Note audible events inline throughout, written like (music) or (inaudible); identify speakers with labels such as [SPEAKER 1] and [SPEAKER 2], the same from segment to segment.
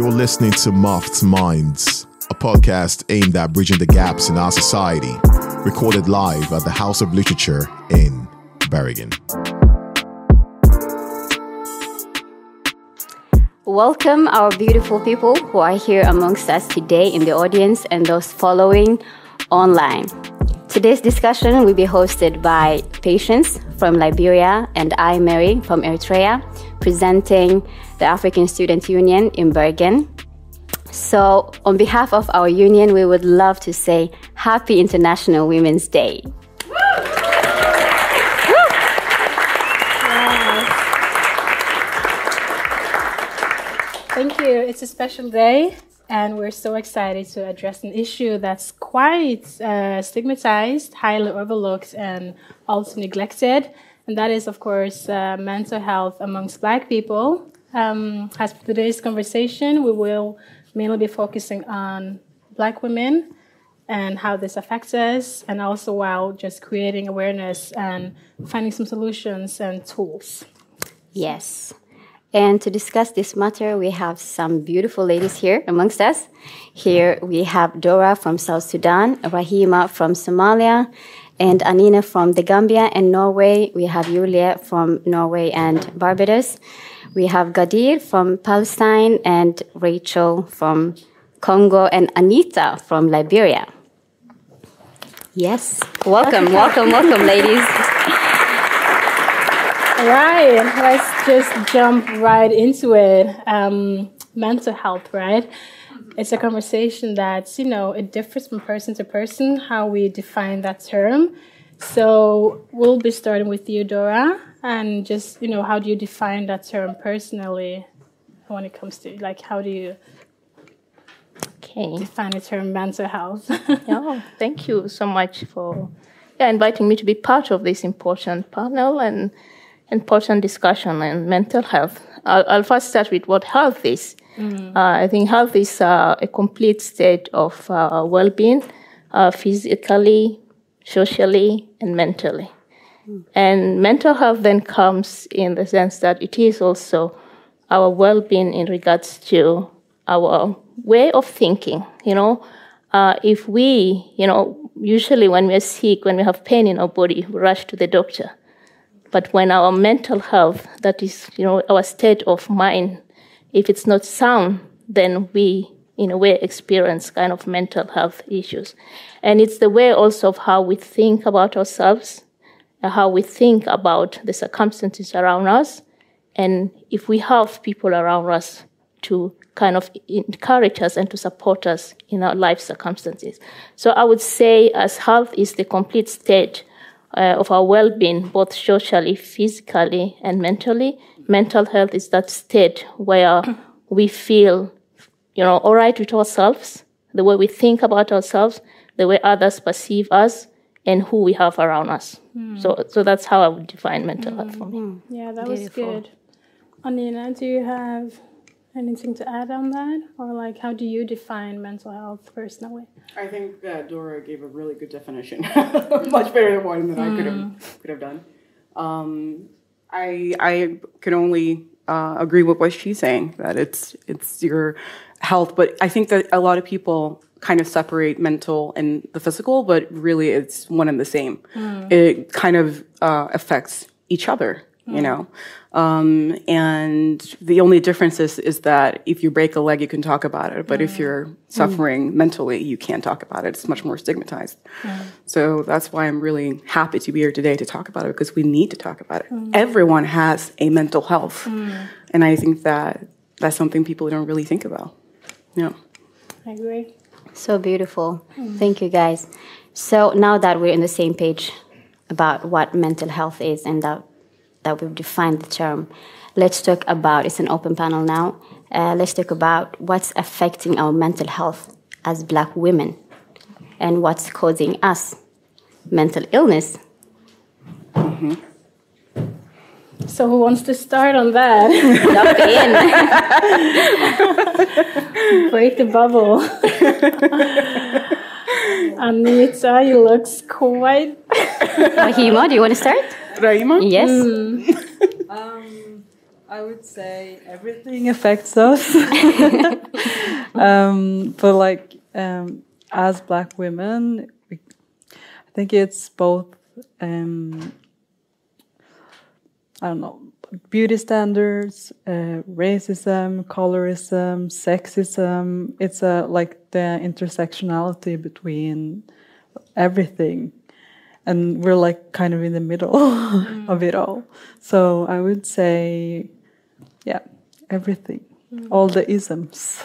[SPEAKER 1] You're listening to Muffed Minds, a podcast aimed at bridging the gaps in our society, recorded live at the House of Literature in Bergen.
[SPEAKER 2] Welcome, our beautiful people who are here amongst us today in the audience and those following online. Today's discussion will be hosted by Patience from Liberia and I, Mary from Eritrea, presenting the African Student Union in Bergen. So, on behalf of our union, we would love to say Happy International Women's Day.
[SPEAKER 3] Thank you. It's a special day, and we're so excited to address an issue that's quite uh, stigmatized, highly overlooked, and also neglected. And that is, of course, uh, mental health amongst Black people. Um, as for today's conversation, we will mainly be focusing on Black women and how this affects us, and also while just creating awareness and finding some solutions and tools.
[SPEAKER 2] Yes. And to discuss this matter, we have some beautiful ladies here amongst us. Here we have Dora from South Sudan, Rahima from Somalia, and Anina from the Gambia and Norway. We have Julia from Norway and Barbados. We have Gadir from Palestine and Rachel from Congo and Anita from Liberia. Yes, welcome, welcome, welcome, ladies.
[SPEAKER 3] Right, let's just jump right into it. Um, mental health, right? It's a conversation that, you know, it differs from person to person how we define that term. So we'll be starting with you, Dora, and just, you know, how do you define that term personally when it comes to, like, how do you
[SPEAKER 4] Okay.
[SPEAKER 3] define the term mental health? (laughs)
[SPEAKER 4] Yeah, thank you so much for yeah, inviting me to be part of this important panel and important discussion on mental health. I'll, I'll first start with what health is. Uh, I think health is uh, a complete state of uh, well-being, uh, physically, socially, and mentally. And mental health then comes in the sense that it is also our well-being in regards to our way of thinking. You know, uh, if we, you know, usually when we're sick, when we have pain in our body, we rush to the doctor. But when our mental health, that is, you know, our state of mind, if it's not sound, then we, in a way, experience kind of mental health issues. And it's the way also of how we think about ourselves, uh, how we think about the circumstances around us, and if we have people around us to kind of encourage us and to support us in our life circumstances. So I would say, as health is the complete state uh, of our well-being, both socially, physically, and mentally. Mental health is that state where we feel, you know, all right with ourselves, the way we think about ourselves, the way others perceive us, and who we have around us. So, so that's how I would define mental health for me.
[SPEAKER 3] yeah, that was good. Anina, do you have anything to add on that? Or, like, how do you define mental health personally?
[SPEAKER 5] I think that Dora gave a really good definition, (laughs) much better one than I could have could have done. Um, I I could only uh, agree with what she's saying that it's it's your health, but I think that a lot of people kind of separate mental and the physical, but really it's one and the same. It kind of uh, affects each other, you hmm. know. Um, and the only difference is, is that if you break a leg, you can talk about it. But if hmm. you're hmm. suffering mentally, you can't talk about it. It's much more stigmatized. So that's why I'm really happy to be here today to talk about it because we need to talk about it. Everyone has a mental health. And I think that that's something people don't really think about. Yeah.
[SPEAKER 3] I agree.
[SPEAKER 2] So beautiful. Thank you, guys. So now that we're in the same page about what mental health is and that, that we've defined the term, let's talk about it's an open panel now. Uh, let's talk about what's affecting our mental health as black women and what's causing us mental illness.
[SPEAKER 3] So, who wants to start on that?
[SPEAKER 2] Jump in. (laughs)
[SPEAKER 3] Break the bubble. (laughs) Anita, you looks quite. (laughs)
[SPEAKER 2] Rahima, do you want to start?
[SPEAKER 5] Raima?
[SPEAKER 2] Yes. (laughs)
[SPEAKER 6] Um, I would say everything affects us. (laughs) um, but like um, as black women, we, I think it's both. Um, I don't know beauty standards, uh, racism, colorism, sexism. It's a like the intersectionality between everything, and we're like kind of in the middle mm. (laughs) of it all. So I would say, yeah, everything, mm. all the isms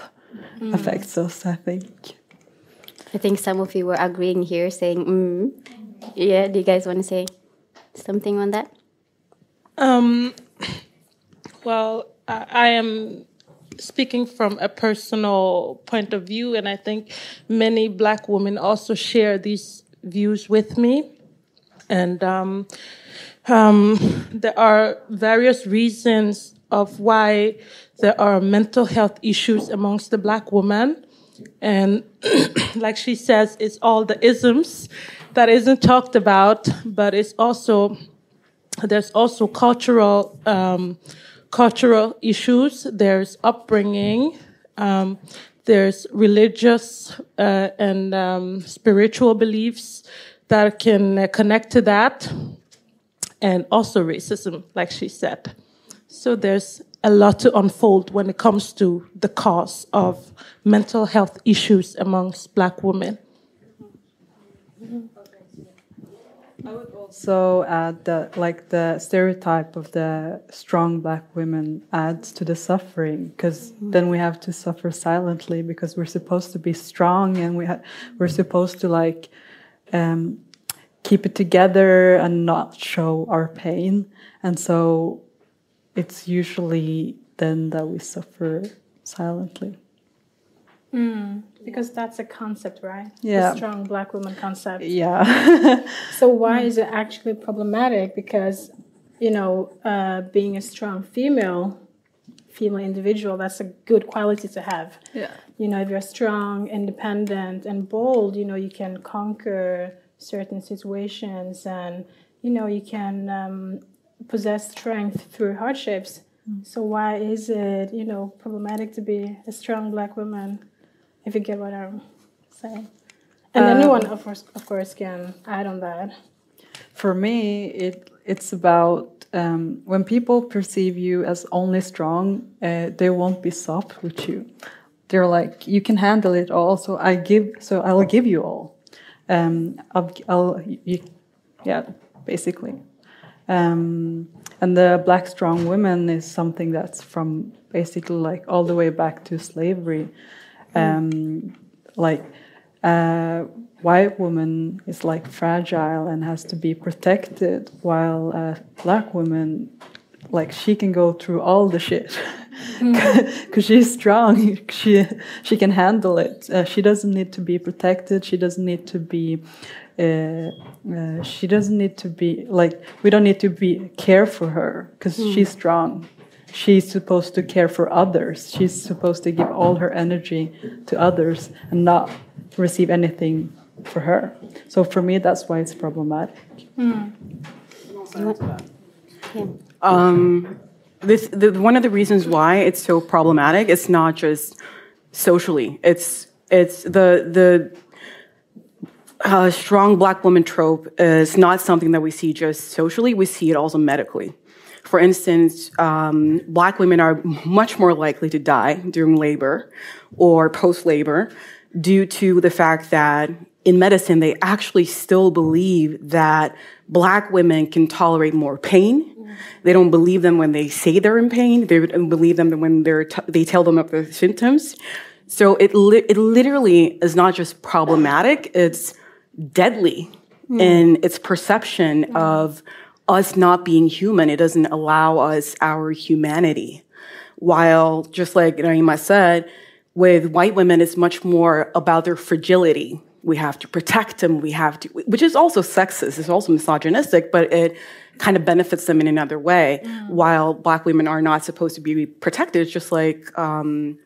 [SPEAKER 6] mm. affects us. I think.
[SPEAKER 2] I think some of you were agreeing here, saying, mm. "Yeah." Do you guys want to say something on that?
[SPEAKER 7] Um, well, I, am speaking from a personal point of view, and I think many black women also share these views with me. And um, um, there are various reasons of why there are mental health issues amongst the black woman. And (clears throat) like she says, it's all the isms that isn't talked about, but it's also there's also cultural um, cultural issues. There's upbringing. Um, there's religious uh, and um, spiritual beliefs that can uh, connect to that, and also racism, like she said. So there's a lot to unfold when it comes to the cause of mental health issues amongst Black women.
[SPEAKER 6] I would also add that, like, the stereotype of the strong black women adds to the suffering because mm-hmm. then we have to suffer silently because we're supposed to be strong and we ha- we're supposed to like um, keep it together and not show our pain, and so it's usually then that we suffer silently.
[SPEAKER 3] Mm, because that's a concept, right?
[SPEAKER 6] Yeah.
[SPEAKER 3] The strong black woman concept.
[SPEAKER 6] Yeah. (laughs)
[SPEAKER 3] so why is it actually problematic? Because, you know, uh, being a strong female, female individual, that's a good quality to have.
[SPEAKER 6] Yeah.
[SPEAKER 3] You know, if you're strong, independent, and bold, you know, you can conquer certain situations and, you know, you can um, possess strength through hardships. Mm. So why is it, you know, problematic to be a strong black woman? If you get what I'm saying. And um, anyone, of course, of course, can add on that.
[SPEAKER 6] For me, it it's about um, when people perceive you as only strong, uh, they won't be soft with you. They're like, you can handle it all, so I give, so I'll give you all. Um, I'll, I'll you, yeah, basically. Um, and the black strong woman is something that's from basically like all the way back to slavery um, like a white woman is like fragile and has to be protected, while a black woman, like she can go through all the shit (laughs) because she's strong. she she can handle it. Uh, she doesn't need to be protected. She doesn't need to be. Uh, uh, she doesn't need to be like we don't need to be care for her because mm. she's strong she's supposed to care for others. She's supposed to give all her energy to others and not receive anything for her. So for me, that's why it's problematic.
[SPEAKER 5] Hmm. Um, this the, one of the reasons why it's so problematic. It's not just socially. It's it's the the uh, strong black woman trope is not something that we see just socially. We see it also medically. For instance, um, black women are much more likely to die during labor or post labor due to the fact that in medicine, they actually still believe that black women can tolerate more pain. They don't believe them when they say they're in pain. They don't believe them when they're t- they tell them of their symptoms. So it li- it literally is not just problematic; it's deadly mm. in its perception mm. of us not being human, it doesn't allow us our humanity. While, just like Naima said, with white women, it's much more about their fragility. We have to protect them. We have to, which is also sexist. It's also misogynistic, but it kind of benefits them in another way. Mm. While black women are not supposed to be protected, just like um,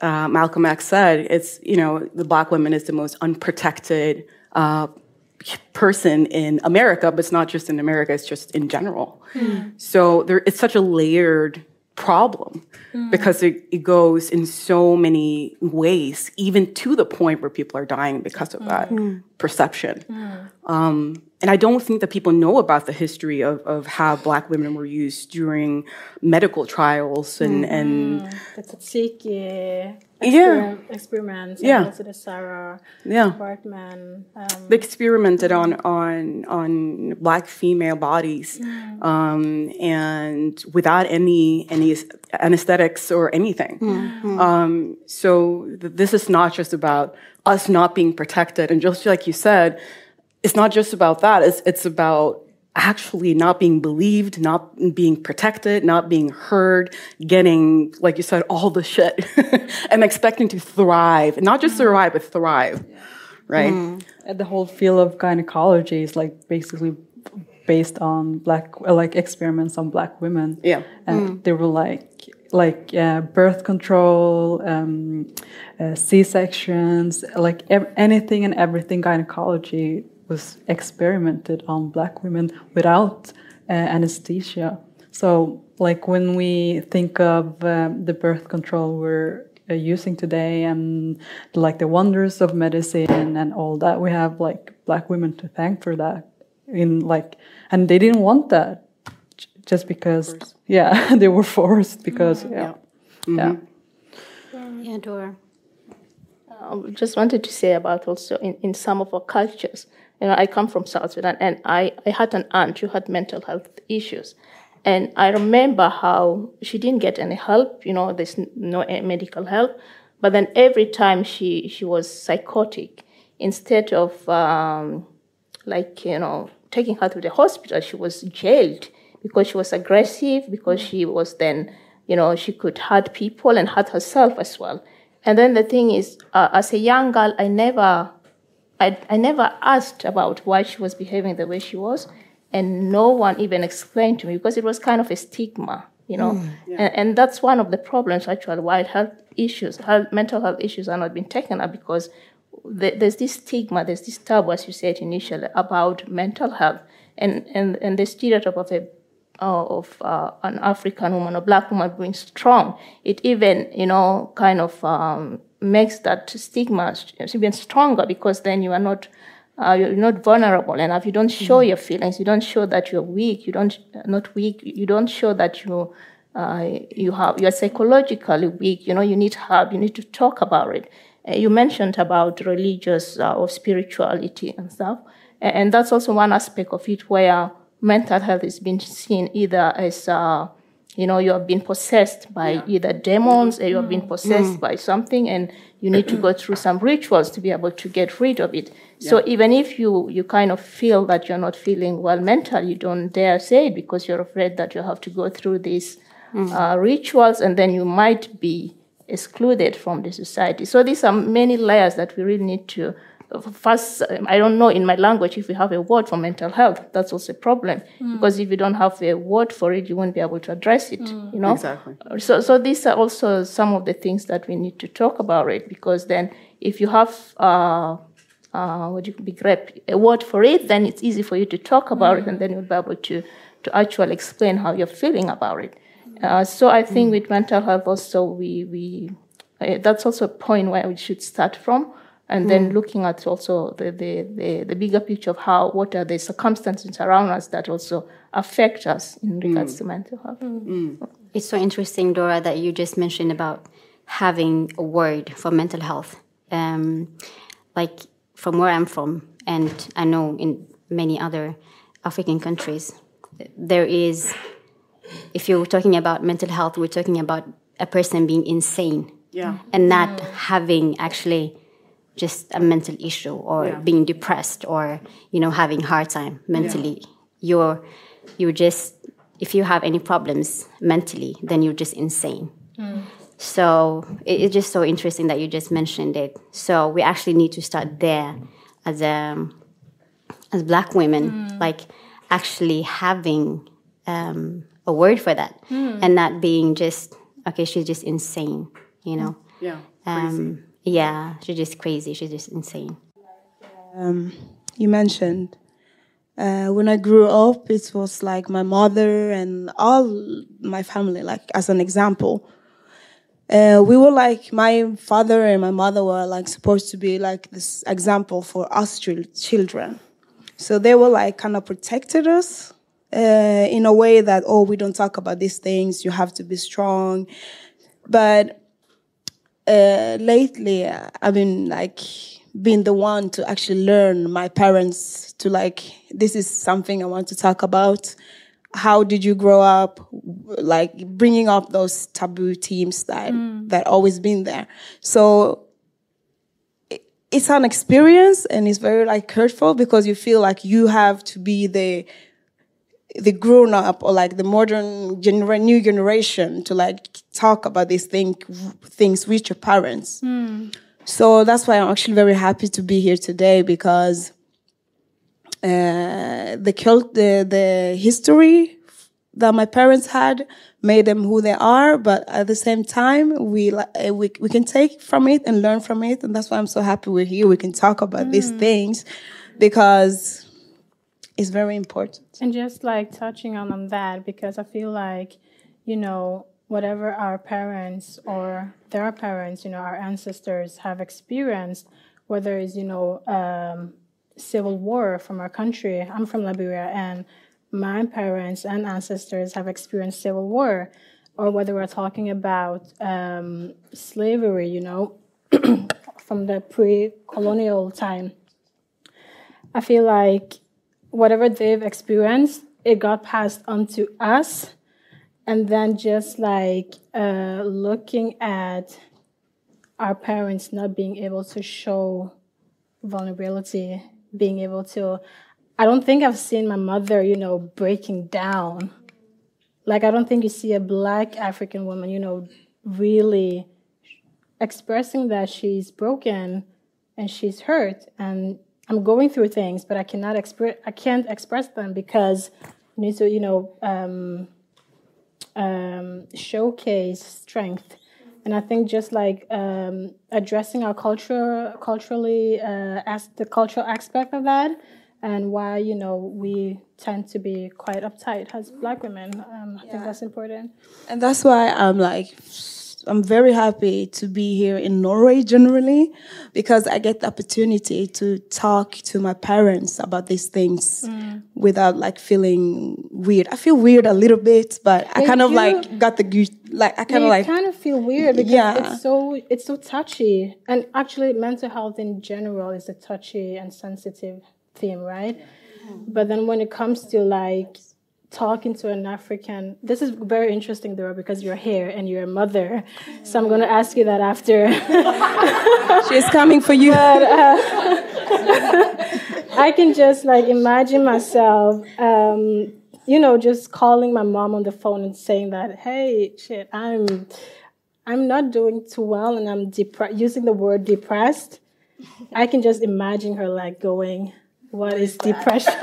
[SPEAKER 5] uh, Malcolm X said, it's you know the black woman is the most unprotected uh, person in America, but it's not just in America, it's just in general. Mm. So there, it's such a layered problem because it, it goes in so many ways, even to the point where people are dying because of that hmm. perception. Um, and I don't think that people know about the history of, of how black women were used during medical trials and, and
[SPEAKER 3] Tzatziki
[SPEAKER 5] Yeah.
[SPEAKER 3] exper- experiments,
[SPEAKER 5] Yeah.
[SPEAKER 3] also the Sarah
[SPEAKER 5] yeah.
[SPEAKER 3] Baartman. Um,
[SPEAKER 5] they experimented on on on black female bodies um, and without any any anesthetics or anything um, so th- this is not just about us not being protected and just like you said it's not just about that it's it's about actually not being believed not being protected not being heard getting like you said all the shit (laughs) and expecting to thrive not just survive but thrive right?
[SPEAKER 6] And the whole field of gynecology is like basically based on black like experiments on black women.
[SPEAKER 5] Yeah.
[SPEAKER 6] and they were like like uh, birth control um, uh, c-sections like ev- anything and everything gynecology was experimented on black women without uh, anesthesia. So like when we think of um, the birth control we're uh, using today and like the wonders of medicine and all that we have like black women to thank for that in like and they didn't want that just because yeah (laughs) they were forced because yeah. Yeah.
[SPEAKER 2] Yeah, Dora.
[SPEAKER 4] I just wanted to say about also in, in some of our cultures. You know, I come from South Sudan, and I, I had an aunt who had mental health issues. And I remember how she didn't get any help, you know, there's no eh, medical help. But then every time she, she was psychotic, instead of um, like, you know, taking her to the hospital, she was jailed because she was aggressive, because she was then, you know, she could hurt people and hurt herself as well. And then the thing is, uh, as a young girl, I never, I, I never asked about why she was behaving the way she was, and no one even explained to me because it was kind of a stigma, you know. and, and that's one of the problems actually why health issues, health, mental health issues are not being taken up because the, there's this stigma, there's this taboo, as you said initially, about mental health, and and and the stereotype of a uh, of uh, an African woman or black woman being strong, it even, you know, kind of um, makes that stigma even stronger because then you are not, uh, you're not vulnerable enough. You don't show your feelings. You don't show that you're weak. You don't, not weak. You don't show that you, uh, you have, you're psychologically weak. You know, you need help. You need to talk about it. Uh, you mentioned about religious uh, or spirituality and stuff. A- And that's also one aspect of it where mental health is being seen either as, uh, you know, you have been possessed by either demons or you have been mm. possessed mm. by something and you need to go through some rituals to be able to get rid of it. So even if you, you kind of feel that you're not feeling well mentally, you don't dare say it because you're afraid that you have to go through these mm. uh, rituals and then you might be excluded from the society. So these are many layers that we really need to. First, um, I don't know in my language if we have a word for mental health. That's also a problem because if you don't have a word for it, you won't be able to address it. You know
[SPEAKER 5] Exactly.
[SPEAKER 4] so so these are also some of the things that we need to talk about it because then if you have uh, uh, what you begreep a word for it, then it's easy for you to talk about it, and then you'll be able to to actually explain how you're feeling about it. Uh, so I think with mental health also we we uh, that's also a point where we should start from. And then hmm. looking at also the, the, the, the bigger picture of how what are the circumstances around us that also affect us in hmm. regards to mental health. Hmm.
[SPEAKER 2] It's so interesting, Dora, that you just mentioned about having a word for mental health. Um, like from where I'm from, and I know in many other African countries, there is, if you're talking about mental health, we're talking about a person being insane
[SPEAKER 5] Yeah.
[SPEAKER 2] and not having actually just a mental issue or
[SPEAKER 5] Yeah.
[SPEAKER 2] being depressed or you know having hard time mentally. You're you're just if you have any problems mentally then you're just insane. So it, it's just so interesting that you just mentioned it. So we actually need to start there as um as black women like actually having um, a word for that and not being just okay she's just insane you know?
[SPEAKER 5] Yeah.
[SPEAKER 2] um, yeah, she's just crazy. She's just insane.
[SPEAKER 8] um, you mentioned Uh, when I grew up, it was like my mother and all my family, like as an example. Uh, we were like my father and my mother were like supposed to be like this example for us children. So they were like kind of protected us uh, in a way that oh we don't talk about these things. You have to be strong. But uh, lately, I've been like being the one to actually learn my parents to like this is something I want to talk about. How did you grow up? Like bringing up those taboo themes that mm. that always been there. So it, it's an experience and it's very like hurtful because you feel like you have to be the the grown up or like the modern genera- new generation to like talk about these thing, things with your parents mm. so that's why i'm actually very happy to be here today because uh, the cult, the the history that my parents had made them who they are, but at the same time, we uh, we we can take from it and learn from it, and that's why I'm so happy we're here. We can talk about mm. these things because it's very important.
[SPEAKER 3] And just like touching on on that, because I feel like, you know, whatever our parents or their parents, you know, our ancestors have experienced, whether it's you know. Um, civil war from our country. I'm from Liberia, and my parents and ancestors have experienced civil war, or whether we're talking about um, slavery, you know, (clears throat) from the pre colonial time. I feel like whatever they've experienced, it got passed on to us. And then just like uh, looking at our parents not being able to show vulnerability being able to I don't think I've seen my mother, you know, breaking down. Like I don't think you see a black African woman, you know, really expressing that she's broken and she's hurt and I'm going through things, but I cannot express I can't express them because you need to, you know, um, um, showcase strength and I think just like um, addressing our culture, culturally, uh, as the cultural aspect of that, and why you know we tend to be quite uptight as Black women. Um, I yeah. think that's important.
[SPEAKER 8] And that's why I'm like I'm very happy to be here in Norway generally because I get the opportunity to talk to my parents about these things mm. without like feeling weird. I feel weird a little bit, but I kind of like got the like I kind of like
[SPEAKER 3] kind of feel weird because yeah. it's so it's so touchy. And actually mental health in general is a touchy and sensitive theme, right? Yeah. But then when it comes to like talking to an African. This is very interesting, Dora, because you're here and you're a mother. So I'm going to ask you that after. (laughs)
[SPEAKER 8] She's coming for you. But, uh, (laughs)
[SPEAKER 3] I can just like imagine myself, um, you know, just calling my mom on the phone and saying that, hey, shit, I'm. I'm not doing too well and I'm depressed, using the word depressed. I can just imagine her like going, What is depression? (laughs)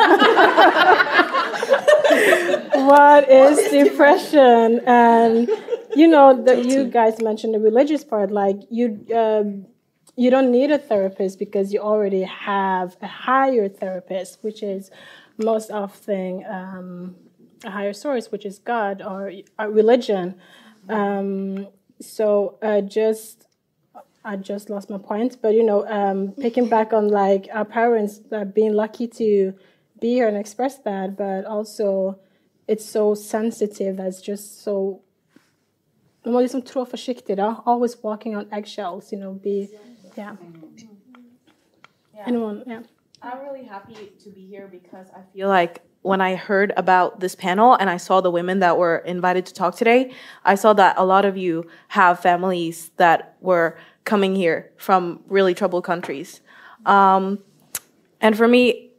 [SPEAKER 3] what is depression? (laughs) And you know that you guys mentioned the religious part, like you. Um, you don't need a therapist because you already have a higher therapist, which is most often um, a higher source, which is God or a religion. Um, so uh, just I just lost my point, but you know, um, picking back on like our parents uh, being lucky to be here and express that, but also it's so sensitive that's just so man må liksom trå försiktig då. Always walking on eggshells, you know, be, yeah. yeah. Anyone, yeah.
[SPEAKER 9] I'm really happy to be here because I feel like when I heard about this panel and I saw the women that were invited to talk today, I saw that a lot of you have families that were coming here from really troubled countries. Um, and for me,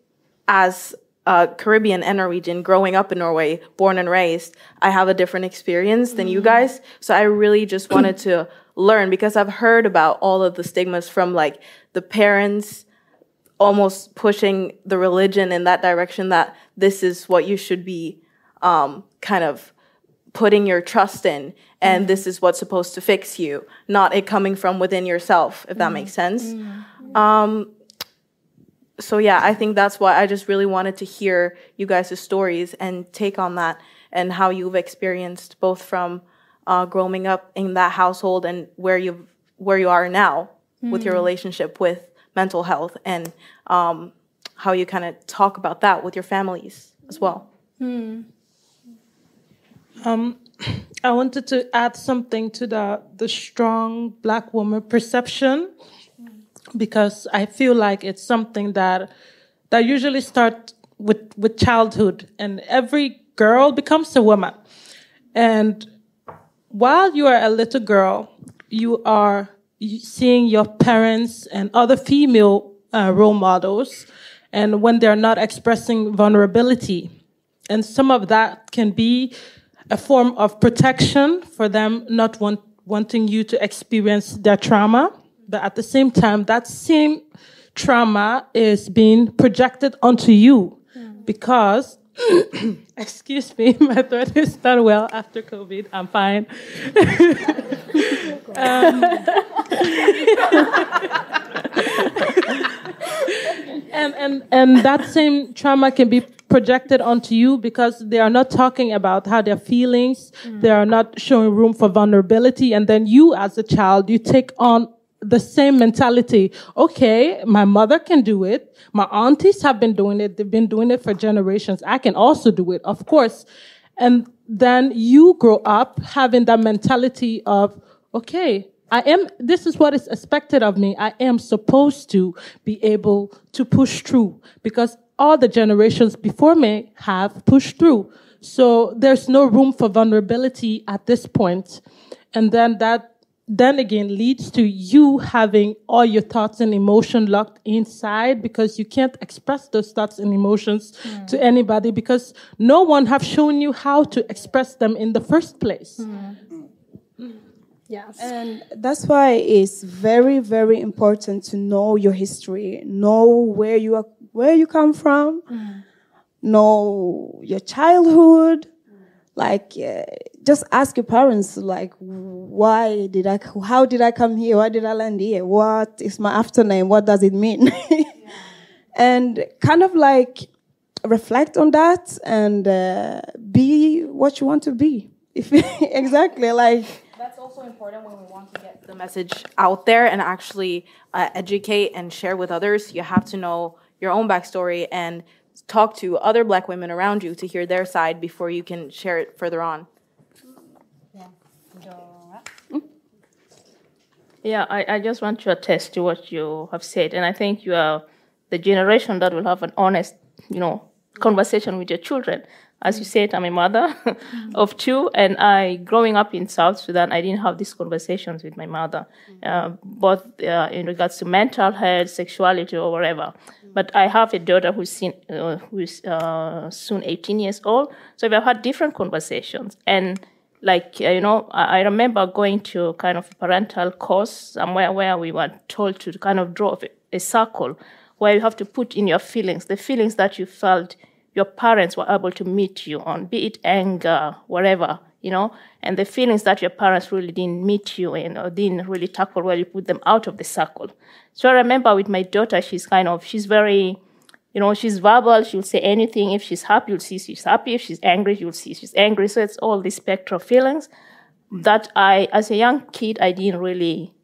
[SPEAKER 9] as uh, Caribbean and Norwegian, growing up in Norway, born and raised, I have a different experience than you guys. So I really just (clears throat) wanted to learn because I've heard about all of the stigmas from like the parents almost pushing the religion in that direction that this is what you should be um, kind of putting your trust in and mm-hmm. this is what's supposed to fix you not it coming from within yourself if that mm-hmm. makes sense mm-hmm. um, so yeah, I think that's why I just really wanted to hear you guys' stories and take on that and how you've experienced both from uh, growing up in that household and where you where you are now with your relationship with mental health and um, how you kind of talk about that with your families as well.
[SPEAKER 7] I wanted to add something to the the strong black woman perception because I feel like it's something that that usually start with with childhood and every girl becomes a woman. And while you are a little girl, you are seeing your parents and other female uh, role models and when they're not expressing vulnerability and some of that can be a form of protection for them not want, wanting you to experience their trauma but at the same time that same trauma is being projected onto you. Because (coughs) excuse me (laughs) my throat is not well after covid. I'm fine. (laughs) Um, (laughs) and and and that same trauma can be projected onto you because they are not talking about how their feelings they are not showing room for vulnerability. And then you as a child you take on the same mentality okay my mother can do it my aunties have been doing it they've been doing it for generations i can also do it of course and then you grow up having that mentality of okay I am, this is what is expected of me. I am supposed to be able to push through because all the generations before me have pushed through. So there's no room for vulnerability at this point. And then that, then again leads to you having all your thoughts and emotion locked inside because you can't express those thoughts and emotions to hmm. anybody because no one have shown you how to express them in the first place. Hmm.
[SPEAKER 3] Yes.
[SPEAKER 8] And that's why it's very, very important to know your history, know where you are, where you come from, hmm. know your childhood. Like, uh, just ask your parents, like, why did I, how did I come here? Why did I land here? What is my after-name? What does it mean? (laughs) and kind of like reflect on that and uh, be what you want to be. If (laughs) exactly like
[SPEAKER 9] That's also important when we want to get the message out there and actually uh, educate and share with others. You have to know your own backstory and talk to other black women around you to hear their side before you can share it further on.
[SPEAKER 4] Yeah, I, I just want to attest to what you have said. And I think you are the generation that will have an honest, you know, conversation with your children. As you said, I'm a mother (laughs) of two, and I, growing up in South Sudan, I didn't have these conversations with my mother, uh, both uh, in regards to mental health, sexuality, or whatever. But I have a daughter who's, seen, uh, who's uh, soon 18 years old, so we've had different conversations. And like uh, you know I, remember going to kind of parental course somewhere where we were told to kind of draw a, circle where you have to put in your feelings the feelings that you felt your parents were able to meet you on be it anger whatever you know and the feelings that your parents really didn't meet you in or didn't really tackle well you put them out of the circle. So i remember with my daughter she's kind of she's very you know, she's verbal, she'll say anything. If she's happy, you'll see she's happy. If she's angry, you'll see she's angry. So it's all this spectrum of feelings that I, as a young kid, I didn't really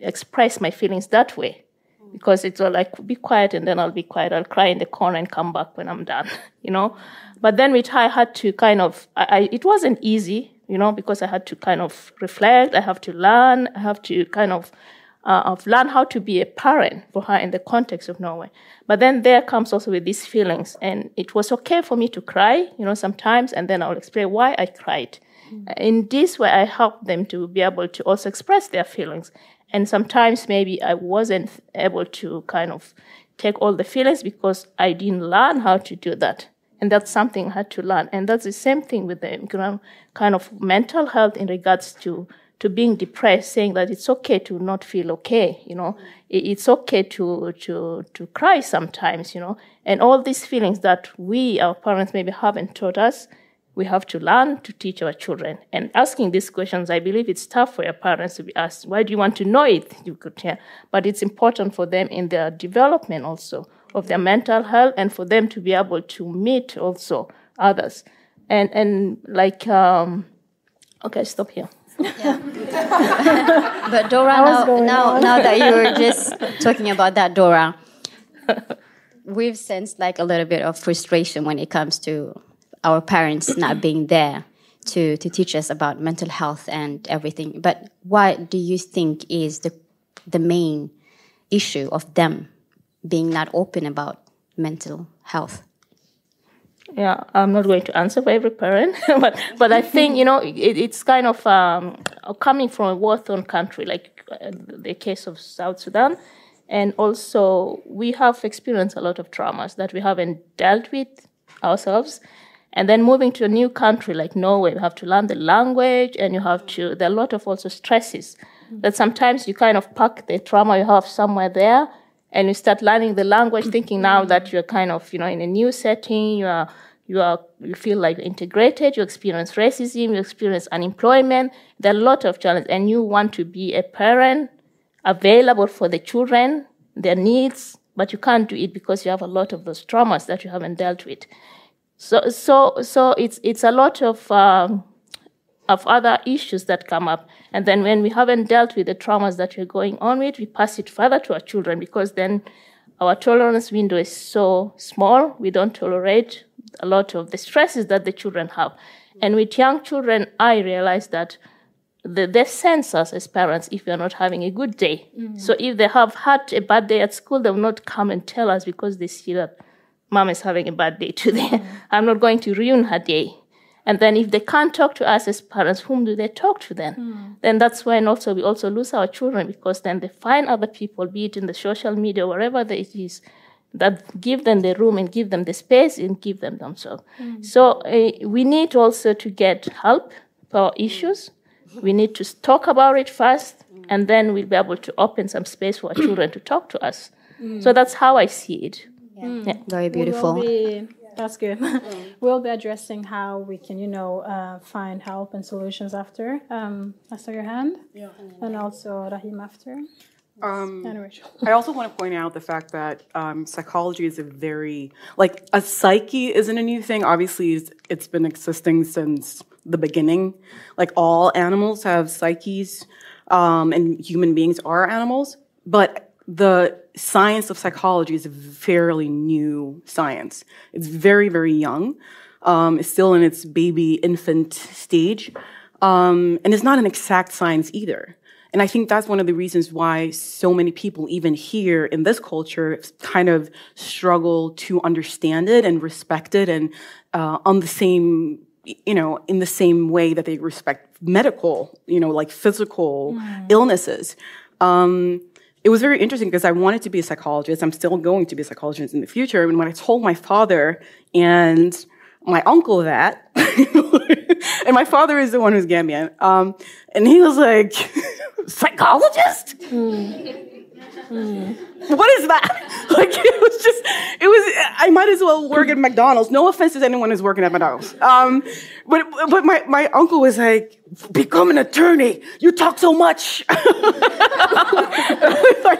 [SPEAKER 4] express my feelings that way because it's all like, be quiet and then I'll be quiet. I'll cry in the corner and come back when I'm done, (laughs) you know. But then with her, I had to kind of, I, I, it wasn't easy, you know, because I had to kind of reflect. I have to learn. I have to kind of uh, of learn how to be a parent for her in the context of Norway. But then there comes also with these feelings, and it was okay for me to cry, you know, sometimes, and then I'll explain why I cried. In this way, I help them to be able to also express their feelings. And sometimes maybe I wasn't able to kind of take all the feelings because I didn't learn how to do that. And that's something I had to learn. And that's the same thing with the kind of mental health in regards to to being depressed, saying that it's okay to not feel okay, you know, it's okay to to to cry sometimes, you know, and all these feelings that we, our parents, maybe haven't taught us, we have to learn to teach our children. And asking these questions, I believe it's tough for your parents to be asked, why do you want to know it? You could hear, but it's important for them in their development also of their mental health and for them to be able to meet also others. And and like um, okay, stop here.
[SPEAKER 2] But Dora, now, now, now that you're just talking about that, Dora, we've sensed like a little bit of frustration when it comes to our parents not being there to, to teach us about mental health and everything. But what do you think is the, the main issue of them being not open about mental health?
[SPEAKER 4] Yeah, I'm not going to answer for every parent, (laughs) but but I think you know it, it's kind of um, coming from a war-torn country, like uh, the case of South Sudan, and also we have experienced a lot of traumas that we haven't dealt with ourselves, and then moving to a new country like Norway, you have to learn the language, and you have to. There are a lot of also stresses that sometimes you kind of pack the trauma you have somewhere there and you start learning the language thinking now that you're kind of you know in a new setting you are you are you feel like you're integrated you experience racism you experience unemployment. There are a lot of challenges and you want to be a parent available for the children their needs but you can't do it because you have a lot of those traumas that you haven't dealt with. So so so it's it's a lot of um, of other issues that come up. And then when we haven't dealt with the traumas that we're going on with, we pass it further to our children because then our tolerance window is so small. We don't tolerate a lot of the stresses that the children have. And with young children, I realize that the, they sense us as parents if we are not having a good day. Mm. So if they have had a bad day at school, they will not come and tell us because they see that mom is having a bad day (laughs) today. Mm. I'm not going to ruin her day. And then if they can't talk to us as parents, whom do they talk to then? Then that's when also we also lose our children because then they find other people, be it in the social media, wherever it is, that give them the room and give them the space and give them themselves. So uh, we need also to get help for our issues. We need to talk about it first, and then we'll be able to open some space for our children to talk to us. So that's how I see it. Yeah.
[SPEAKER 2] Very
[SPEAKER 3] We'll
[SPEAKER 2] beautiful.
[SPEAKER 3] Be, that's good. (laughs) we'll be addressing how we can, you know, uh, find help and solutions after. Um, Esther, your hand. Yeah. And also Rahim after.
[SPEAKER 5] Um,
[SPEAKER 3] And Rachel.
[SPEAKER 5] I also want to point out the fact that um, psychology is a very like a psyche isn't a new thing. Obviously, it's, it's been existing since the beginning. Like all animals have psyches, um, and human beings are animals. But the science of psychology is a fairly new science. It's very very young. Um, it's still in its baby infant stage, um, and it's not an exact science either. And I think that's one of the reasons why so many people, even here in this culture, kind of struggle to understand it and respect it and uh, on the same, you know, in the same way that they respect medical, you know, like physical illnesses. Um, it was very interesting because I wanted to be a psychologist. I'm still going to be a psychologist in the future. And when I told my father and my uncle that, (laughs) and my father is the one who's Gambian, um, and he was like, (laughs) psychologist? What is that? (laughs) Like it was just, it was. I might as well work at McDonald's. No offense to anyone who's working at McDonald's. Um, but but my my uncle was like, become an attorney. You talk so much. Like,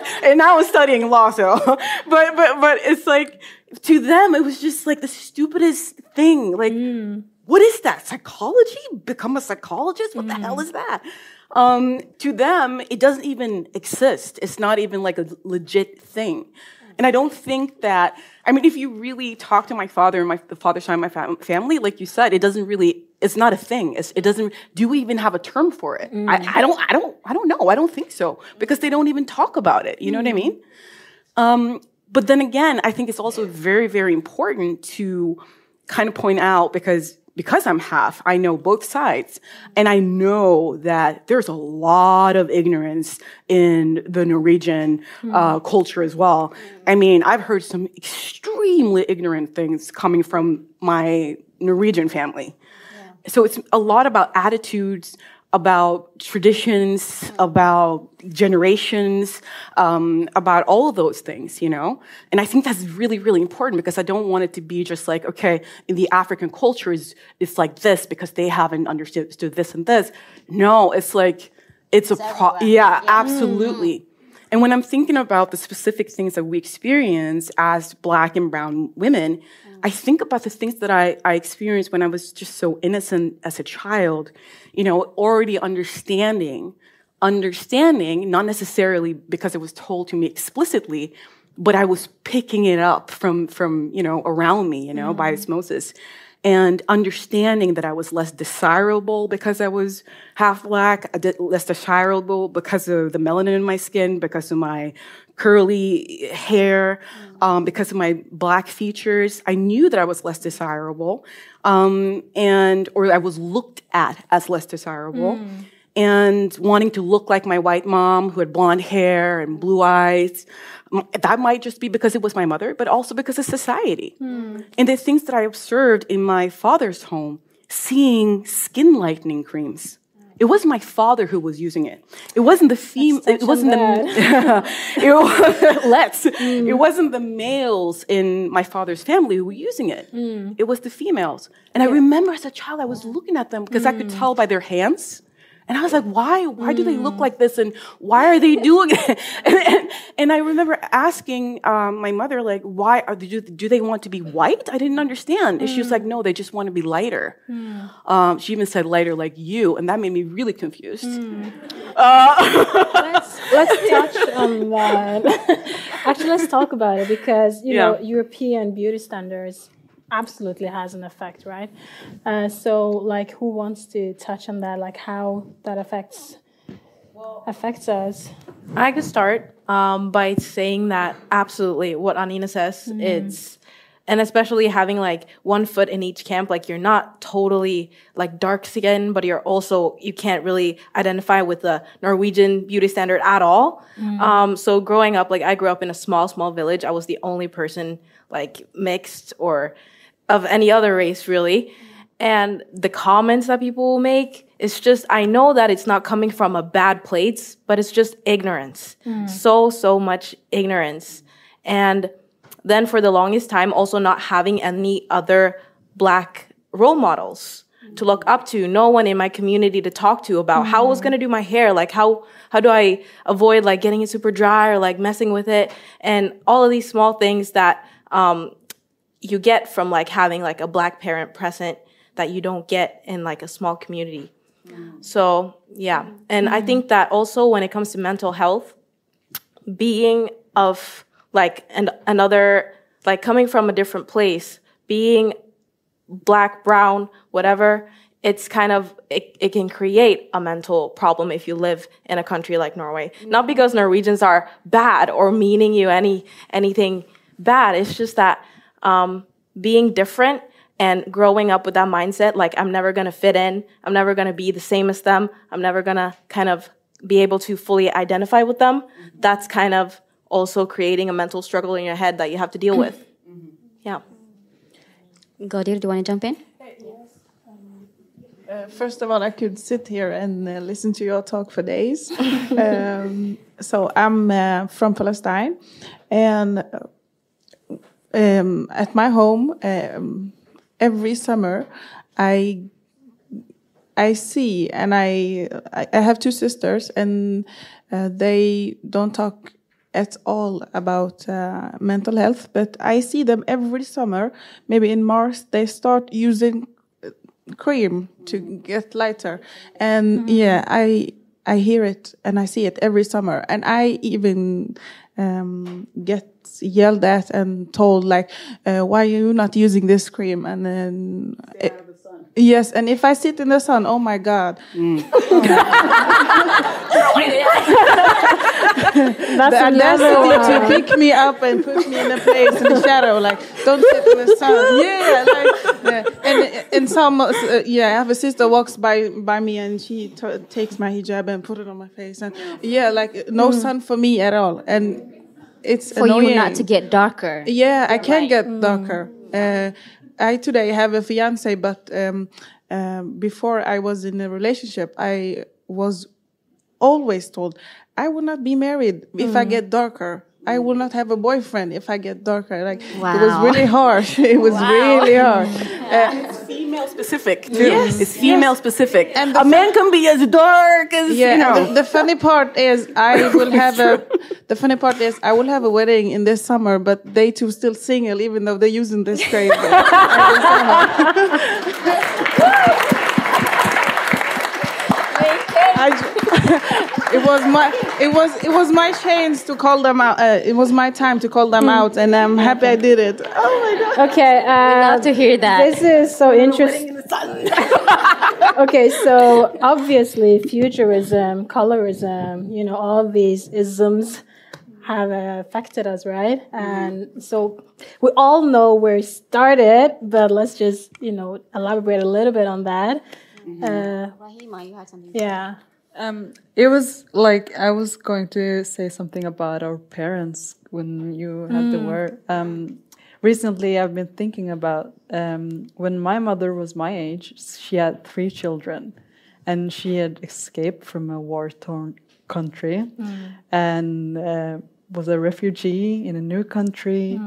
[SPEAKER 5] (laughs) and now I'm studying law, so. (laughs) But but but it's like to them, it was just like the stupidest thing. Like, what is that? Psychology? Become a psychologist? What the hell is that? Um, to them, it doesn't even exist. It's not even like a legit thing. And I don't think that, I mean, if you really talk to my father and my, the father side of my fam- family, like you said, it doesn't really, it's not a thing. It's, it doesn't, do we even have a term for it? I, I don't, I don't, I don't know. I don't think so because they don't even talk about it. You know what I mean? Um, but then again, I think it's also very, very important to kind of point out because because I'm half, I know both sides, and I know that there's a lot of ignorance in the Norwegian uh, culture as well. I mean, I've heard some extremely ignorant things coming from my Norwegian family. So it's a lot about attitudes, about traditions, about generations, um, about all of those things, you know? And I think that's really, really important because I don't want it to be just like, okay, in the African culture, is it's like this because they haven't understood this and this. No, it's like, it's, a pro, yeah, absolutely. And when I'm thinking about the specific things that we experience as black and brown women, I mm. think about the things that I, I experienced when I was just so innocent as a child, you know, already understanding, understanding, not necessarily because it was told to me explicitly, but I was picking it up from, from, you know, around me, you know, by mm. osmosis and understanding that I was less desirable because I was half black, less desirable because of the melanin in my skin, because of my curly hair, um, because of my black features. I knew that I was less desirable, um, and or I was looked at as less desirable. Mm. And wanting to look like my white mom who had blonde hair and blue eyes. That might just be because it was my mother, but also because of society. Mm. And the things that I observed in my father's home, seeing skin lightening creams, it was my father who was using it. It wasn't the female. It wasn't the. (laughs) it was, (laughs) let's. Mm. It wasn't the males in my father's family who were using it. Mm. It was the females. And yeah. I remember as a child, I was looking at them because. I could mm. tell by their hands and I was like, why? Why do they look mm. like this? And why are they doing it? (laughs) and, and, and, I remember asking um, my mother, like, why are they, do, do they want to be white? I didn't understand. And she was like, mm. no, they just want to be lighter. Mm. Um, she even said lighter like you, and that made me really confused. Mm. (laughs)
[SPEAKER 3] Uh, let's, let's touch on that. (laughs) Actually, let's talk about it because you yeah. know European beauty standards absolutely has an effect, right? Uh, so, like, who wants to touch on that? Like, how that affects affects us?
[SPEAKER 9] I could start um, by saying that absolutely what Anina says. Mm-hmm. It's and especially having like one foot in each camp like you're not totally like dark skin but you're also you can't really identify with the norwegian beauty standard at all mm. um, so growing up like i grew up in a small small village i was the only person like mixed or of any other race really and the comments that people will make it's just i know that it's not coming from a bad place but it's just ignorance mm. so so much ignorance and then for the longest time also not having any other black role models to look up to no one in my community to talk to about mm. how i was going to do my hair like how how do i avoid like getting it super dry or like messing with it and all of these small things that um, you get from like having like a black parent present that you don't get in like a small community. Mm. So, yeah. And mm. I think that also when it comes to mental health, being of like an, another, like coming from a different place, being black, brown, whatever, it's kind of, it, it can create a mental problem if you live in a country like Norway. Mm. Not because Norwegians are bad or meaning you any, anything bad. It's just that um, being different and growing up with that mindset like i'm never going to fit in. I'm never going to be the same as them. I'm never going to kind of be able to fully identify with them. Mm-hmm. that's kind of also creating a mental struggle in your head that you have to deal with. Mm-hmm. yeah.
[SPEAKER 2] Godir, do you want to jump in?
[SPEAKER 10] Uh, first of all, I could sit here and uh, listen to your talk for days. (laughs) um, so I'm uh, from Palestine, and um, at my home um, every summer i i see and i i have two sisters and uh, they don't talk at all about uh, mental health but i see them every summer maybe in march they start using uh, cream to get lighter and mm -hmm. yeah i i hear it and i see it every summer and i even um, get yelled at and told like, uh, "Why are you not using this cream?" And then. It, Yes, and if I sit in the sun, oh my God. Mm. (laughs) That's the audacity to pick me up and put me in a place in the shadow, like, don't sit in the sun. (laughs) Yeah, like, yeah. And, and some, uh, yeah, I have a sister walks by by me and she takes my hijab and put it on my face. And yeah, like, no mm. sun for me at all. And it's
[SPEAKER 2] for
[SPEAKER 10] annoying.
[SPEAKER 2] you not to get darker.
[SPEAKER 10] Yeah, I can right. get mm. darker. Uh, I today have a fiance, but um, um, before I was in a relationship, I was always told I will not be married if mm. I get darker. I will not have a boyfriend if I get darker. Like wow. it was really harsh. It was wow. really hard. (laughs) (laughs)
[SPEAKER 5] Uh, female specific too.
[SPEAKER 10] Yes,
[SPEAKER 5] It's female
[SPEAKER 10] yes.
[SPEAKER 5] specific.
[SPEAKER 10] And
[SPEAKER 5] a man can be as dark as
[SPEAKER 10] Yeah,
[SPEAKER 5] you know.
[SPEAKER 10] the, the funny part is I (laughs) will have a. The funny part is I will have a wedding in this summer, but they two still single, even though they're using this trade. I ju- it was my it was it was my chance to call them out. Uh, it was my time to call them out, and I'm happy I did it. Oh my god!
[SPEAKER 3] Okay, uh,
[SPEAKER 2] love to hear that.
[SPEAKER 3] This is so interesting. (laughs) (laughs) okay, so obviously, featurism, colorism, you know, all these isms have uh, affected us, right? And so we all know where it started, but let's just, you know, elaborate a little bit on that. Uh,
[SPEAKER 2] Rahima, you had something.
[SPEAKER 3] yeah.
[SPEAKER 6] Um, it was like I was going to say something about our parents when you had the word. Um, recently, I've been thinking about um, when my mother was my age. She had three children, and she had escaped from a war-torn country, and uh, was a refugee in a new country,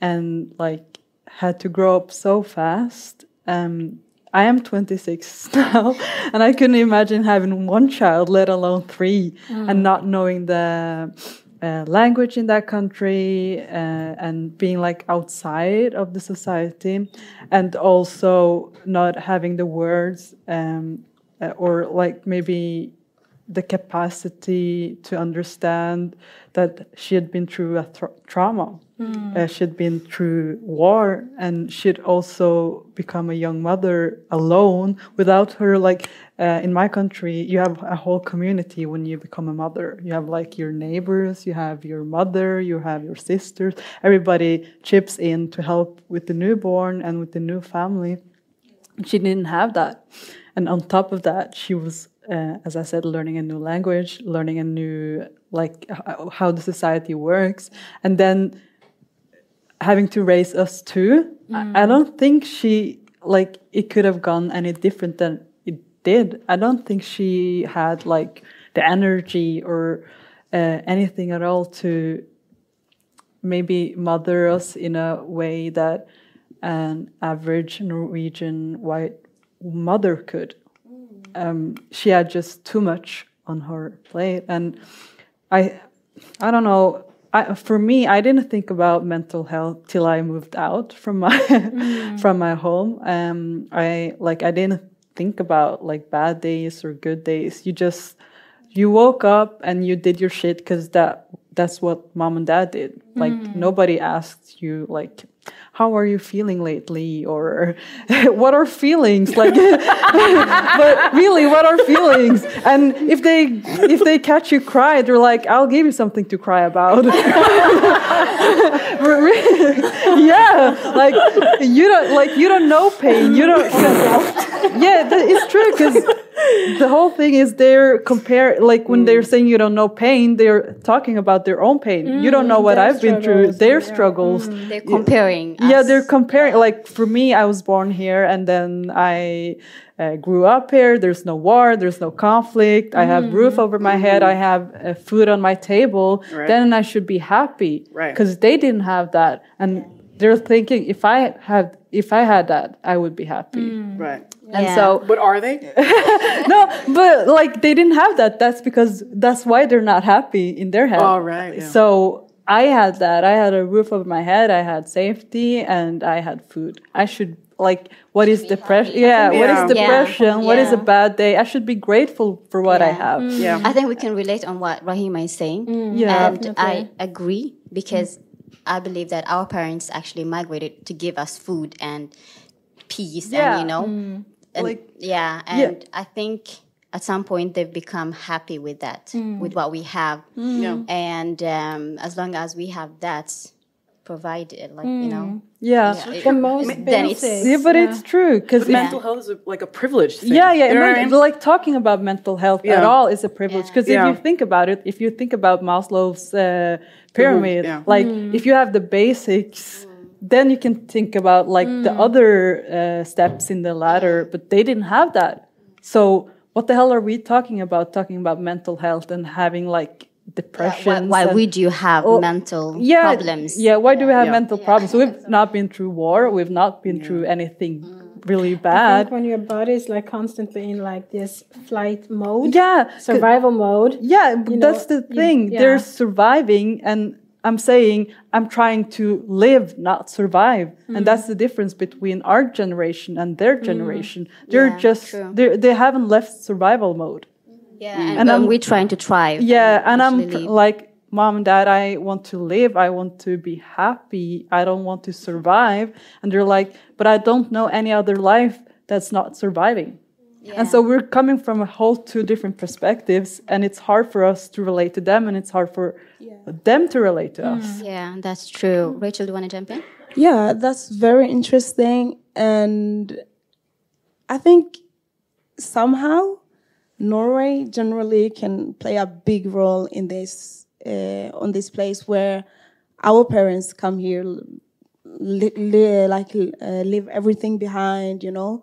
[SPEAKER 6] and like had to grow up so fast. Um, I am 26 (laughs) now, and I couldn't imagine having one child, let alone three, and not knowing the uh, language in that country uh, and being like outside of the society, and also not having the words um, uh, or like maybe the capacity to understand that she had been through a tra- trauma. Uh, she'd been through war and she'd also become a young mother alone. Without her like uh, in my country you have a whole community when you become a mother. You have like your neighbors you have your mother you have your sisters. Everybody chips in to help with the newborn and with the new family. She didn't have that. And on top of that she was uh, as i said learning a new language learning a new like how the society works. And then having to raise us too. I, I don't think she like it could have gone any different than it did. I don't think she had like the energy or uh, anything at all to maybe mother us in a way that an average Norwegian white mother could. Um, she had just too much on her plate, and I, I don't know. I, for me, I didn't think about mental health till I moved out from my (laughs) from my home. Um, I like I didn't think about like bad days or good days. You just you woke up and you did your shit because that that's what mom and dad did like nobody asked you like how are you feeling lately? Or (laughs) what are feelings? Like (laughs) but really what are feelings? And if they if they catch you cry they're like i'll give you something to cry about. (laughs) Yeah like you don't like you don't know pain you don't yeah it's true because the whole thing is they're compare like when they're mm. saying you don't know pain they're talking about their own pain you don't know mm,
[SPEAKER 3] what
[SPEAKER 6] i've been through their
[SPEAKER 3] yeah.
[SPEAKER 6] struggles mm,
[SPEAKER 2] They're comparing.
[SPEAKER 6] yeah
[SPEAKER 2] us.
[SPEAKER 6] they're comparing like for me i was born here and then i uh, grew up here there's no war there's no conflict i have roof over my head i have uh, food on my table
[SPEAKER 5] Right.
[SPEAKER 6] then i should be happy
[SPEAKER 5] Right.
[SPEAKER 6] because they didn't have that and they're thinking if i had if i had that i would be happy mm.
[SPEAKER 5] right.
[SPEAKER 6] and
[SPEAKER 2] Yeah.
[SPEAKER 6] so
[SPEAKER 5] But are they? (laughs)
[SPEAKER 6] no but like they didn't have that that's because that's why they're not happy in their head
[SPEAKER 5] Oh, right, yeah.
[SPEAKER 6] so i had that i had a roof over my head i had safety and i had food i should like what is depression yeah, what
[SPEAKER 5] Yeah.
[SPEAKER 6] is
[SPEAKER 2] Yeah.
[SPEAKER 6] depression what is a bad day i should be grateful for what i
[SPEAKER 2] Yeah.
[SPEAKER 6] have mm.
[SPEAKER 5] Yeah.
[SPEAKER 2] I think we can relate on what Rahima is saying.
[SPEAKER 6] Yeah.
[SPEAKER 2] And I agree because I believe that our parents actually migrated to give us food and peace
[SPEAKER 6] Yeah.
[SPEAKER 2] and, you know, mm. and,
[SPEAKER 6] Like-
[SPEAKER 2] yeah. And I think at some point they've become happy with that, mm. with what we have. Mm.
[SPEAKER 5] Yeah.
[SPEAKER 2] And um, as long as we have that provided, like, you know,
[SPEAKER 6] yeah
[SPEAKER 2] yeah, it-
[SPEAKER 3] The most
[SPEAKER 2] then it's-
[SPEAKER 3] basic.
[SPEAKER 6] yeah but it's true because
[SPEAKER 5] Mental health is a, like a privilege. Thing.
[SPEAKER 6] yeah yeah
[SPEAKER 5] You know I mean?
[SPEAKER 6] like talking about mental health at all is a privilege because
[SPEAKER 5] Yeah.
[SPEAKER 6] if you think about it if you think about maslow's uh, pyramid
[SPEAKER 5] yeah.
[SPEAKER 6] like if you have the basics then you can think about like the other uh, steps in the ladder but they didn't have that so what the hell are we talking about talking about mental health and having like
[SPEAKER 2] why,
[SPEAKER 6] depression
[SPEAKER 2] why would you have mental
[SPEAKER 6] yeah,
[SPEAKER 2] problems?
[SPEAKER 6] Yeah, why do we have
[SPEAKER 5] Yeah.
[SPEAKER 6] mental problems? We've (laughs) not been through war. We've not been through anything really
[SPEAKER 3] I
[SPEAKER 6] bad.
[SPEAKER 3] when your body is like constantly in like this flight mode,
[SPEAKER 6] Yeah,
[SPEAKER 3] survival mode.
[SPEAKER 6] Yeah,
[SPEAKER 3] you
[SPEAKER 6] that's
[SPEAKER 3] know,
[SPEAKER 6] the
[SPEAKER 3] you-
[SPEAKER 6] thing.
[SPEAKER 3] yeah.
[SPEAKER 6] They're surviving, and I'm saying I'm trying to live, not survive.
[SPEAKER 3] Mm.
[SPEAKER 6] And that's the difference between our generation and their generation. They're
[SPEAKER 2] Yeah,
[SPEAKER 6] just they they haven't left survival mode.
[SPEAKER 2] Yeah, and,
[SPEAKER 6] And
[SPEAKER 2] um,
[SPEAKER 6] I'm-
[SPEAKER 2] we're trying to thrive.
[SPEAKER 6] Yeah, and I'm
[SPEAKER 2] actually live.
[SPEAKER 6] like, mom and dad, I want to live. I want to be happy. I don't want to survive. And they're like, but I don't know any other life that's not surviving. Yeah. And so we're coming from a whole two different perspectives, and it's hard for us to relate to them, and it's hard for them to relate to us.
[SPEAKER 2] Yeah, that's true. Rachel, do you want to jump in?
[SPEAKER 8] Yeah, that's very interesting. And I think somehow Norway generally can play a big role in this, uh, on this place where our parents come here, li- li- like uh, leave everything behind, you know.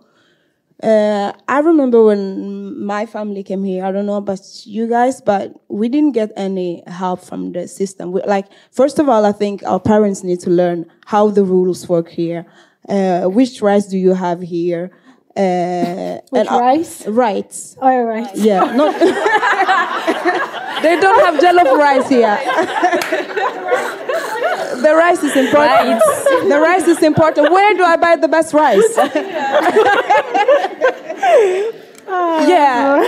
[SPEAKER 8] Uh, I remember when my family came here. I don't know about you guys, but we didn't get any help from the system. We, like, first of all, I think our parents need to learn how the rules work here. Uh, which rights do you have here? Uh,
[SPEAKER 3] Which
[SPEAKER 8] and, uh,
[SPEAKER 3] rice?
[SPEAKER 8] rights.
[SPEAKER 3] All right.
[SPEAKER 8] Yeah. No. they don't have jollof rice here. the rice is important. The rice is important. Where do I buy the best rice? yeah.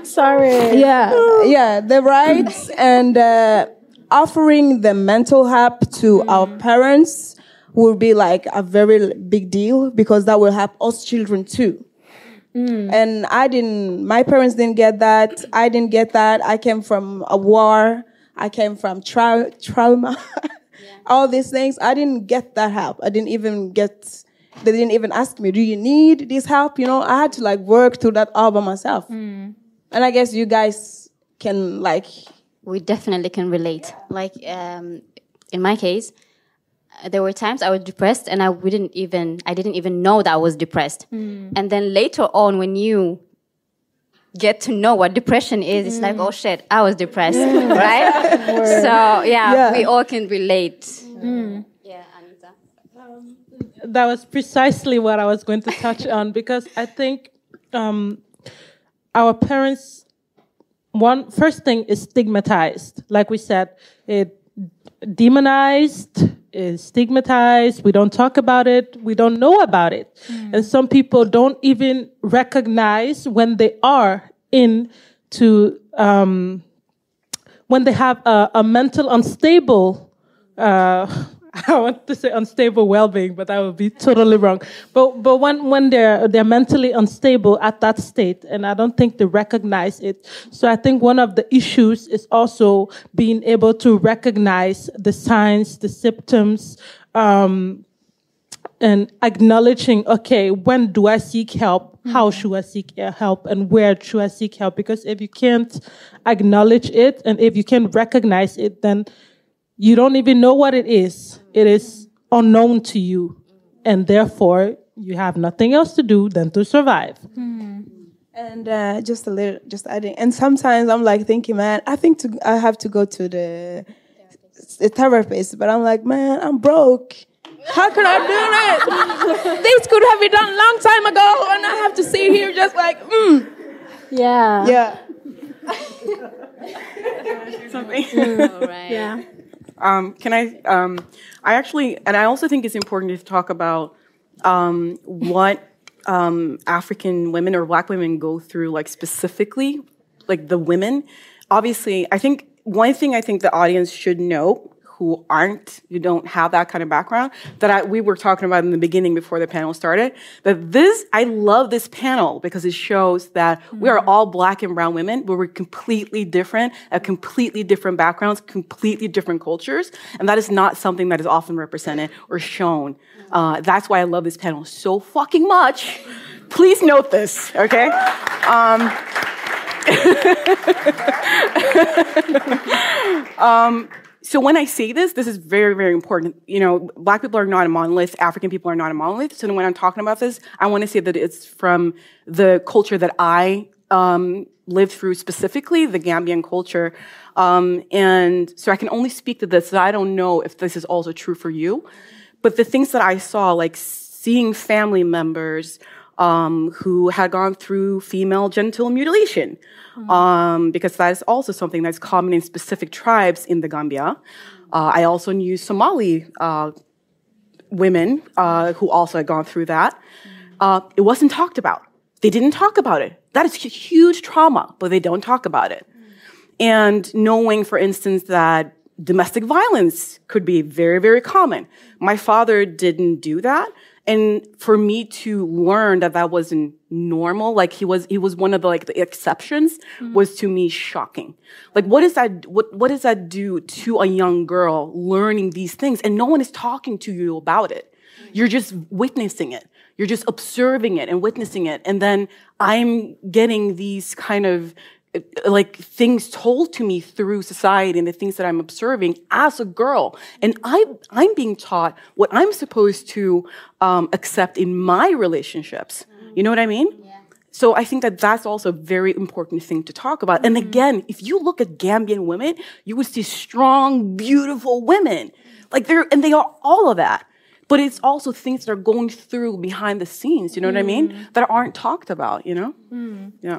[SPEAKER 8] (laughs) (laughs)
[SPEAKER 3] Sorry.
[SPEAKER 8] Yeah. Yeah. The rights and uh, offering the mental help to our parents will be like a very big deal because that will help us children too. And I didn't, my parents didn't get that. I didn't get that. I came from a war. I came from trau- trauma. (laughs) All these things. I didn't get that help. I didn't even get, they didn't even ask me, do you need this help? You know, I had to like work through that all by myself. And I guess you guys can like,
[SPEAKER 2] we definitely can relate. Like um, in my case, there were times I was depressed and I wouldn't even I didn't even know that I was depressed. Hmm. And then later on, when you get to know what depression is, it's like, hmm. oh shit, I was depressed, (laughs) right? so yeah,
[SPEAKER 8] Yeah.
[SPEAKER 2] we all can relate. Hmm. Yeah, Anita.
[SPEAKER 7] Um, that was precisely what I was going to touch (laughs) on because I think um, our parents, one first thing is stigmatized. Like we said, it demonized, is stigmatized. We don't talk about it. We don't know about it, and some people don't even recognize when they are into um, when they have a, a mental unstable uh, (laughs) I want to say unstable well-being, but that would be totally wrong. But but when when they're they're mentally unstable at that state, and I don't think they recognize it. So I think one of the issues is also being able to recognize the signs, the symptoms, um, and acknowledging, okay, when do I seek help? How should I seek help? And where should I seek help? Because if you can't acknowledge it and if you can't recognize it, then you don't even know what it is. It is unknown to you. And therefore, you have nothing else to do than to survive.
[SPEAKER 8] and uh, just a little, just adding. And sometimes I'm like thinking, man, I think to, I have to go to the, the therapist, but I'm like, man, I'm broke. How can I do that? (laughs) this could have been done a long time ago, and I have to sit here just like, mm.
[SPEAKER 3] Yeah.
[SPEAKER 8] Yeah. (laughs)
[SPEAKER 5] Something. (laughs)
[SPEAKER 2] All right.
[SPEAKER 3] Yeah.
[SPEAKER 5] Um, can I? Um, I actually, and I also think it's important to talk about um, what um, African women or Black women go through, like specifically, like the women. Obviously, I think one thing I think the audience should know who aren't, you don't have that kind of background, that I, we were talking about in the beginning before the panel started, that this, I love this panel because it shows that we are all black and brown women, but we're completely different, have completely different backgrounds, completely different cultures, and that is not something that is often represented or shown. Uh, that's why I love this panel so fucking much. Please note this, okay? Um, (laughs) um, so when I say this, this is very, very important. You know, black people are not a monolith, African people are not a monolith. So when I'm talking about this, I want to say that it's from the culture that I um, lived through specifically, the Gambian culture. Um, and so I can only speak to this, I don't know if this is also true for you. But the things that I saw, like seeing family members um, who had gone through female genital mutilation, um, because that is also something that's common in specific tribes in the Gambia. Uh, I also knew Somali uh, women uh, who also had gone through that. Uh, it wasn't talked about. They didn't talk about it. That is huge trauma, but they don't talk about it. And knowing, for instance, that domestic violence could be very, very common. My father didn't do that. And for me to learn that that wasn't normal, like he was, he was one of the, like, the exceptions mm-hmm. was to me shocking. Like, what does that, what, what does that do to a young girl learning these things? And no one is talking to you about it. Mm-hmm. You're just witnessing it. You're just observing it and witnessing it. And then I'm getting these kind of like things told to me through society and the things that I'm observing as a girl. And I, I'm being taught what I'm supposed to um, accept in my relationships. You know what I mean? Yeah. So I think that that's also a very important thing to talk about. And mm-hmm. again, if you look at Gambian women, you would see strong, beautiful women. Like they're, and they are all of that. But it's also things that are going through behind the scenes, you know what I mean? Mm. That aren't talked about, you know? Mm. Yeah.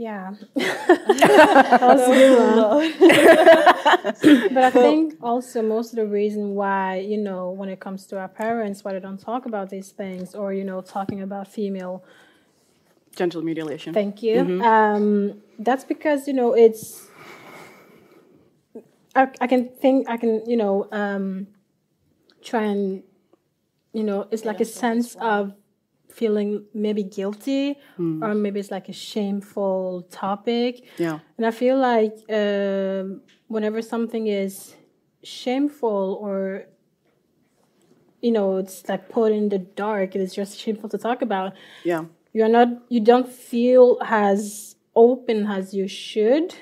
[SPEAKER 3] Yeah. That a good one. but I think also most of the reason why, you know, when it comes to our parents, why they don't talk about these things or, you know, talking about female
[SPEAKER 5] Genital mutilation.
[SPEAKER 3] Thank you. Um, that's because you know it's. I, I can think I can you know um, try and you know it's like a sense of feeling maybe guilty or maybe it's like a shameful topic.
[SPEAKER 5] Yeah.
[SPEAKER 3] And I feel like um, whenever something is shameful or you know it's like put in the dark, it is just shameful to talk about
[SPEAKER 5] Yeah.
[SPEAKER 3] you're not you don't feel as open as you should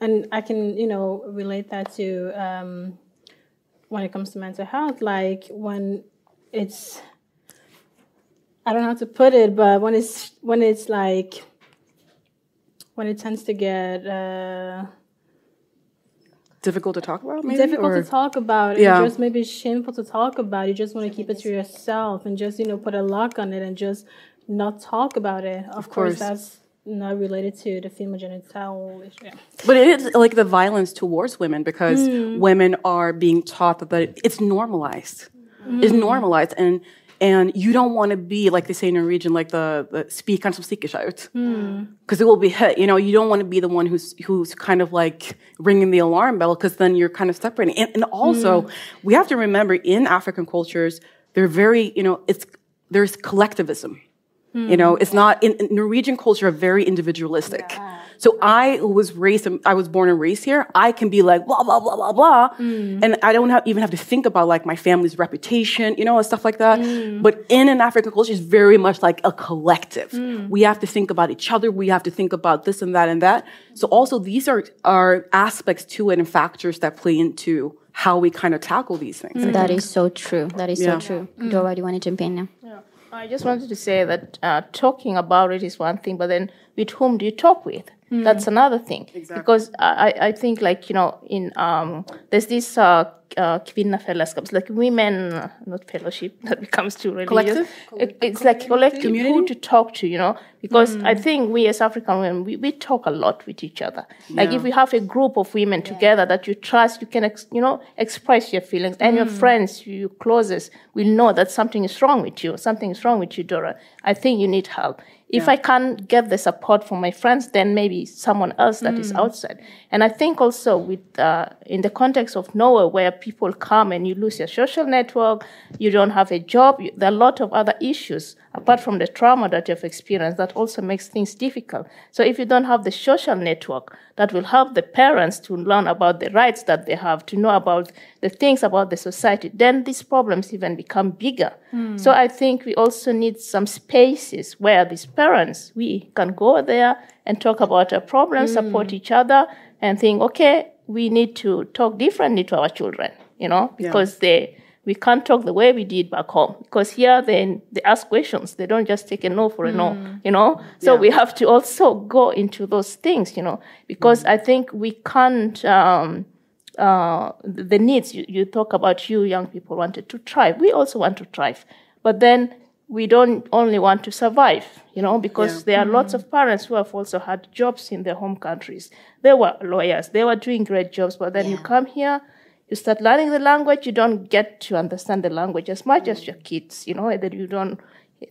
[SPEAKER 3] and i can you know relate that to um, when it comes to mental health like when it's i don't know how to put it but when it's when it's like when it tends to get uh,
[SPEAKER 5] Difficult to talk about, maybe?
[SPEAKER 3] difficult
[SPEAKER 5] or-
[SPEAKER 3] to talk about
[SPEAKER 5] Yeah.
[SPEAKER 3] just maybe shameful to talk about you just want to keep it to yourself and just you know put a lock on it and just not talk about it of, course.
[SPEAKER 5] course.
[SPEAKER 3] that's not related to the female genital issue yeah.
[SPEAKER 5] But it is like the violence towards women because women are being taught that that it's normalized. It's normalized and and you don't want to be like they say in Norwegian, like the, the speak on some stickers out. Because hmm. it will be hit. You know, you don't want to be the one who's who's kind of like ringing the alarm bell because then you're kind of separating. And, and also, hmm. we have to remember in African cultures, they're very, you know, it's there's collectivism. You know, it's not in, in Norwegian culture are very individualistic. So I was raised, I was born and raised here. I can be like blah blah blah blah blah, mm. and I don't have, even have to think about like my family's reputation, you know, and stuff like that. Mm. But in an African culture, it's very much like a collective. Mm. We have to think about each other. We have to think about this and that and that. So also these are are aspects to it and factors that play into how we kind of tackle these things.
[SPEAKER 2] That is so true. That is
[SPEAKER 5] Yeah.
[SPEAKER 2] so true. Dora, do you want to jump in now?
[SPEAKER 4] I just wanted to say that uh, talking about it is one thing, but then with whom do you talk with? That's another thing. Exactly. Because I, I think, like, you know, in um, there's this uh, uh, kvinnefellesskaps, like women, uh, not fellowship, (laughs) that becomes too religious.
[SPEAKER 5] Collective?
[SPEAKER 4] It- it's like collective, who to talk to, you know? Because I think we as African women, we, we talk a lot with each other. Like if we have a group of women together that you trust, you can, ex- you know, express your feelings. And your friends, your closest, will know that something is wrong with you. Something is wrong with you, Dora. I think you need help. If I can't get the support from my friends, then maybe someone else that is outside. And I think also with uh, in the context of Norway, where people come and you lose your social network, you don't have a job, there are a lot of other issues apart from the trauma that you've experienced that also makes things difficult. So if you don't have the social network that will help the parents to learn about the rights that they have, to know about the things about the society, then these problems even become bigger. Hmm. So I think we also need some spaces where these parents, we can go there and talk about our problems, hmm. support each other, and think, okay, we need to talk differently to our children, you know, because they we can't talk the way we did back home because here they, they ask questions. They don't just take a no for a no you know? So we have to also go into those things you know? Because i think we can't um, uh, the needs. You, you talk about you young people wanted to thrive. We also want to thrive, but then we don't only want to survive, you know, because
[SPEAKER 5] Yeah.
[SPEAKER 4] there are lots of parents who have also had jobs in their home countries. They were lawyers, they were doing great jobs, but then you come here, you start learning the language, you don't get to understand the language as much as mm. your kids, you know, that you don't,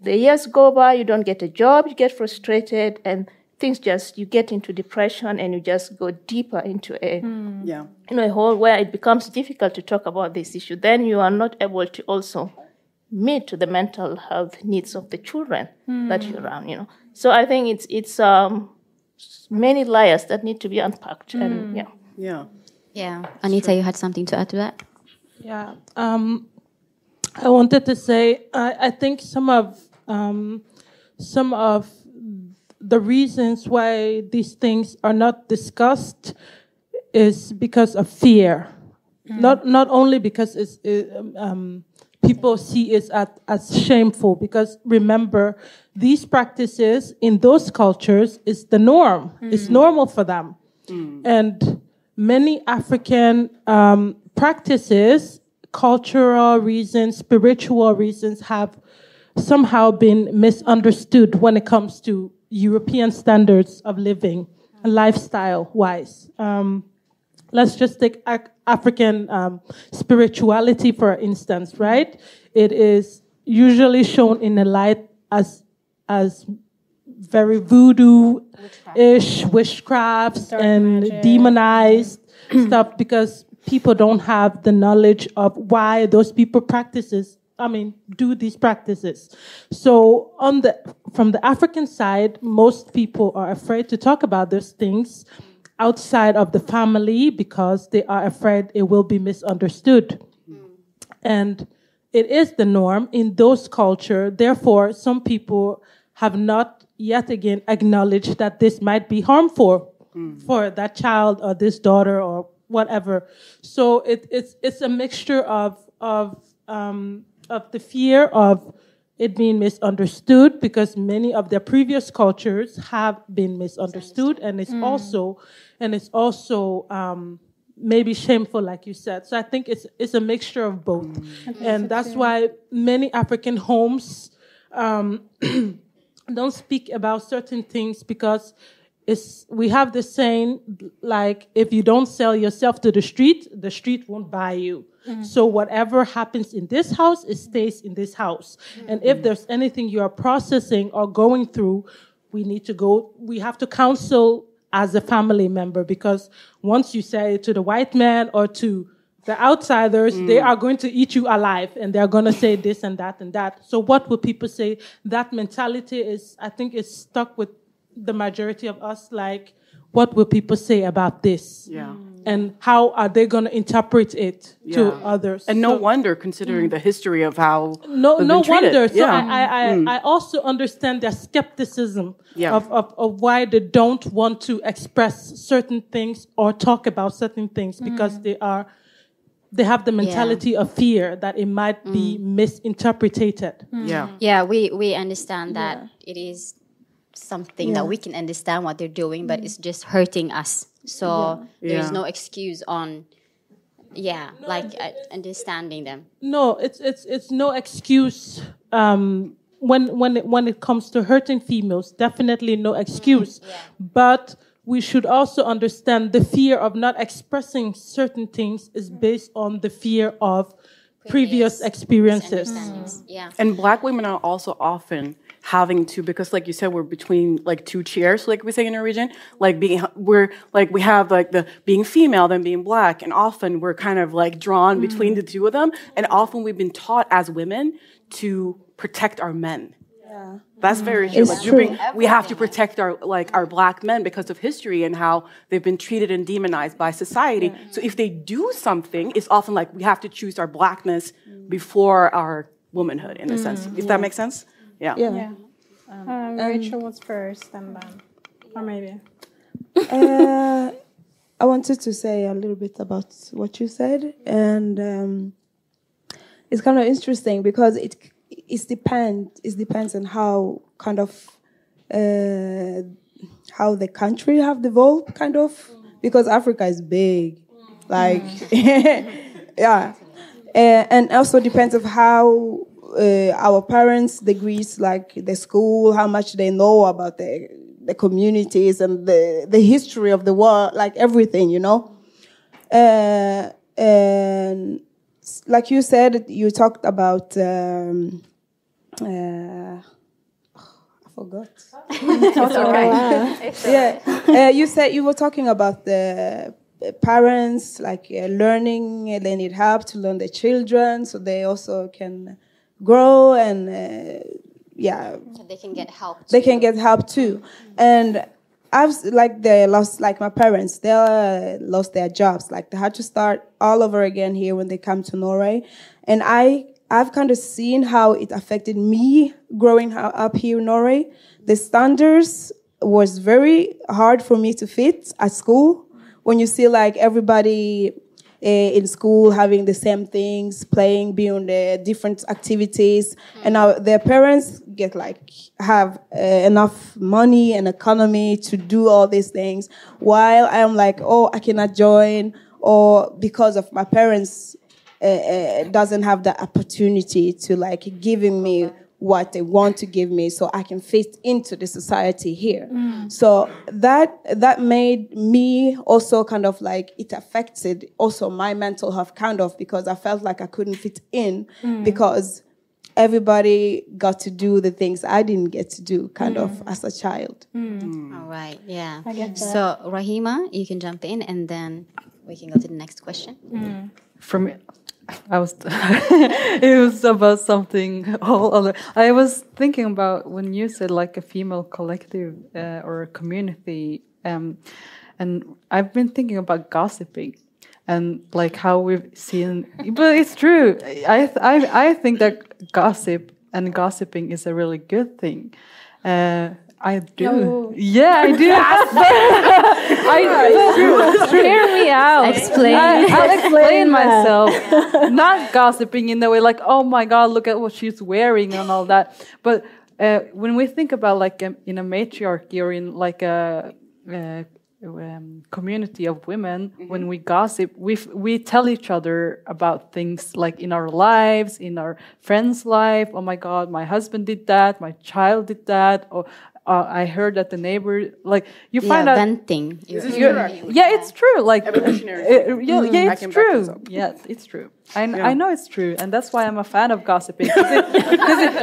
[SPEAKER 4] the years go by, you don't get a job, you get frustrated, and things just, you get into depression and you just go deeper into a, hmm.
[SPEAKER 5] Yeah.
[SPEAKER 4] you know, a hole where it becomes difficult to talk about this issue. Then you are not able to also meet the mental health needs of the children hmm. that you're around, you know. So I think it's it's um many layers that need to be unpacked and hmm. yeah.
[SPEAKER 5] Yeah.
[SPEAKER 2] Yeah. Anita, you had something to add to that?
[SPEAKER 7] Yeah. Um, I wanted to say I, I think some of um, some of the reasons why these things are not discussed is because of fear. Not not only because it's it, um, people see it as, as shameful. Because remember, these practices in those cultures is the norm. It's normal for them, and many African um, practices, cultural reasons, spiritual reasons, have somehow been misunderstood when it comes to European standards of living, and lifestyle wise. Um, let's just take ac- African um, spirituality, for instance, right? It is usually shown in a light as as very voodoo-ish witchcrafts and
[SPEAKER 3] magic.
[SPEAKER 7] demonized (clears throat) stuff because people don't have the knowledge of why those people practices I mean, do these practices. So on the from the African side, most people are afraid to talk about those things outside of the family because they are afraid it will be misunderstood. Hmm. And it is the norm in those culture. Therefore, some people have not yet again acknowledge that this might be harmful for that child or this daughter or whatever. So it, it's it's a mixture of of um, of the fear of it being misunderstood because many of their previous cultures have been misunderstood, and it's also and it's also um, maybe shameful, like you said. So I think it's it's a mixture of both, and that's why many African homes um, (clears throat) don't speak about certain things because it's we have the saying like if you don't sell yourself to the street, the street won't buy you. Mm. So whatever happens in this house, it stays in this house. Mm. And if there's anything you are processing or going through, we need to go. We have to counsel as a family member because once you say it to the white man or to the outsiders, they mm. are going to eat you alive and they're going to say this and that and that. So what will people say? That mentality is, I think, is stuck with the majority of us. Like, what will people say about this?
[SPEAKER 5] Yeah. Mm.
[SPEAKER 7] And how are they going to interpret it to others?
[SPEAKER 5] And no
[SPEAKER 7] So-
[SPEAKER 5] wonder, considering mm. the history of how
[SPEAKER 7] no, no
[SPEAKER 5] been
[SPEAKER 7] wonder. So
[SPEAKER 5] yeah.
[SPEAKER 7] I, I, I, I also understand their skepticism
[SPEAKER 5] Yeah.
[SPEAKER 7] of, of, of why they don't want to express certain things or talk about certain things because they are they have the mentality of fear that it might be misinterpreted.
[SPEAKER 5] yeah.
[SPEAKER 2] Yeah, we, we understand that it is something that we can understand what they're doing, but it's just hurting us. So there's
[SPEAKER 5] Yeah.
[SPEAKER 2] no excuse on, yeah, like uh, understanding them.
[SPEAKER 7] No, it's it's it's no excuse. Um, when when it, when it comes to hurting females, definitely no excuse. But we should also understand the fear of not expressing certain things is mm-hmm. based on the fear of previous experiences.
[SPEAKER 2] Misunderstandings. Mm-hmm. Yeah.
[SPEAKER 5] And black women are also often having to because like you said we're between like two chairs like we say in our region like being we're like we have like the being female then being black and often we're kind of like drawn between mm-hmm. the two of them and often we've been taught as women to protect our men that's very true. Like,
[SPEAKER 8] true.
[SPEAKER 5] bring- we have to protect our like our black men because of history and how they've been treated and demonized by society. So if they do something, it's often like we have to choose our blackness before our womanhood, in a sense. If that makes sense, yeah.
[SPEAKER 6] Yeah.
[SPEAKER 3] Yeah. Um, Rachel was first, and then, or maybe.
[SPEAKER 8] uh, I wanted to say a little bit about what you said, and um, it's kind of interesting because it it depend it depends on how kind of uh, how the country have developed, kind of because Africa is big, Like, (laughs) yeah, uh, and also depends of how uh, our parents' degrees, like the school, how much they know about the the communities and the the history of the world, like everything, you know. Uh, and like you said, you talked about. Um, uh, I forgot. (laughs) yeah, uh, you said you were talking about the parents, like uh, learning, uh, they need help to learn their children, so they also can grow and uh, yeah,
[SPEAKER 2] They can get help.
[SPEAKER 8] they can get help too. And I've like they lost like my parents, they uh, lost their jobs. Like they had to start all over again here when they come to Norway, and I I've kind of seen how it affected me growing up here in Norway. The standards was very hard for me to fit at school. When you see like everybody uh, in school having the same things, playing, being on the different activities, and now their parents get like have uh, enough money and economy to do all these things, while I'm like, oh, I cannot join, or because of my parents uh, uh, doesn't have the opportunity to like giving me what they want to give me so I can fit into the society here. Mm. So that that made me also kind of like it affected also my mental health kind of because I felt like I couldn't fit in mm. because everybody got to do the things I didn't get to do kind of mm. as a child.
[SPEAKER 2] All right, yeah.
[SPEAKER 3] I get that.
[SPEAKER 2] So, Rahima, you can jump in and then we can go to the next question.
[SPEAKER 6] For me, I was. (laughs) it was about something all other. I was thinking about when you said like a female collective uh, or a community, um, and I've been thinking about gossiping, and like how we've seen. But it's true. I I I think that gossip and gossiping is a really good thing. Uh, I do.
[SPEAKER 3] No.
[SPEAKER 6] Yeah, I do. (laughs) (laughs) I, it's true. It's (laughs) true.
[SPEAKER 4] Hear me out.
[SPEAKER 2] Explain.
[SPEAKER 6] I, I'll explain myself. Not gossiping in the way like, oh my god, look at what she's wearing and all that. But uh, when we think about like um, in a matriarchy or in like a, uh um, community of women, when we gossip, we f- we tell each other about things like in our lives, in our friends' life. Oh my god, my husband did that. My child did that. Or uh, I heard that the neighbor like you
[SPEAKER 2] Yeah,
[SPEAKER 6] find out.
[SPEAKER 2] venting. You-
[SPEAKER 6] You're- yeah, it's true. Like,
[SPEAKER 5] Evolutionary (laughs)
[SPEAKER 6] uh,
[SPEAKER 5] thing.
[SPEAKER 6] yeah, yeah, it's true.
[SPEAKER 5] this.
[SPEAKER 6] Yeah, it's true. I,
[SPEAKER 5] Yeah.
[SPEAKER 6] I know it's true, and that's why I'm a fan of gossiping. 'Cause it- 'cause it-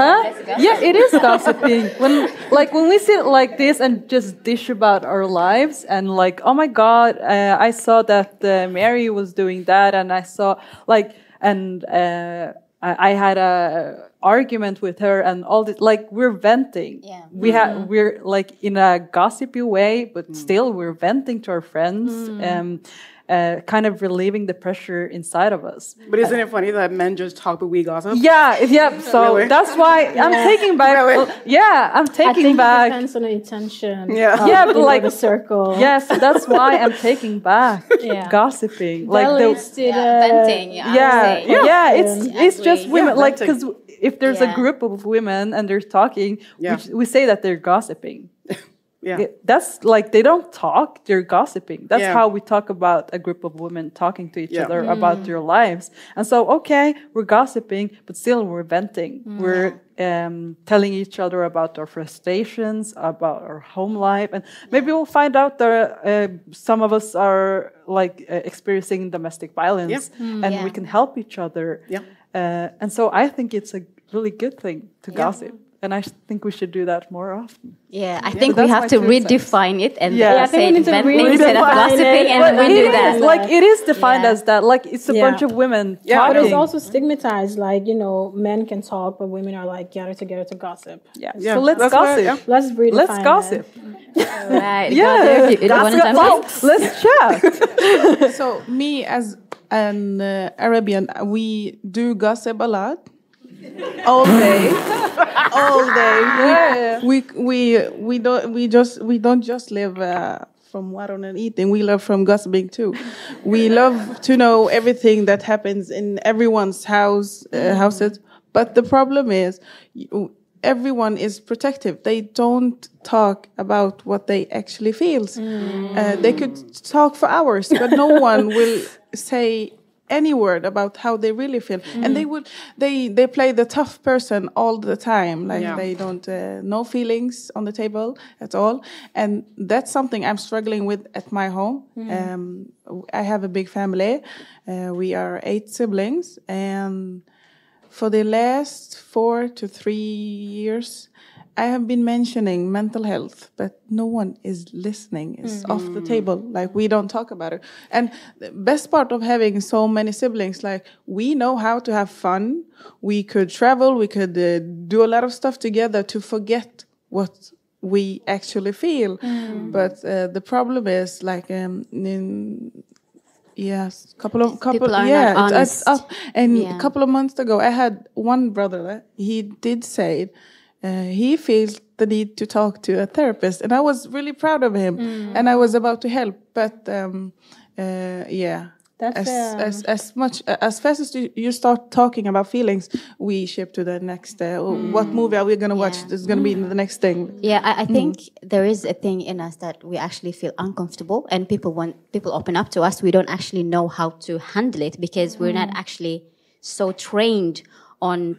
[SPEAKER 6] huh? Yeah, it is gossiping. When like when we sit like this and just dish about our lives, and like, oh my God, uh, I saw that uh, Mary was doing that, and I saw like, and uh, I, I had a argument with her, and all this. Like we're venting.
[SPEAKER 2] Yeah.
[SPEAKER 6] We have mm-hmm. we're like in a gossipy way, but mm. still we're venting to our friends, mm. and uh, kind of relieving the pressure inside of us.
[SPEAKER 5] But isn't it funny that men just talk but we gossip?
[SPEAKER 6] Yeah, yeah. (laughs) So
[SPEAKER 5] Really?
[SPEAKER 6] that's why I'm taking back.
[SPEAKER 5] Really?
[SPEAKER 6] Oh, yeah, I'm
[SPEAKER 3] I
[SPEAKER 6] taking
[SPEAKER 3] think it
[SPEAKER 6] back.
[SPEAKER 3] depends on the intention.
[SPEAKER 5] Yeah.
[SPEAKER 6] Yeah, but like
[SPEAKER 3] the circle.
[SPEAKER 6] Yes, that's why I'm taking (laughs) back
[SPEAKER 3] Yeah.
[SPEAKER 6] gossiping.
[SPEAKER 3] That
[SPEAKER 6] Like the
[SPEAKER 3] leads to
[SPEAKER 2] Yeah,
[SPEAKER 3] the-
[SPEAKER 2] venting. Yeah, I
[SPEAKER 6] yeah, yeah, it's
[SPEAKER 2] Yeah.
[SPEAKER 6] it's just women.
[SPEAKER 5] Yeah,
[SPEAKER 6] like because if there's
[SPEAKER 2] Yeah.
[SPEAKER 6] a group of women and they're talking,
[SPEAKER 5] Yeah.
[SPEAKER 6] we, we say that they're gossiping. (laughs)
[SPEAKER 5] Yeah.
[SPEAKER 6] That's like they don't talk; they're gossiping. That's
[SPEAKER 5] Yeah.
[SPEAKER 6] how we talk about a group of women talking to each
[SPEAKER 5] Yeah.
[SPEAKER 6] other about their lives. And so, okay, we're gossiping, but still we're venting. We're um, telling each other about our frustrations, about our home life, and maybe we'll find out that uh, some of us are like uh, experiencing domestic violence, and
[SPEAKER 2] Yeah.
[SPEAKER 6] we can help each other.
[SPEAKER 5] Yeah.
[SPEAKER 6] Uh, and so, I think it's a really good thing to gossip. And I think we should do that more often.
[SPEAKER 2] Yeah, I think
[SPEAKER 6] So
[SPEAKER 2] we have to
[SPEAKER 6] two cents.
[SPEAKER 2] redefine it and
[SPEAKER 6] Yeah.
[SPEAKER 2] then
[SPEAKER 6] Yeah, I
[SPEAKER 3] think we
[SPEAKER 2] say
[SPEAKER 3] need to
[SPEAKER 2] instead of
[SPEAKER 3] redefine
[SPEAKER 2] gossiping,
[SPEAKER 3] it.
[SPEAKER 2] and
[SPEAKER 3] But
[SPEAKER 2] we do
[SPEAKER 6] is,
[SPEAKER 2] that.
[SPEAKER 6] like it is defined
[SPEAKER 2] Yeah.
[SPEAKER 6] as that. Like it's a
[SPEAKER 3] Yeah.
[SPEAKER 6] bunch of women
[SPEAKER 5] Yeah,
[SPEAKER 3] But it's also stigmatized. Like you know, men can talk, but women are like gather together to gossip.
[SPEAKER 6] yeah.
[SPEAKER 5] Yeah,
[SPEAKER 6] So let's
[SPEAKER 5] that's why-
[SPEAKER 6] gossip.
[SPEAKER 5] yeah.
[SPEAKER 3] Let's redefine.
[SPEAKER 6] Let's
[SPEAKER 3] that.
[SPEAKER 6] gossip.
[SPEAKER 2] Right. (laughs)
[SPEAKER 6] Yeah.
[SPEAKER 2] Gossip. You- you
[SPEAKER 6] That's go- well, let's chat. (laughs)
[SPEAKER 10] so me as an uh, Arabian, we do gossip a lot, all day, all day.
[SPEAKER 6] Yeah.
[SPEAKER 10] We we we don't we just we don't just live. Uh, from water and eating, we love from gossiping too. We love to know everything that happens in everyone's house, uh, houses. But the problem is, everyone is protective. They don't talk about what they actually feels. Uh, they could talk for hours, but no (laughs) one will say any word about how they really feel. And they would they they play the tough person all the time. Like
[SPEAKER 5] Yeah.
[SPEAKER 10] they don't uh, no feelings on the table at all. And that's something i'm struggling with at my home. Um, i have a big family. Uh, we are eight siblings. And for the last four to three years, I have been mentioning mental health, but no one is listening. It's off the table. Like we don't talk about it. And the best part of having so many siblings, like we know how to have fun. We could travel. We could uh, do a lot of stuff together to forget what we actually feel. But uh, the problem is like um, in Yes, couple of couple.
[SPEAKER 2] People
[SPEAKER 10] yeah, it's-
[SPEAKER 2] honest.
[SPEAKER 10] it's up. And
[SPEAKER 2] Yeah.
[SPEAKER 10] a couple of months ago, I had one brother. That he did say uh, he feels the need to talk to a therapist, and I was really proud of him.
[SPEAKER 3] Mm.
[SPEAKER 10] And I was about to help, but um, uh, yeah.
[SPEAKER 3] That's,
[SPEAKER 10] as,
[SPEAKER 3] um,
[SPEAKER 10] as as much as fast as you, start talking about feelings, we ship to the next. Uh, What movie are we gonna watch?
[SPEAKER 2] Yeah.
[SPEAKER 10] This is gonna be the next thing.
[SPEAKER 2] Yeah, I, I think there is a thing in us that we actually feel uncomfortable, and people want people open up to us. We don't actually know how to handle it because we're not actually so trained on,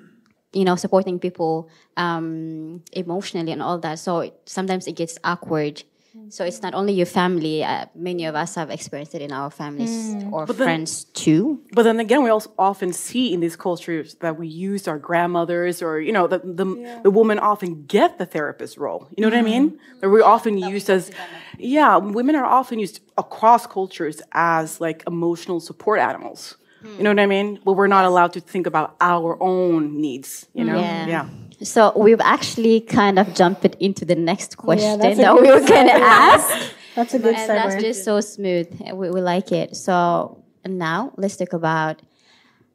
[SPEAKER 2] you know, supporting people um, emotionally and all that. So sometimes it gets awkward. So it's not only your family. Uh, many of us have experienced it in our families mm. or
[SPEAKER 5] then-
[SPEAKER 2] friends too.
[SPEAKER 5] But then again, we also often see in these cultures that we use our grandmothers or, you know, the, the, the women often get the therapist role. You know what I mean? Mm-hmm. That we're often used as, yeah, women are often used across cultures as like emotional support animals. Hmm. You know what I mean? But we're not allowed to think about our own needs, you know?
[SPEAKER 2] Yeah.
[SPEAKER 5] yeah.
[SPEAKER 2] So we've actually kind of jumped into the next question
[SPEAKER 3] that's a
[SPEAKER 2] that
[SPEAKER 3] good
[SPEAKER 2] we were (laughs) going to ask. (laughs)
[SPEAKER 3] That's a good
[SPEAKER 2] and that's just so smooth. We, we like it. So now let's talk about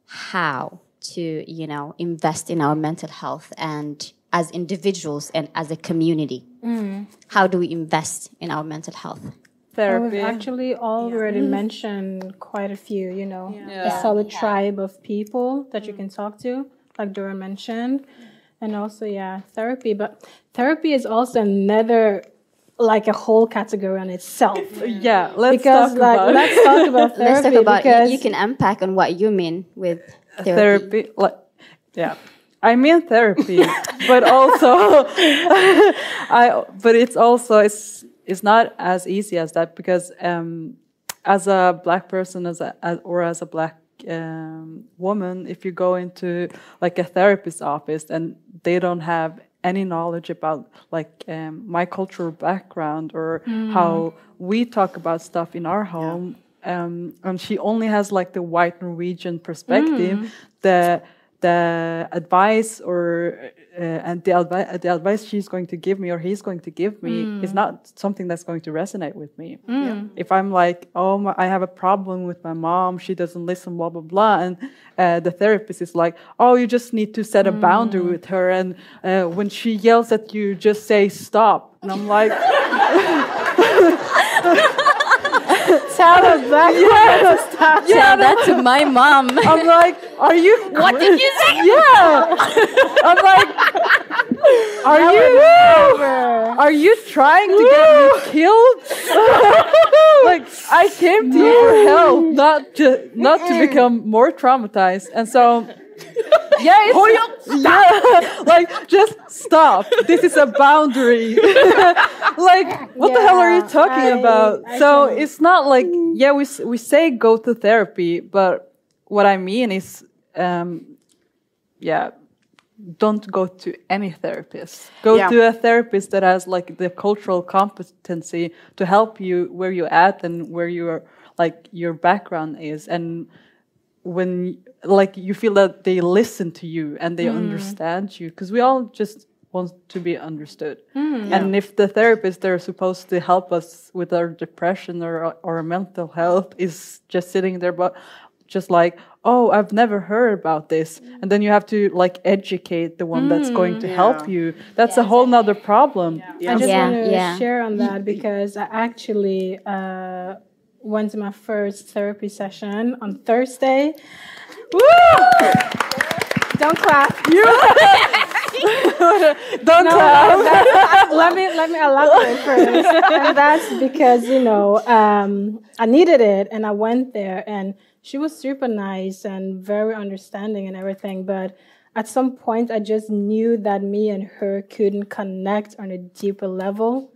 [SPEAKER 2] how to, you know, invest in our mental health and as individuals and as a community. Mm. How do we invest in our mental health?
[SPEAKER 3] Well,
[SPEAKER 6] Therapy.
[SPEAKER 3] we've actually already mm-hmm. mentioned quite a few, you know, a solid tribe of people that you mm. can talk to, like Dora mentioned. And also, yeah, therapy. But therapy is also another, like a whole category on itself. (laughs)
[SPEAKER 6] yeah, let's
[SPEAKER 3] Because,
[SPEAKER 6] talk
[SPEAKER 3] like,
[SPEAKER 6] about
[SPEAKER 3] let's talk (laughs) about therapy.
[SPEAKER 2] Let's talk about you,
[SPEAKER 3] because
[SPEAKER 2] you can unpack on what you mean with therapy.
[SPEAKER 6] therapy. Like, yeah, I mean therapy, (laughs) but also, I. But it's also it's it's not as easy as that because um, as a black person, as a as, or as a black um, woman, if you go into like a therapist's office and they don't have any knowledge about like um, my cultural background or how we talk about stuff in our home um, and she only has like the white Norwegian perspective the the advice or uh, and the, advi- the advice she's going to give me or he's going to give me is not something that's going to resonate with me. If I'm like, oh, my, I have a problem with my mom, she doesn't listen, blah blah blah, and uh, the therapist is like, oh, you just need to set a boundary with her, and uh, when she yells at you, just say stop. And I'm like, (laughs)
[SPEAKER 3] us that. (laughs)
[SPEAKER 2] Tell that to my mom. (laughs)
[SPEAKER 6] I'm like, are you? (laughs)
[SPEAKER 2] what did you say?
[SPEAKER 6] Yeah. I'm like, are you? Are you trying to get me killed? like, I came to you for help, not to not to become more traumatized. And so, yeah, it's, yeah, (laughs) like just stop. This is a boundary. (laughs) like, what the hell are you talking
[SPEAKER 3] I-
[SPEAKER 6] about?
[SPEAKER 3] I
[SPEAKER 6] so
[SPEAKER 3] can-
[SPEAKER 6] it's not like yeah, we we say go to therapy, but what I mean is, um, yeah, don't go to any therapist. Go
[SPEAKER 5] Yeah.
[SPEAKER 6] to a therapist that has like the cultural competency to help you where you're at and where your like your background is, and when like you feel that they listen to you and they hmm. understand you, because we all just want to be understood. Hmm. And if the therapist they're supposed to help us with our depression or our mental health is just sitting there, but just like, oh, I've never heard about this, hmm. and then you have to like educate the one that's going to help you. That's a whole nother problem.
[SPEAKER 3] I just
[SPEAKER 2] Yeah,
[SPEAKER 3] want to
[SPEAKER 2] yeah.
[SPEAKER 3] share on that because I actually uh, went to my first therapy session on Thursday. Woo! Don't clap.
[SPEAKER 6] You (laughs) don't
[SPEAKER 3] No,
[SPEAKER 6] tell.
[SPEAKER 3] that- let me let me elaborate first, and that's because you know um, I needed it, and I went there, and she was super nice and very understanding and everything. But at some point, I just knew that me and her couldn't connect on a deeper level,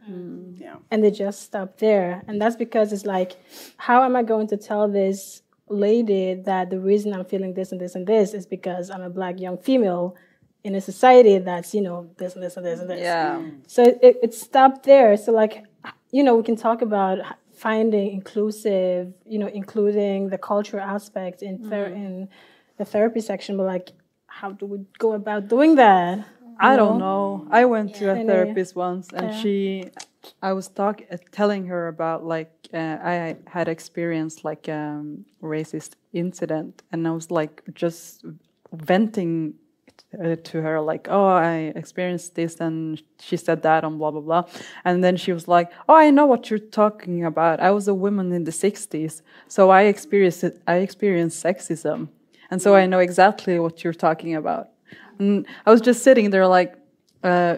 [SPEAKER 5] Yeah.
[SPEAKER 3] and they just stopped there. And that's because it's like, how am I going to tell this lady that the reason I'm feeling this and this and this is because I'm a black young female in a society that's you know this and this and this and this.
[SPEAKER 6] Yeah.
[SPEAKER 3] So it, it stopped there. So like, you know, we can talk about finding inclusive, you know, including the cultural aspect in ther- mm. in the therapy section, but like, how do we go about doing that?
[SPEAKER 6] I don't know. I went to a therapist once, and
[SPEAKER 3] Yeah.
[SPEAKER 6] she, I was talk, uh, telling her about like uh, I had experienced like um, racist incident, and I was like just venting uh, to her like, oh, I experienced this, and she said that, and blah blah blah, and then she was like, oh, I know what you're talking about. I was a woman in the '60s, so I experienced it, I experienced sexism, and so I know exactly what you're talking about. And I was just sitting there like, uh,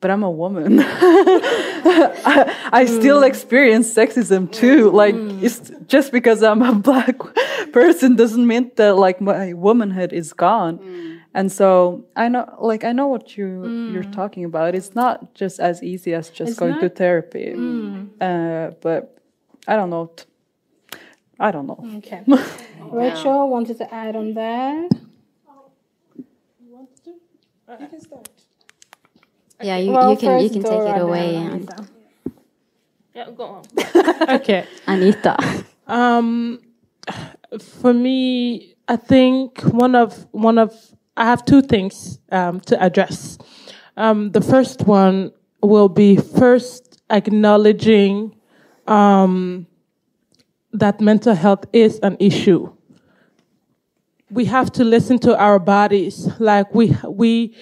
[SPEAKER 6] but I'm a woman. I, (laughs) I still hmm. experience sexism too. Hmm. Like, it's just because I'm a (laughs) black person doesn't mean that like my womanhood is gone. Hmm. And so I know, like, I know what you you're talking about. It's not just as easy as just
[SPEAKER 3] It's
[SPEAKER 6] going to
[SPEAKER 3] not?
[SPEAKER 6] therapy. Uh, but I don't know. I don't know.
[SPEAKER 3] Okay. (laughs) Rachel wanted to add on that.
[SPEAKER 2] Yeah, you,
[SPEAKER 3] Well,
[SPEAKER 2] you can you can take it away, and
[SPEAKER 4] Yeah, go on. (laughs)
[SPEAKER 7] Okay.
[SPEAKER 2] Anita.
[SPEAKER 7] Um, for me, I think one of one of I have two things um, to address. Um, the first one will be first acknowledging um, that mental health is an issue. We have to listen to our bodies, like we we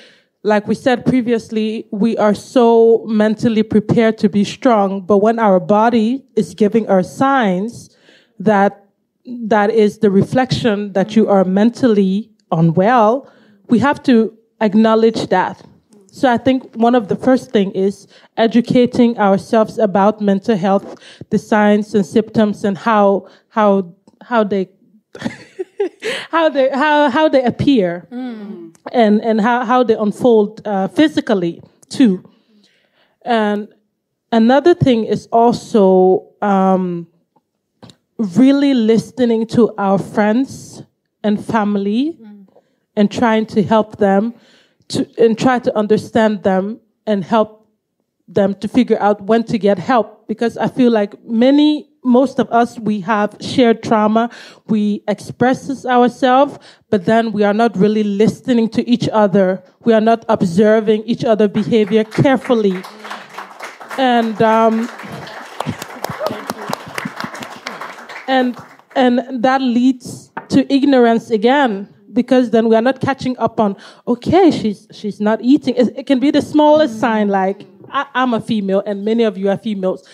[SPEAKER 7] like we said previously, we are so mentally prepared to be strong, but when our body is giving us signs that that is the reflection that you are mentally unwell, we have to acknowledge that. So I think one of the first thing is educating ourselves about mental health, the signs and symptoms and how how how they (laughs) how they how how they appear mm. And and how how they unfold uh, physically too. And another thing is also um, really listening to our friends and family and trying to help them to and try to understand them and help them to figure out when to get help because I feel like many most of us we have shared trauma. We express ourselves but then we are not really listening to each other. We are not observing each other behavior carefully. And um, and and that leads to ignorance again because then we are not catching up on okay she's she's not eating. It, it can be the smallest sign like I, i'm a female and many of you are females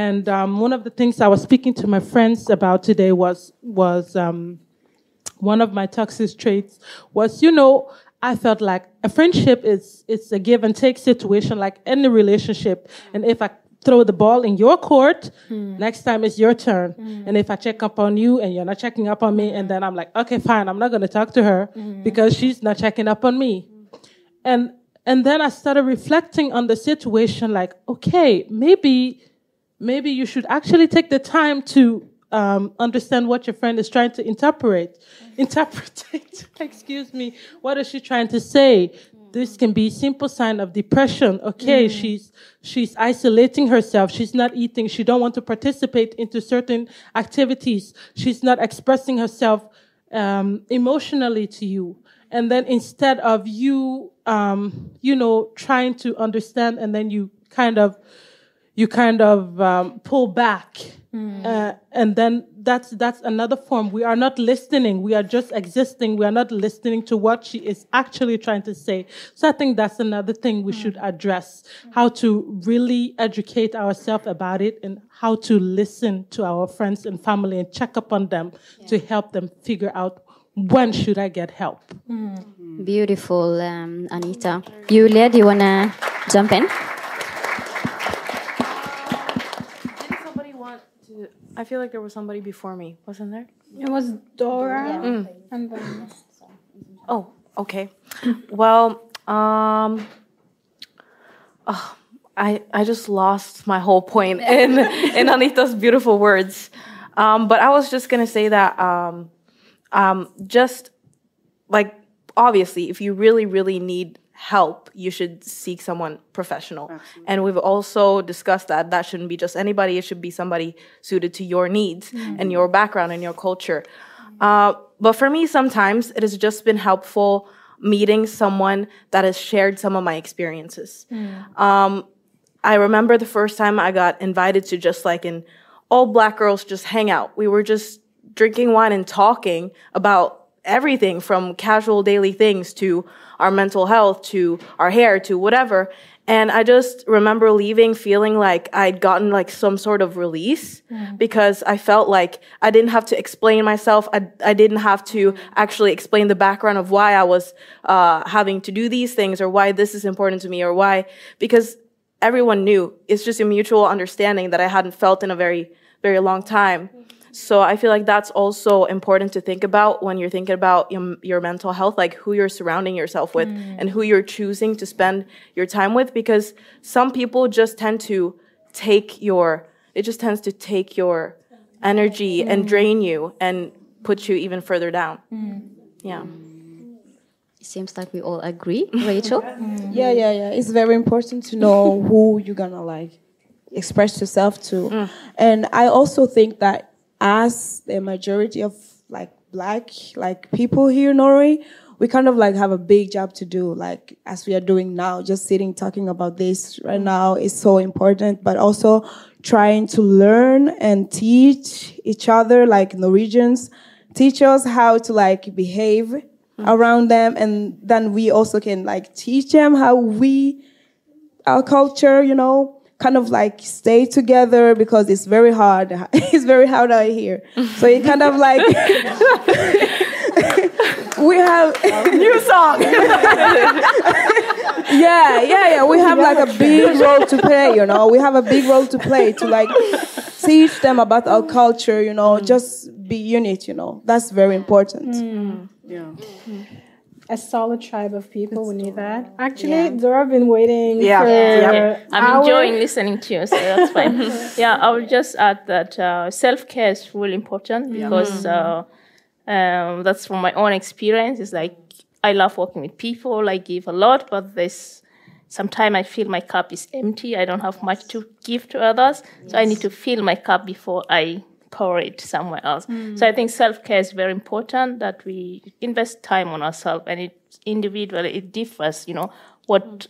[SPEAKER 7] and um, one of the things i was speaking to my friends about today was was um, one of my toxic traits was, you know, I felt like a friendship is it's a give and take situation, like any relationship. And if I throw the ball in your court, next time it's your turn. And if I check up on you and you're not checking up on me, and then I'm like, okay, fine, I'm not going to talk to her because she's not checking up on me. And and then I started reflecting on the situation, like, okay, maybe maybe you should actually take the time to um, understand what your friend is trying to interpret. Interpret. (laughs) Excuse me. What is she trying to say? This can be a simple sign of depression. Okay, she's she's isolating herself. She's not eating. She don't want to participate into certain activities. She's not expressing herself um, emotionally to you. And then instead of you, um, you know, trying to understand, and then you kind of you kind of um, pull back. Uh, and then that's that's another form. We are not listening. We are just existing. We are not listening to what she is actually trying to say. So i think that's another thing we should address. How to really educate ourselves about it and how to listen to our friends and family and check up on them to help them figure out when should i get help.
[SPEAKER 2] Beautiful, um, Anita. Julia, do you want to jump in?
[SPEAKER 9] Didn't somebody want to? I feel like there was somebody before me, wasn't there?
[SPEAKER 3] It was Dora,
[SPEAKER 9] Mm.
[SPEAKER 3] and then
[SPEAKER 9] Oh, okay. well, um, oh, I I just lost my whole point (laughs) in in Anita's beautiful words. Um, but I was just gonna say that um, um, just like obviously, if you really really need help, you should seek someone professional. And we've also discussed that that shouldn't be just anybody; it should be somebody suited to your needs and your background and your culture. Uh, but for me, sometimes it has just been helpful meeting someone that has shared some of my experiences. Um, I remember the first time I got invited to just like an all black girls just hang out. We were just drinking wine and talking about everything from casual daily things to our mental health to our hair to whatever. And I just remember leaving feeling like I'd gotten like some sort of release because I felt like I didn't have to explain myself. I, I didn't have to actually explain the background of why I was uh, having to do these things or why this is important to me or why, because everyone knew. It's just a mutual understanding that I hadn't felt in a very, very long time. So I feel like that's also important to think about when you're thinking about your, your mental health, like who you're surrounding yourself with mm. and who you're choosing to spend your time with, because some people just tend to take your, it just tends to take your energy and mm. drain you and put you even further down. Mm. Yeah.
[SPEAKER 2] It seems like we all agree, (laughs) Rachel.
[SPEAKER 8] Yeah, yeah, yeah. It's very important to know who you're gonna like express yourself to. And I also think that as the majority of like black like people here in Norway, we kind of like have a big job to do, like as we are doing now, just sitting talking about this right now is so important, but also trying to learn and teach each other, like Norwegians, teach us how to like behave mm-hmm. around them and then we also can like teach them how we our culture you know kind of like stay together because it's very hard. (laughs) It's very hard out here. So it kind of like (laughs) we have (laughs)
[SPEAKER 9] New song!
[SPEAKER 8] yeah yeah yeah. We have like a big role to play you know? We have a big role to play to like teach them about our culture you know? Just be unit you know? That's very important. Mm.
[SPEAKER 5] Yeah. Mm.
[SPEAKER 3] A solid tribe of people. we need that. Actually, Dora I've been waiting
[SPEAKER 9] Yeah.
[SPEAKER 3] for
[SPEAKER 9] Yeah.
[SPEAKER 4] I'm
[SPEAKER 3] hours.
[SPEAKER 4] enjoying listening to you, so that's fine. (laughs) (laughs) yeah, I would just add that uh, self care is really important because uh, um, that's from my own experience. It's like I love working with people, I give a lot, but there's sometimes I feel my cup is empty. I don't have much to give to others, so I need to fill my cup before I pour it somewhere else. Hmm. So I think self care is very important that we invest time on ourselves, and it individually it differs. You know what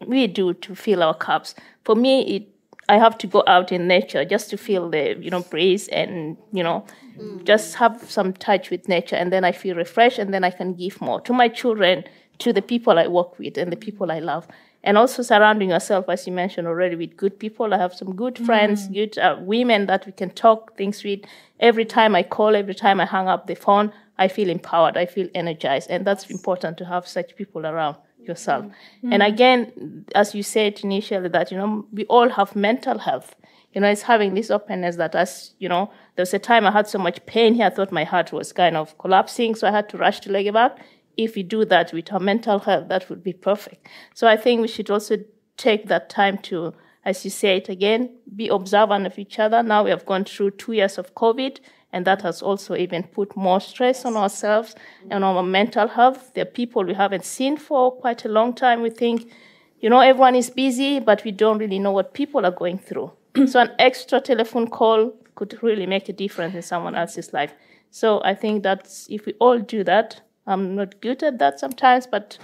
[SPEAKER 4] hmm. we do to fill our cups. For me, it I have to go out in nature just to feel the you know breeze and you know hmm. just have some touch with nature, and then I feel refreshed, and then I can give more to my children, to the people I work with, and the people I love. And also surrounding yourself, as you mentioned already, with good people. I have some good mm-hmm. friends, good uh, women that we can talk things with. Every time I call, every time I hang up the phone, I feel empowered. I feel energized, and that's important to have such people around yourself. Mm-hmm. And mm-hmm. again, as you said initially, that you know we all have mental health. You know, it's having this openness that as you know, there was a time I had so much pain here, I thought my heart was kind of collapsing, so I had to rush to Legevakt. If we do that with our mental health, that would be perfect. So I think we should also take that time to, as you say it again, be observant of each other. Now we have gone through two years of COVID, and that has also even put more stress on ourselves mm-hmm. and on our mental health. There are people we haven't seen for quite a long time. We think, you know, everyone is busy, but we don't really know what people are going through. (clears throat) so an extra telephone call could really make a difference in someone else's life. So I think that's if we all do that. I'm not good at that sometimes, but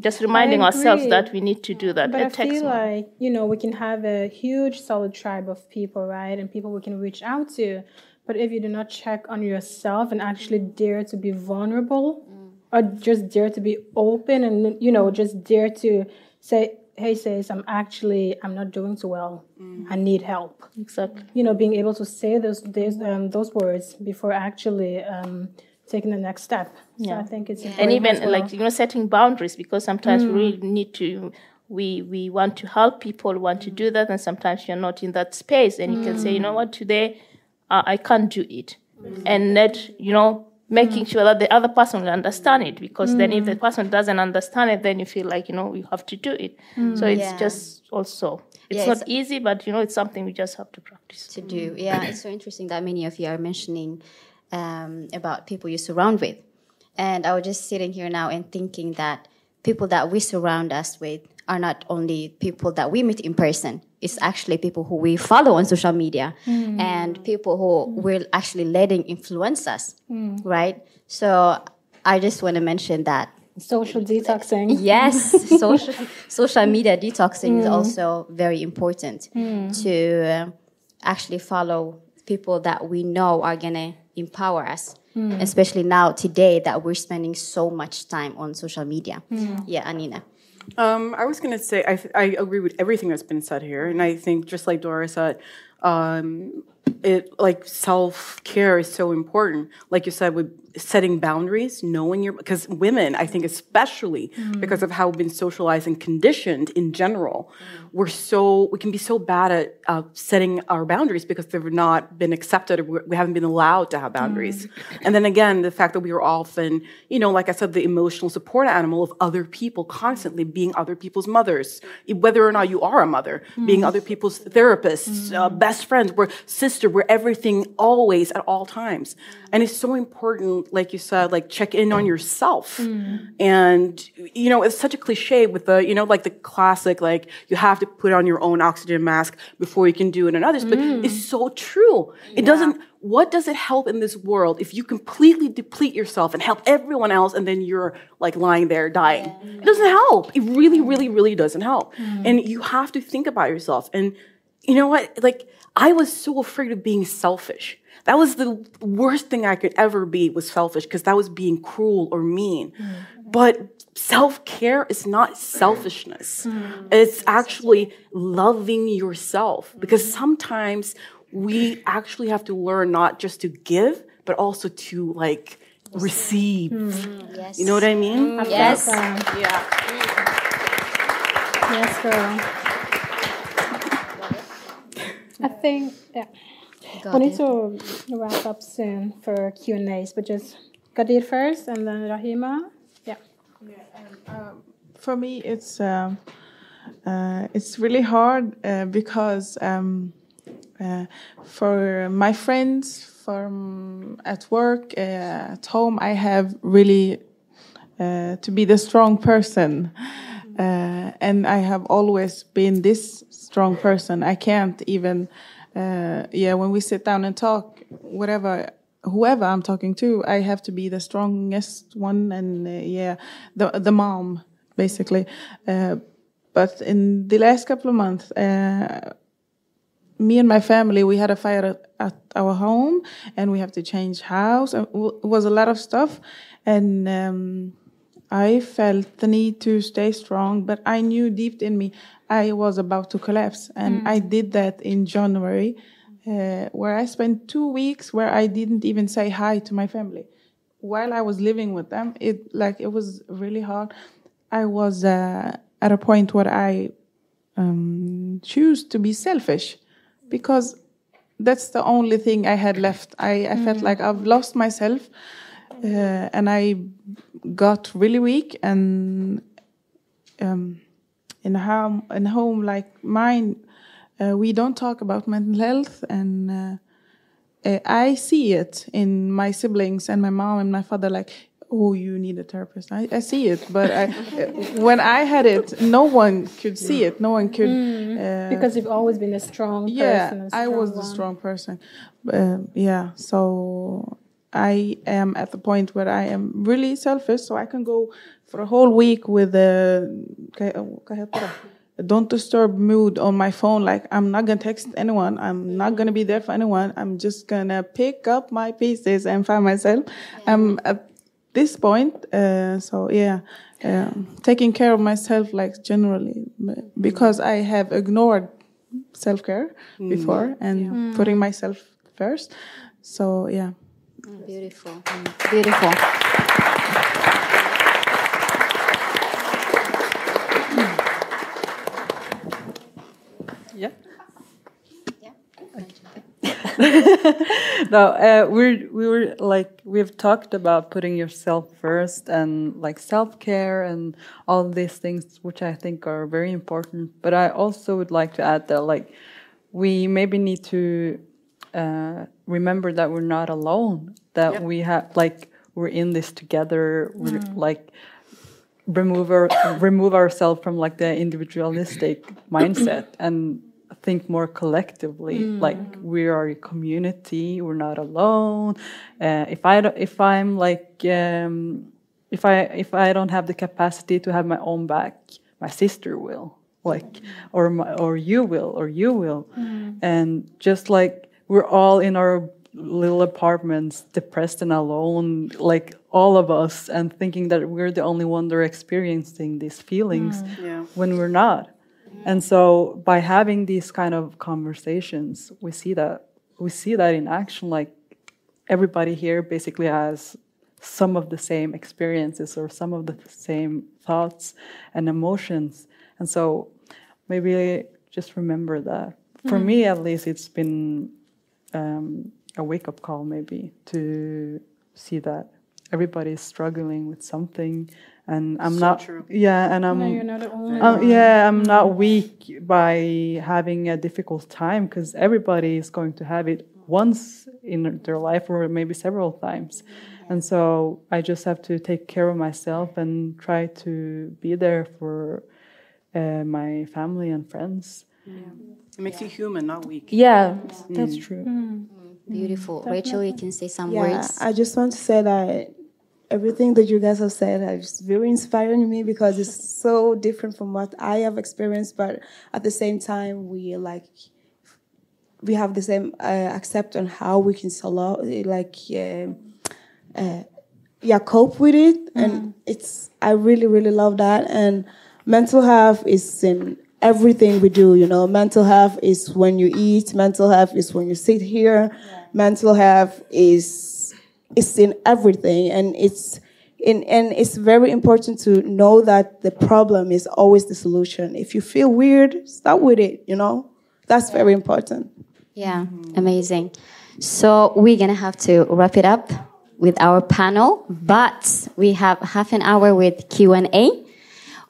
[SPEAKER 4] just reminding ourselves that we need to do that.
[SPEAKER 3] But
[SPEAKER 4] it
[SPEAKER 3] I
[SPEAKER 4] takes
[SPEAKER 3] feel
[SPEAKER 4] more.
[SPEAKER 3] like you know we can have a huge solid tribe of people, right, and people we can reach out to. But if you do not check on yourself and actually dare to be vulnerable, or just dare to be open, and you know just dare to say, "Hey, sis, I'm actually I'm not doing too well. I need help."
[SPEAKER 4] exactly.
[SPEAKER 3] You know, being able to say those those, um, those words before actually um, taking the next step. So
[SPEAKER 4] Yeah.
[SPEAKER 3] I think it's
[SPEAKER 4] and
[SPEAKER 3] important
[SPEAKER 4] even
[SPEAKER 3] well.
[SPEAKER 4] like you know setting boundaries because sometimes
[SPEAKER 3] Mm.
[SPEAKER 4] we really need to we we want to help people want to do that and sometimes you're not in that space and you can say you know
[SPEAKER 3] Mm.
[SPEAKER 4] what today uh, i can't do it and let you know making sure that the other person will understand it because then if the
[SPEAKER 2] Mm.
[SPEAKER 4] person doesn't understand it then you feel like you know you have to do it
[SPEAKER 2] Mm.
[SPEAKER 4] so it's
[SPEAKER 2] Yeah.
[SPEAKER 4] just also it's
[SPEAKER 2] Yeah,
[SPEAKER 4] not
[SPEAKER 2] it's-
[SPEAKER 4] easy but you know it's something we just have to practice
[SPEAKER 2] to do. Yeah, it's so interesting that many of you are mentioning um, about people you surround with. And I was just sitting here now and thinking that people that we surround us with are not only people that we meet in person, it's actually people who we follow on social media
[SPEAKER 3] Mm.
[SPEAKER 2] and people who will actually letting influence us,
[SPEAKER 3] Mm.
[SPEAKER 2] right? So I just want to mention that
[SPEAKER 3] social detoxing. (laughs)
[SPEAKER 2] Yes, social (laughs) social media detoxing is
[SPEAKER 3] Mm.
[SPEAKER 2] also very important
[SPEAKER 3] Mm.
[SPEAKER 2] to uh, actually follow people that we know are gonna empower us,
[SPEAKER 5] Mm.
[SPEAKER 2] especially now today that we're spending so much time on social media.
[SPEAKER 5] Mm.
[SPEAKER 2] Yeah, Anina.
[SPEAKER 5] Um, I was going to say, I, I agree with everything that's been said here. And I think, just like Dora said, um, it like self care is so important. Like you said, with setting boundaries, knowing your, because women, I think, especially
[SPEAKER 11] Mm.
[SPEAKER 5] because of how we've been socialized and conditioned in general, we're so, we can be so bad at uh, setting our boundaries because they've not been accepted or we haven't been allowed to have boundaries. And then again, the fact that we are often, you know, like I said, the emotional support animal of other people constantly being other people's mothers, whether or not you are a mother, being
[SPEAKER 11] Mm.
[SPEAKER 5] other people's therapists, uh, best friends, we're sister, we're everything always at all times. And it's so important, like you said, like check in on yourself. And, you know, it's such a cliche with the, you know, like the classic, like you have to put on your own oxygen mask before you can do it on others. But
[SPEAKER 11] Mm.
[SPEAKER 5] it's so true. It doesn't, what does it help in this world if you completely deplete yourself and help everyone else and then you're like lying there dying? It doesn't help. It really, really, really doesn't help. And you have to think about yourself. And you know what? Like, I was so afraid of being selfish. That was the worst thing I could ever be was selfish because that was being cruel or mean. Mm-hmm. But self care is not selfishness. Mm-hmm. It's actually loving yourself because mm-hmm. sometimes we actually have to learn not just to give, but also to like receive.
[SPEAKER 2] Yes.
[SPEAKER 5] You know what I mean?
[SPEAKER 3] I feel
[SPEAKER 2] Yes.
[SPEAKER 5] Yeah.
[SPEAKER 3] Yes, girl. I think yeah.
[SPEAKER 2] Go
[SPEAKER 3] we need to wrap up soon for Q and A's, but just Gadir first, and then Rahima. Yeah.
[SPEAKER 10] for me it's um, uh, it's really hard uh, because um, uh, for my friends from at work uh, at home I have really uh, to be the strong person uh, and I have always been this strong person I can't even uh, yeah when we sit down and talk whatever whoever I'm talking to, I have to be the strongest one, and uh, yeah, the the mom basically. Uh, but in the last couple of months, uh, me and my family we had a fire at, at our home, and we have to change house. It was a lot of stuff, and. Um, I felt the need to stay strong, but I knew deep in me I was about to collapse. And
[SPEAKER 11] Mm.
[SPEAKER 10] I did that in January, uh, where I spent two weeks where I didn't even say hi to my family. While I was living with them, it like it was really hard. I was uh, at a point where I um, choose to be selfish because that's the only thing I had left. I, I felt
[SPEAKER 11] Mm.
[SPEAKER 10] like I've lost myself, uh, and I got really weak. And um, in home, in home like mine, uh, we don't talk about mental health, and uh, uh, I see it in my siblings and my mom and my father. Like, oh, you need a therapist. I, I see it, but I, (laughs) when I had it, no one could see it. No one could. Uh,
[SPEAKER 3] because you've always been a strong
[SPEAKER 10] yeah,
[SPEAKER 3] person. a
[SPEAKER 10] I was
[SPEAKER 3] strong
[SPEAKER 10] the strong person. Yeah, so I am at the point where I am really selfish, so I can go for a whole week with a don't disturb mood on my phone. Like I'm not gonna text anyone. I'm not gonna be there for anyone. I'm just gonna pick up my pieces and find myself. I'm at this point. Uh, so yeah, um, taking care of myself, like generally, because I have ignored self care
[SPEAKER 11] Mm.
[SPEAKER 10] before and
[SPEAKER 11] Yeah.
[SPEAKER 10] putting myself first. So yeah,
[SPEAKER 2] Beautiful. Beautiful.
[SPEAKER 6] Yeah. Yeah. (laughs) No, uh, we're we were like we've talked about putting yourself first and like self care and all these things, which I think are very important. But I also would like to add that like we maybe need to uh, remember that we're not alone. That we have like we're in this together. We're like remove our, remove ourselves from like the individualistic mindset (clears throat) and think more collectively. Like we are a community. We're not alone. Uh, if i don't, if i'm like um, if i if i don't have the capacity to have my own back my sister will like or my, or you will or you will. And just like we're all in our little apartments depressed and alone like all of us and thinking that we're the only one that are experiencing these feelings mm.
[SPEAKER 5] Yeah.
[SPEAKER 6] when we're not. And so by having these kind of conversations we see that we see that in action like everybody here basically has some of the same experiences or some of the same thoughts and emotions. And so maybe just remember that. For mm. me at least it's been um, a wake-up call maybe to see that everybody is struggling with something and i'm not
[SPEAKER 5] true.
[SPEAKER 6] yeah and i'm
[SPEAKER 3] No, you're not the only one.
[SPEAKER 6] yeah i'm not weak by having a difficult time because everybody is going to have it once in their life or maybe several times and so i just have to take care of myself and try to be there for uh, my family and friends
[SPEAKER 5] It makes you human, not weak.
[SPEAKER 6] yeah that's true.
[SPEAKER 2] Beautiful. Rachel, you can say some
[SPEAKER 8] Yeah,
[SPEAKER 2] words.
[SPEAKER 8] I just want to say that everything that you guys have said is very inspiring me because it's so different from what I have experienced, but at the same time, we like we have the same uh, accept on how we can solo- like uh, uh, yeah cope with it, and it's I really really love that. And mental health is in everything we do. You know, mental health is when you eat. Mental health is when you sit here. Mental health is is in everything, and it's in and it's very important to know that the problem is always the solution. If you feel weird, start with it. You know, that's very important.
[SPEAKER 2] Yeah, amazing. So we're gonna have to wrap it up with our panel, but we have half an hour with Q and A,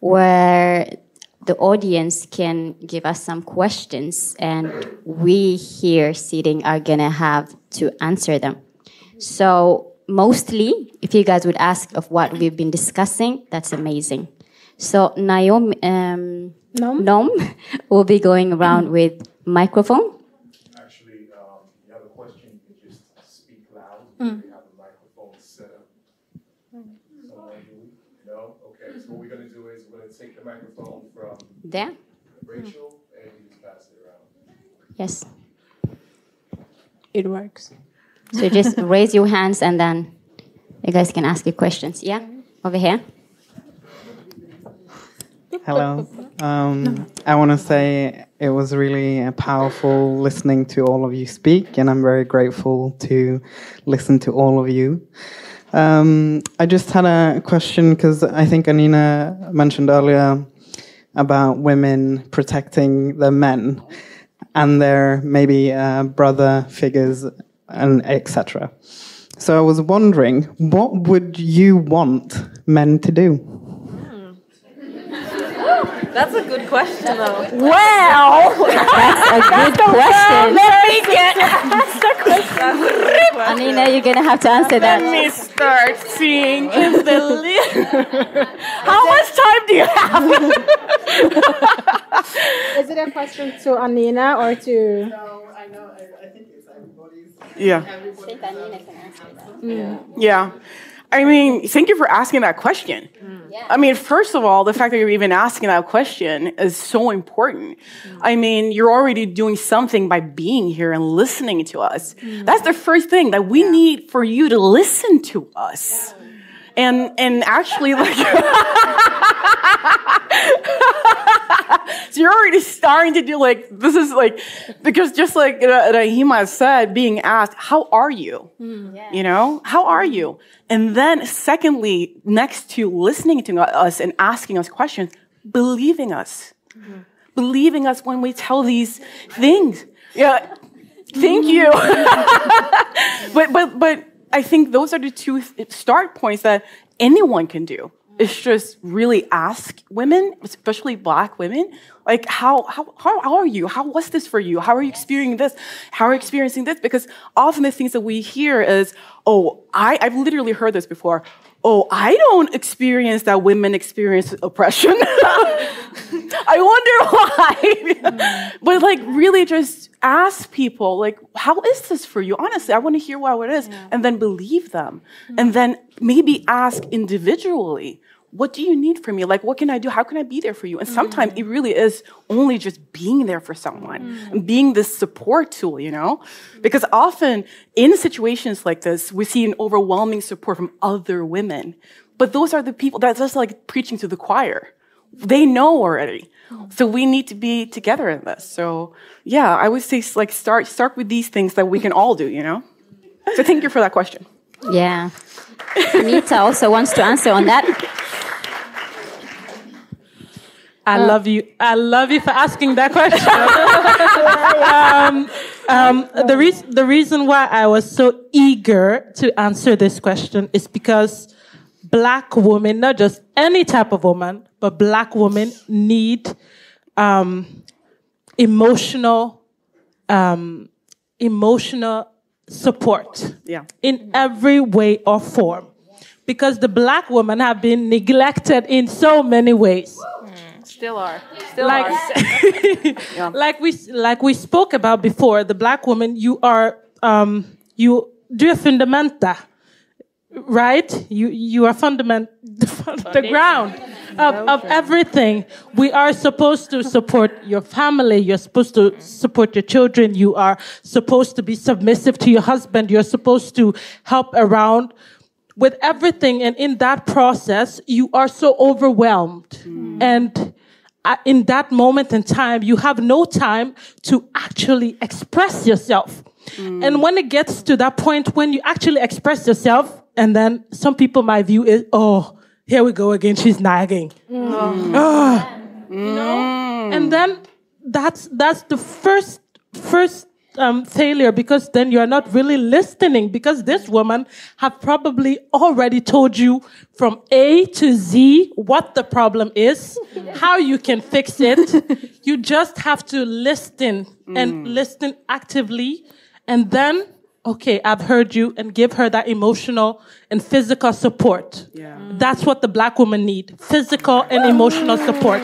[SPEAKER 2] where the audience can give us some questions, and we here sitting are gonna have to answer them. So mostly, if you guys would ask of what we've been discussing, that's amazing. So Naomi, um,
[SPEAKER 3] Nom?
[SPEAKER 2] Nom (laughs) will be going around with microphone.
[SPEAKER 1] Actually, um, you have a question, you can just speak loud. We have a microphone set up. Someone do? No? Okay, so what we're gonna do is we're gonna take the microphone from
[SPEAKER 2] There?
[SPEAKER 1] Rachel and you just pass it around.
[SPEAKER 2] Yes.
[SPEAKER 3] It works.
[SPEAKER 2] So just (laughs) raise your hands and then you guys can ask your questions. Yeah? Over here.
[SPEAKER 11] Hello. Um, I want to say it was really powerful listening to all of you speak, and I'm very grateful to listen to all of you. Um, I just had a question because I think Anina mentioned earlier about women protecting their men and their maybe uh, brother figures and etc. So I was wondering, what would you want men to do?
[SPEAKER 9] That's a good question, though.
[SPEAKER 2] Wow! (laughs) That's a (laughs) good question.
[SPEAKER 9] Let me get asked the question.
[SPEAKER 2] Anina, you're going to have to answer that.
[SPEAKER 5] Let me start seeing in the li- How much time do you have? (laughs)
[SPEAKER 3] Is it a question to Anina or to?
[SPEAKER 5] yeah. Yeah. I mean, thank you for asking that question. Mm. I mean, first of all, the fact that you're even asking that question is so important. Mm. I mean, you're already doing something by being here and listening to us. Mm. That's the first thing that we need for you to listen to us. And and actually like (laughs) so you're already starting to do like this is like because just like Rahima said, being asked, "How are you?" Mm, you know, how are you? And then secondly, next to listening to us and asking us questions, believing us, mm-hmm. believing us when we tell these things. Yeah, thank you. (laughs) but but but I think those are the two start points that anyone can do. It's just really ask women, especially black women, like how how how are you? How was this for you? How are you experiencing this? How are you experiencing this? Because often the things that we hear is, oh, I, I've literally heard this before. Oh, I don't experience that women experience oppression. (laughs) I wonder why. (laughs) but like really just ask people, like, how is this for you? Honestly, I want to hear how it is. And then believe them. And then maybe ask individually, what do you need from me? Like, what can I do? How can I be there for you? And sometimes mm-hmm. it really is only just being there for someone and mm. being this support tool, you know? Because often in situations like this, we see an overwhelming support from other women. But those are the people that's just like preaching to the choir. They know already. Mm. So we need to be together in this. So yeah, I would say like start start with these things that we can all do, you know? So thank you for that question.
[SPEAKER 2] Yeah. Anita also wants to answer on that.
[SPEAKER 7] I love you. I love you for asking that question. (laughs) um, um, the, reason, the reason why I was so eager to answer this question is because black women, not just any type of woman, but black women need um, emotional, um, emotional support
[SPEAKER 5] Yeah.
[SPEAKER 7] in every way or form. Because the black women have been neglected in so many ways
[SPEAKER 9] Still are. Still
[SPEAKER 7] like
[SPEAKER 9] are. (laughs)
[SPEAKER 7] like we like we spoke about before the black woman you are um you do a fundamenta right? You you are fundament the (laughs) ground of, of everything. We are supposed to support your family. You're supposed to support your children. You are supposed to be submissive to your husband. You're supposed to help around with everything. And in that process you are so overwhelmed. And uh, in that moment in time you have no time to actually express yourself. Mm. And when it gets to that point when you actually express yourself and then some people might view it oh here we go again she's nagging. Mm. Ah, you know and then that's that's the first first um, failure because then you are not really listening because this woman have probably already told you from A to Z what the problem is, (laughs) how you can fix it. you just have to listen and listen actively and then okay, I've heard you and give her that emotional and physical support.
[SPEAKER 5] Yeah.
[SPEAKER 7] That's what the black woman need, physical and emotional support.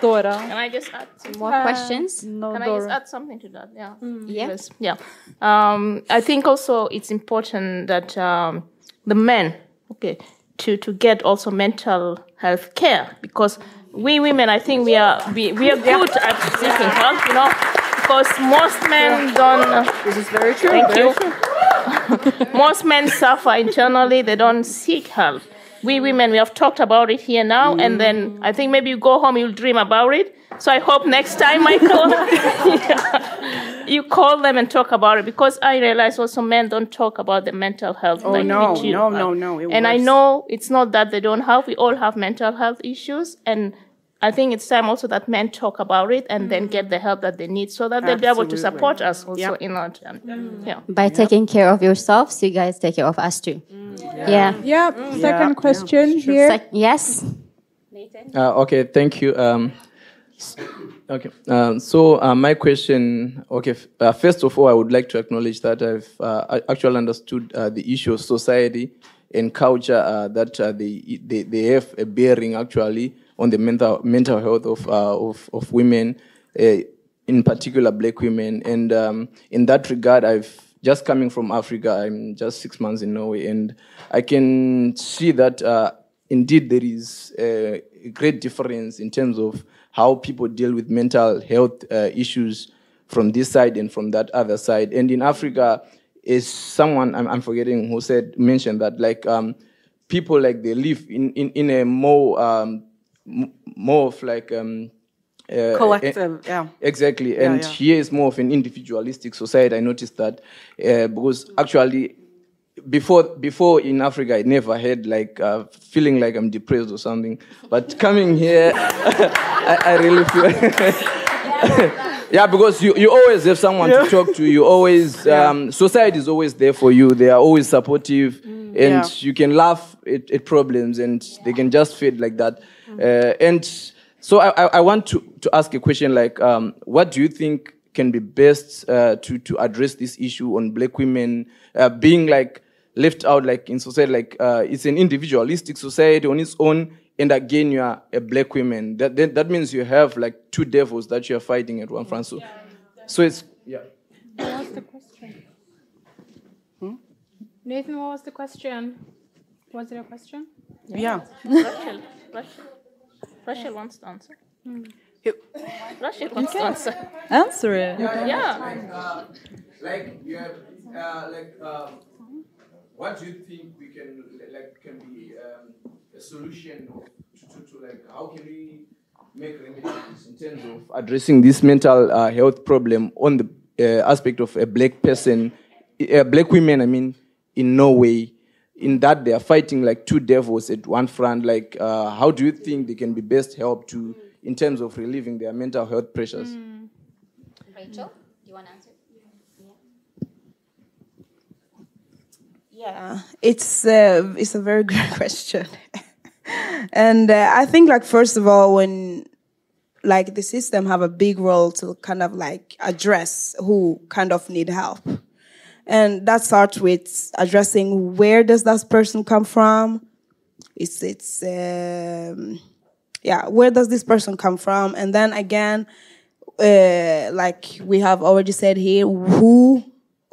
[SPEAKER 6] Dora.
[SPEAKER 4] Can I just add some
[SPEAKER 2] More questions?
[SPEAKER 6] No,
[SPEAKER 4] Can I just add something to that? Yeah.
[SPEAKER 2] Yeah.
[SPEAKER 4] Yes. Yeah. Um, I think also it's important that um, the men, okay, to to get also mental health care because we women, I think we are we, we are good at seeking help, you know, because most men don't.
[SPEAKER 5] This is very true.
[SPEAKER 4] Thank
[SPEAKER 5] very
[SPEAKER 4] you.
[SPEAKER 5] true. (laughs)
[SPEAKER 4] most men suffer internally; they don't seek help. We women, we have talked about it here now, and mm. then I think maybe you go home, you'll dream about it. So I hope next time, Michael, (laughs) (laughs) you call them and talk about it because I realize also men don't talk about the mental health.
[SPEAKER 5] Oh,
[SPEAKER 4] like
[SPEAKER 5] no, no, no, no, it
[SPEAKER 4] and I know it's not that they don't have. We all have mental health issues, and I think it's time also that men talk about it and then get the help that they need so that they'll be able to support us also
[SPEAKER 5] Yep.
[SPEAKER 4] in our journey. Yeah.
[SPEAKER 2] By taking care of yourself, so you guys take care of us too. Yeah.
[SPEAKER 10] Yeah. Second
[SPEAKER 5] Yeah,
[SPEAKER 10] question here.
[SPEAKER 2] Sec- yes.
[SPEAKER 12] Uh, okay, thank you. Um, okay, um, so uh, my question. Okay, f- uh, first of all, I would like to acknowledge that I've uh, actually understood uh, the issue of society and culture uh, that uh, they, they they have a bearing actually on the mental mental health of uh, of of women, uh, in particular black women. And um, in that regard, I've just coming from Africa. I'm just six months in Norway, and I can see that. Uh, indeed there is a great difference in terms of how people deal with mental health uh, issues from this side and from that other side. And in Africa, is someone I'm, I'm forgetting who said mentioned that like um, people like they live in in, in a more um, more of like um, uh,
[SPEAKER 5] Collective,
[SPEAKER 12] eh,
[SPEAKER 5] yeah.
[SPEAKER 12] Exactly, and
[SPEAKER 5] yeah.
[SPEAKER 12] here is more of an individualistic society. I noticed that uh, because actually before before in Africa, I never had like uh, feeling like I'm depressed or something. But coming here, (laughs) I, I really feel. (laughs) yeah, because you, you always have someone to talk to. You always (laughs) um, society is always there for you. They are always supportive, and
[SPEAKER 5] Yeah.
[SPEAKER 12] you can laugh at, at problems, and they can just feel like that. Uh, and so I, I, I want to, to ask a question like, um, what do you think can be best uh, to to address this issue on black women uh, being like left out like in society like uh, it's an individualistic society on its own and again you are a black woman that that, that means you have like two devils that you are fighting at one front so so it's yeah
[SPEAKER 3] What was the question? Nathan, what was the question? Was it a question?
[SPEAKER 5] Yeah.
[SPEAKER 4] Rachel, Rachel, Rachel wants to answer. Rachel wants to answer.
[SPEAKER 6] Answer it.
[SPEAKER 4] Yeah.
[SPEAKER 12] like you have uh, like um, what do you think we can like can be um, a solution to, to, to like how can we make remedies in terms of addressing this mental uh, health problem on the uh, aspect of a black person uh, black women i mean in norway in that they are fighting like two devils at one front like uh, how do you think they can be best helped to in terms of relieving their mental health pressures?
[SPEAKER 2] Rachel, do you want to answer?
[SPEAKER 8] Yeah, it's uh, it's a very (laughs) good question, and uh, I think like first of all, when like the system have a big role to kind of like address who kind of need help, and that starts with addressing where does that person come from. It's it's um, yeah, where does this person come from, and then again, uh, like we have already said here, who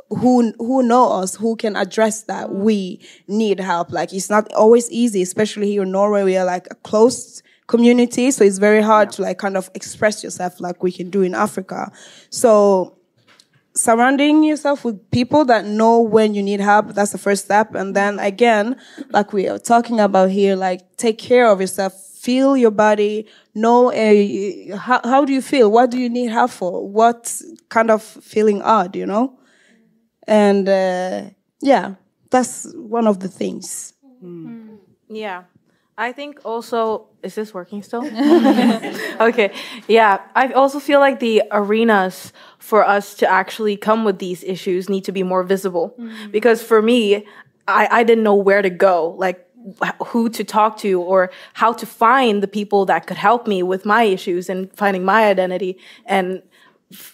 [SPEAKER 8] who who know us who can address that we need help? Like it's not always easy especially here in norway we are like a closed community so it's very hard to like kind of express yourself like we can do in africa. So surrounding yourself with people that know when you need help that's the first step. And then again like we are talking about here like take care of yourself feel your body know uh, how, how do you feel? What do you need help for? What kind of feeling odd you know? And uh, yeah that's one of the things.
[SPEAKER 9] Yeah. I think also, is this working still? (laughs) (laughs) okay. Yeah. I also feel like the arenas for us to actually come with these issues need to be more visible. Because for me, I, I didn't know where to go, like who to talk to or how to find the people that could help me with my issues and finding my identity and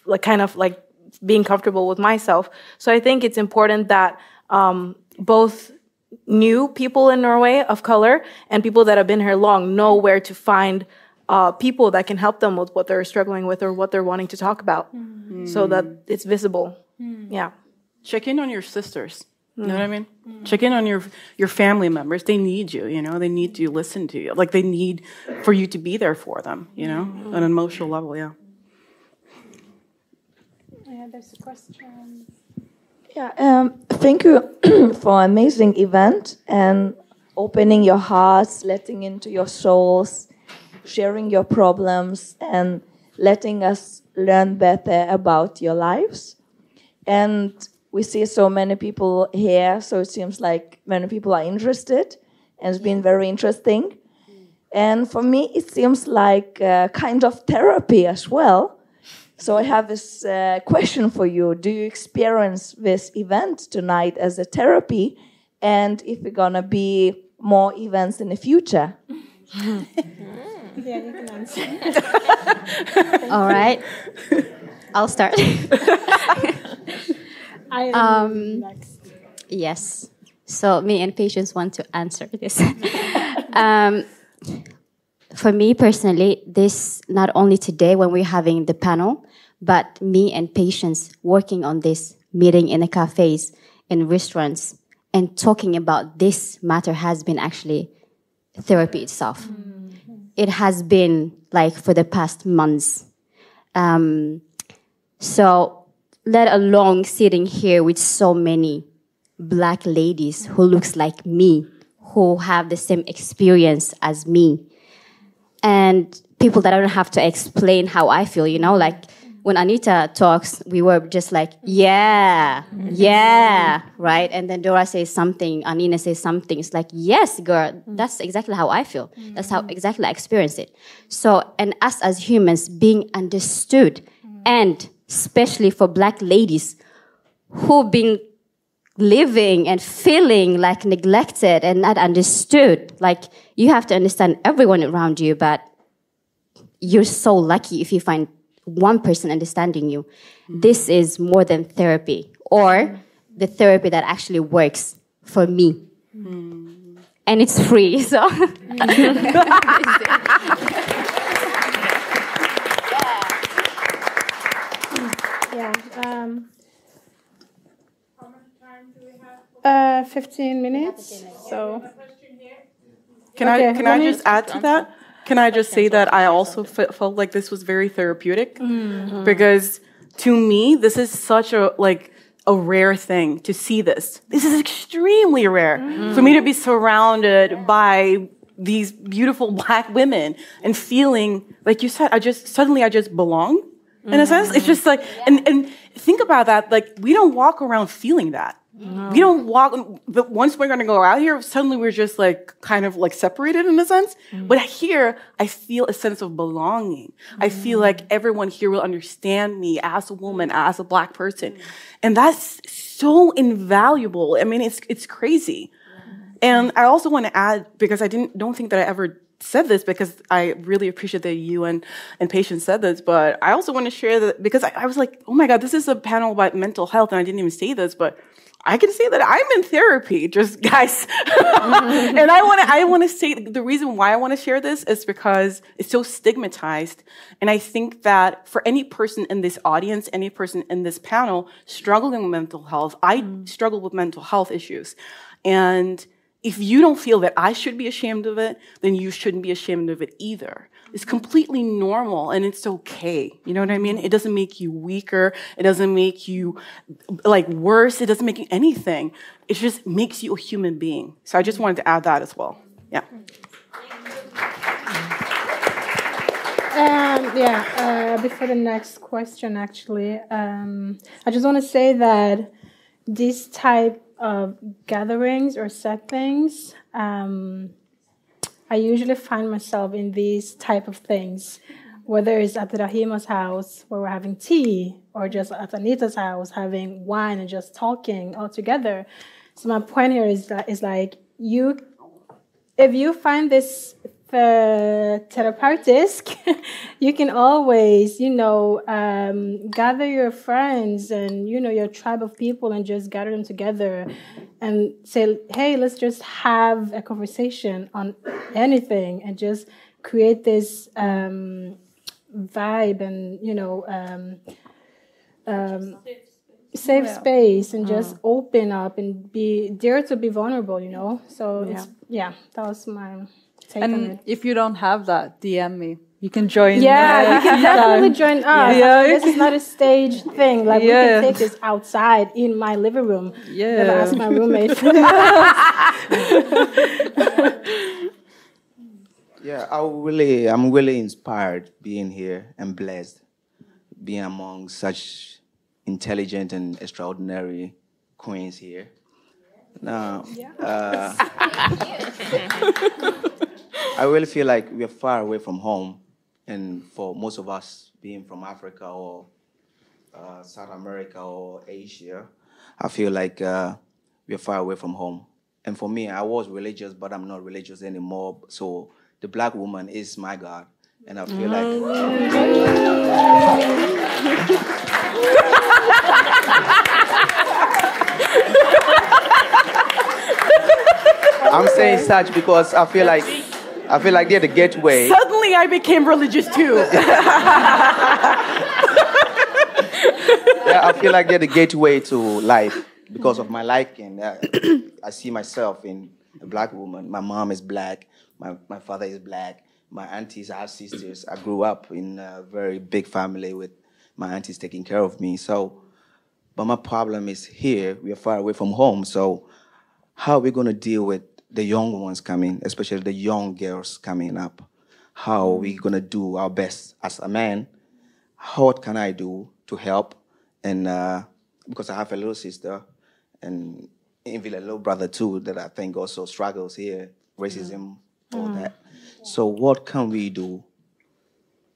[SPEAKER 9] like kind of like being comfortable with myself. So I think it's important that um, both new people in Norway of color and people that have been here long know where to find uh, people that can help them with what they're struggling with or what they're wanting to talk about mm. so that it's visible. Mm. Yeah.
[SPEAKER 5] Check in on your sisters. You know what I mm. mean? Check in on your your family members. They need you. You know, they need to listen to you. Like they need for you to be there for them. You know, on an emotional level. Yeah.
[SPEAKER 3] Yeah, there's a question.
[SPEAKER 13] Yeah, um, thank you (clears throat) for an amazing event and opening your hearts, letting into your souls, sharing your problems, and letting us learn better about your lives. And we see so many people here, so it seems like many people are interested, and it's been very interesting. And for me, it seems like a kind of therapy as well. So I have this uh, question for you. Do you experience this event tonight as a therapy? And if we're gonna be more events in the future?
[SPEAKER 3] Yeah, you can answer. (laughs)
[SPEAKER 2] All right. I'll start. (laughs)
[SPEAKER 3] I am
[SPEAKER 2] Um,
[SPEAKER 3] next.
[SPEAKER 2] Yes. So me and Patience want to answer this. (laughs) um, for me personally, this not only today when we're having the panel, but me and Patience working on this, meeting in the cafes, in restaurants, and talking about this matter has been actually therapy itself. It has been like for the past months. Um, So, let alone sitting here with so many black ladies who looks like me, who have the same experience as me, and people that I don't have to explain how I feel. You know, like when Anita talks, we were just like, yeah, yeah, right? And then Dora says something, Anina says something. It's like, yes, girl, that's exactly how I feel. That's how exactly I experience it. So, and us as humans being understood, and especially for black ladies who've been living and feeling like neglected and not understood. Like, you have to understand everyone around you, but you're so lucky if you find one person understanding you. This is more than therapy or the therapy that actually works for me. And it's free, (laughs) so. (laughs)
[SPEAKER 3] Yeah. Um, uh, 15 minutes. So.
[SPEAKER 5] Can
[SPEAKER 3] Okay,
[SPEAKER 5] I can
[SPEAKER 3] let
[SPEAKER 5] I just add to that? Can I just say that I also fe- felt like this was very therapeutic
[SPEAKER 3] Mhm.
[SPEAKER 5] because to me this is such a like a rare thing to see this. This is extremely rare for me to be surrounded by these beautiful black women and feeling like you said I just suddenly I just belong in a sense. It's just like and and think about that like we don't walk around feeling that. We don't walk, but once we're gonna go out here, suddenly we're just like kind of like separated in a sense. Mm. But here, I feel a sense of belonging. I feel mm. like everyone here will understand me as a woman, as a black person. And that's so invaluable. I mean, it's, it's crazy. And I also want to add, because I didn't, don't think that I ever said this because I really appreciate that you and, and Patience said this, but I also want to share that because I, I was like, oh my God, this is a panel about mental health and I didn't even say this, but I can say that I'm in therapy, just (laughs) guys. (laughs) and I want to, I want to say the reason why I want to share this is because it's so stigmatized. And I think that for any person in this audience, any person in this panel struggling with mental health, I mm. struggle with mental health issues. And if you don't feel that I should be ashamed of it, then you shouldn't be ashamed of it either. It's completely normal and it's okay. You know what I mean? It doesn't make you weaker. It doesn't make you like worse. It doesn't make you anything. It just makes you a human being. So I just wanted to add that as well. Yeah.
[SPEAKER 3] Um, yeah, uh, before the next question, actually, um, I just want to say that this type of gatherings or settings, um, I usually find myself in these type of things, whether it's at Rahima's house where we're having tea, or just at Anita's house having wine and just talking all together. So my point here is that is like you if you find this uh, therapeutic, (laughs) you can always, you know, um, gather your friends and, you know, your tribe of people and just gather them together and say, hey, let's just have a conversation on anything and just create this um, vibe and, you know, um, um, safe
[SPEAKER 5] Yeah.
[SPEAKER 3] space and just
[SPEAKER 5] Mm.
[SPEAKER 3] open up and be dare to be vulnerable, you know? So it's, yeah, that was my take on it.
[SPEAKER 6] And if you don't have that, DM me. You can join.
[SPEAKER 3] Yeah, you can definitely join us.
[SPEAKER 6] Yeah,
[SPEAKER 3] this is not a stage thing. Like we can take this outside in my living room.
[SPEAKER 6] Yeah.
[SPEAKER 3] Never ask my roommate. (laughs) (laughs)
[SPEAKER 14] Yeah, I really, I'm really inspired being here and blessed being among such intelligent and extraordinary queens here. Now, uh, (laughs) I really feel like we're far away from home, and for most of us being from Africa or uh, South America or Asia, I feel like uh, we're far away from home. And for me, I was religious, but I'm not religious anymore. So the black woman is my God, and I feel like. I'm saying such because I feel like I feel like they're the gateway.
[SPEAKER 5] Suddenly I became religious too. (laughs)
[SPEAKER 14] yeah, I feel like they're the gateway to life because of my liking. (clears throat) I see myself in a black woman. My mom is black. My, my father is black. My aunties are sisters. I grew up in a very big family with my auntie's taking care of me. So, but my problem is here. We are far away from home. So, how are we going to deal with the young ones coming, especially the young girls coming up? How are we going to do our best as a man? How, what can I do to help? And uh, because I have a little sister and even a little brother too that I think also struggles here, racism, all
[SPEAKER 15] Mm.
[SPEAKER 14] that. So what can we do?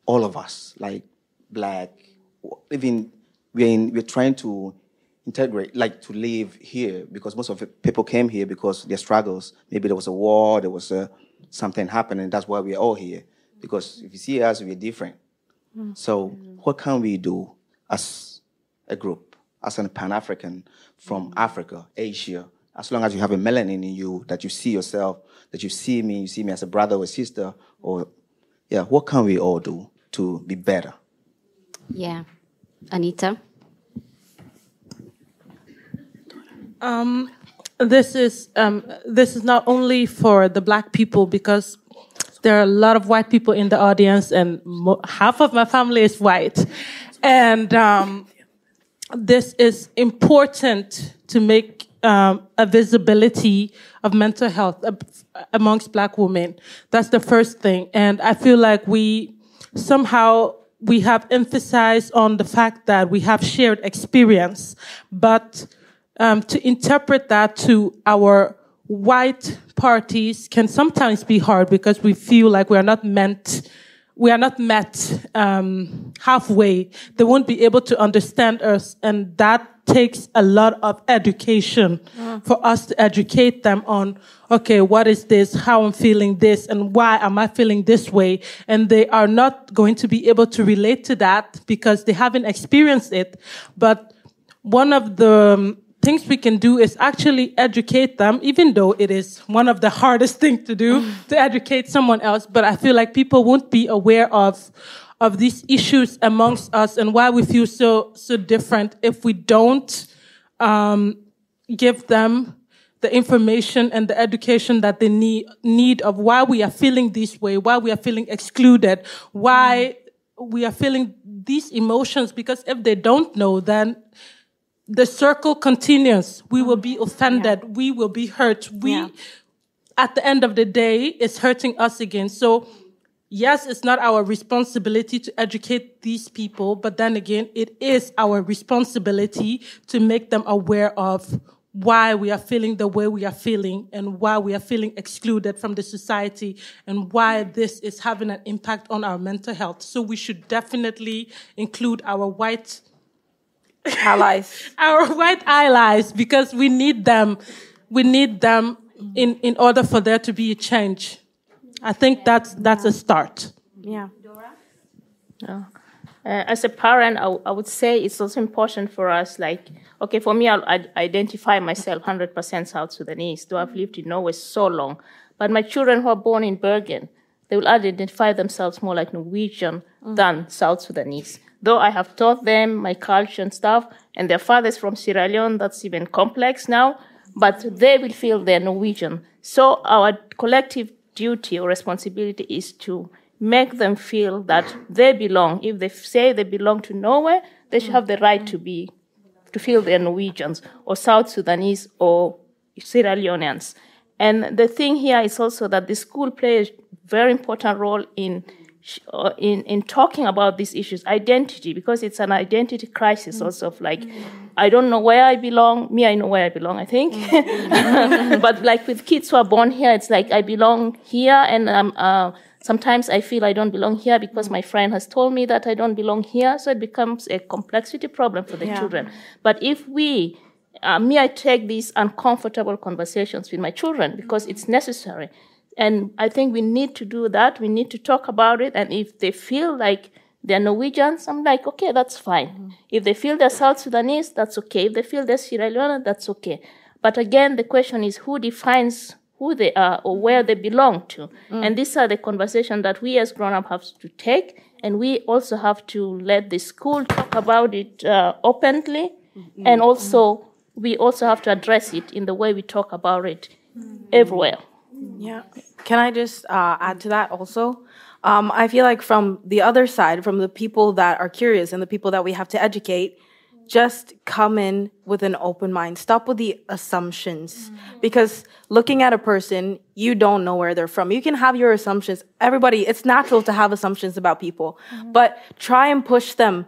[SPEAKER 14] All of us, like black, even we're in, we're trying to integrate, like to live here because most of the people came here because their struggles. Maybe there was a war, there was a, something happening. That's why we're all here. Because if you see us, we're different. Mm. So what can we do as a group, as a Pan African from mm. Africa, Asia? As long as you have a melanin in you, that you see yourself, that you see me, you see me as a brother or sister, or yeah, what can we all do to be better?
[SPEAKER 2] Yeah. Anita?
[SPEAKER 7] Um, this is um, this is not only for the black people because there are a lot of white people in the audience, and half of my family is white, and um, this is important to make um, a visibility of mental health amongst black women. That's the first thing, and I feel like we somehow we have emphasized on the fact that we have shared experience, but um, to interpret that to our white parties can sometimes be hard because we feel like we are not meant we are not met um, halfway. They won't be able to understand us and that takes a lot of education for us to educate them on okay what is this? How i'm feeling this? And why am i feeling this way? And they are not going to be able to relate to that because they haven't experienced it. But one of the um, things we can do is actually educate them, even though it is one of the hardest things to do (laughs) to educate someone else. But I feel like people won't be aware of of these issues amongst us and why we feel so so different if we don't um, give them the information and the education that they need need of why we are feeling this way, why we are feeling excluded, why we are feeling these emotions. Because if they don't know, then the circle continues. We will be offended. We will be hurt. We, at the end of the day, it's hurting us again. So, yes, it's not our responsibility to educate these people, but then again, it is our responsibility to make them aware of why we are feeling the way we are feeling and why we are feeling excluded from the society and why this is having an impact on our mental health. So we should definitely include our white
[SPEAKER 9] allies (laughs)
[SPEAKER 7] our white allies because we need them we need them in in order for there to be a change i think that's that's a start
[SPEAKER 9] yeah
[SPEAKER 4] Yeah. Uh, as a parent, I would say it's also important for us, like, okay, for me, I'll I'd identify myself 100% South Sudanese, though I've lived in Norway so long. But my children who are born in Bergen, they will identify themselves more like Norwegian than South Sudanese. Though I have taught them my culture and stuff, and their father's from Sierra Leone, that's even complex now, but they will feel they're Norwegian. So our collective duty or responsibility is to make them feel that they belong. If they say they belong to Norway, they should have the right to be, to feel they're Norwegians or South Sudanese or Sierra Leoneans. And the thing here is also that the school plays a very important role in in in talking about these issues, identity, because it's an identity crisis. Also, of like, I don't know where I belong. Me, I know where I belong. I think, (laughs) (laughs) but like with kids who are born here, it's like I belong here, and um, uh, sometimes I feel I don't belong here because my friend has told me that I don't belong here. So it becomes a complexity problem for the
[SPEAKER 9] Yeah.
[SPEAKER 4] children. But if we uh, me, I take these uncomfortable conversations with my children because it's necessary. And I think we need to do that. We need to talk about it. And if they feel like they're Norwegians, I'm like, okay, that's fine. Mm. If they feel they're South Sudanese, that's okay. If they feel they're Sierra Leone, that's okay. But again, the question is who defines who they are or where they belong to. Mm. And these are the conversations that we as grown up have to take. And we also have to let the school talk about it uh, openly. Mm-hmm. And also, we also have to address it in the way we talk about it mm-hmm. everywhere.
[SPEAKER 9] Yeah. Can I just uh, add to that also? Um, I feel like from the other side, from the people that are curious and the people that we have to educate, just come in with an open mind. Stop with the assumptions. Because looking at a person, you don't know where they're from. You can have your assumptions. Everybody, it's natural to have assumptions about people, but try and push them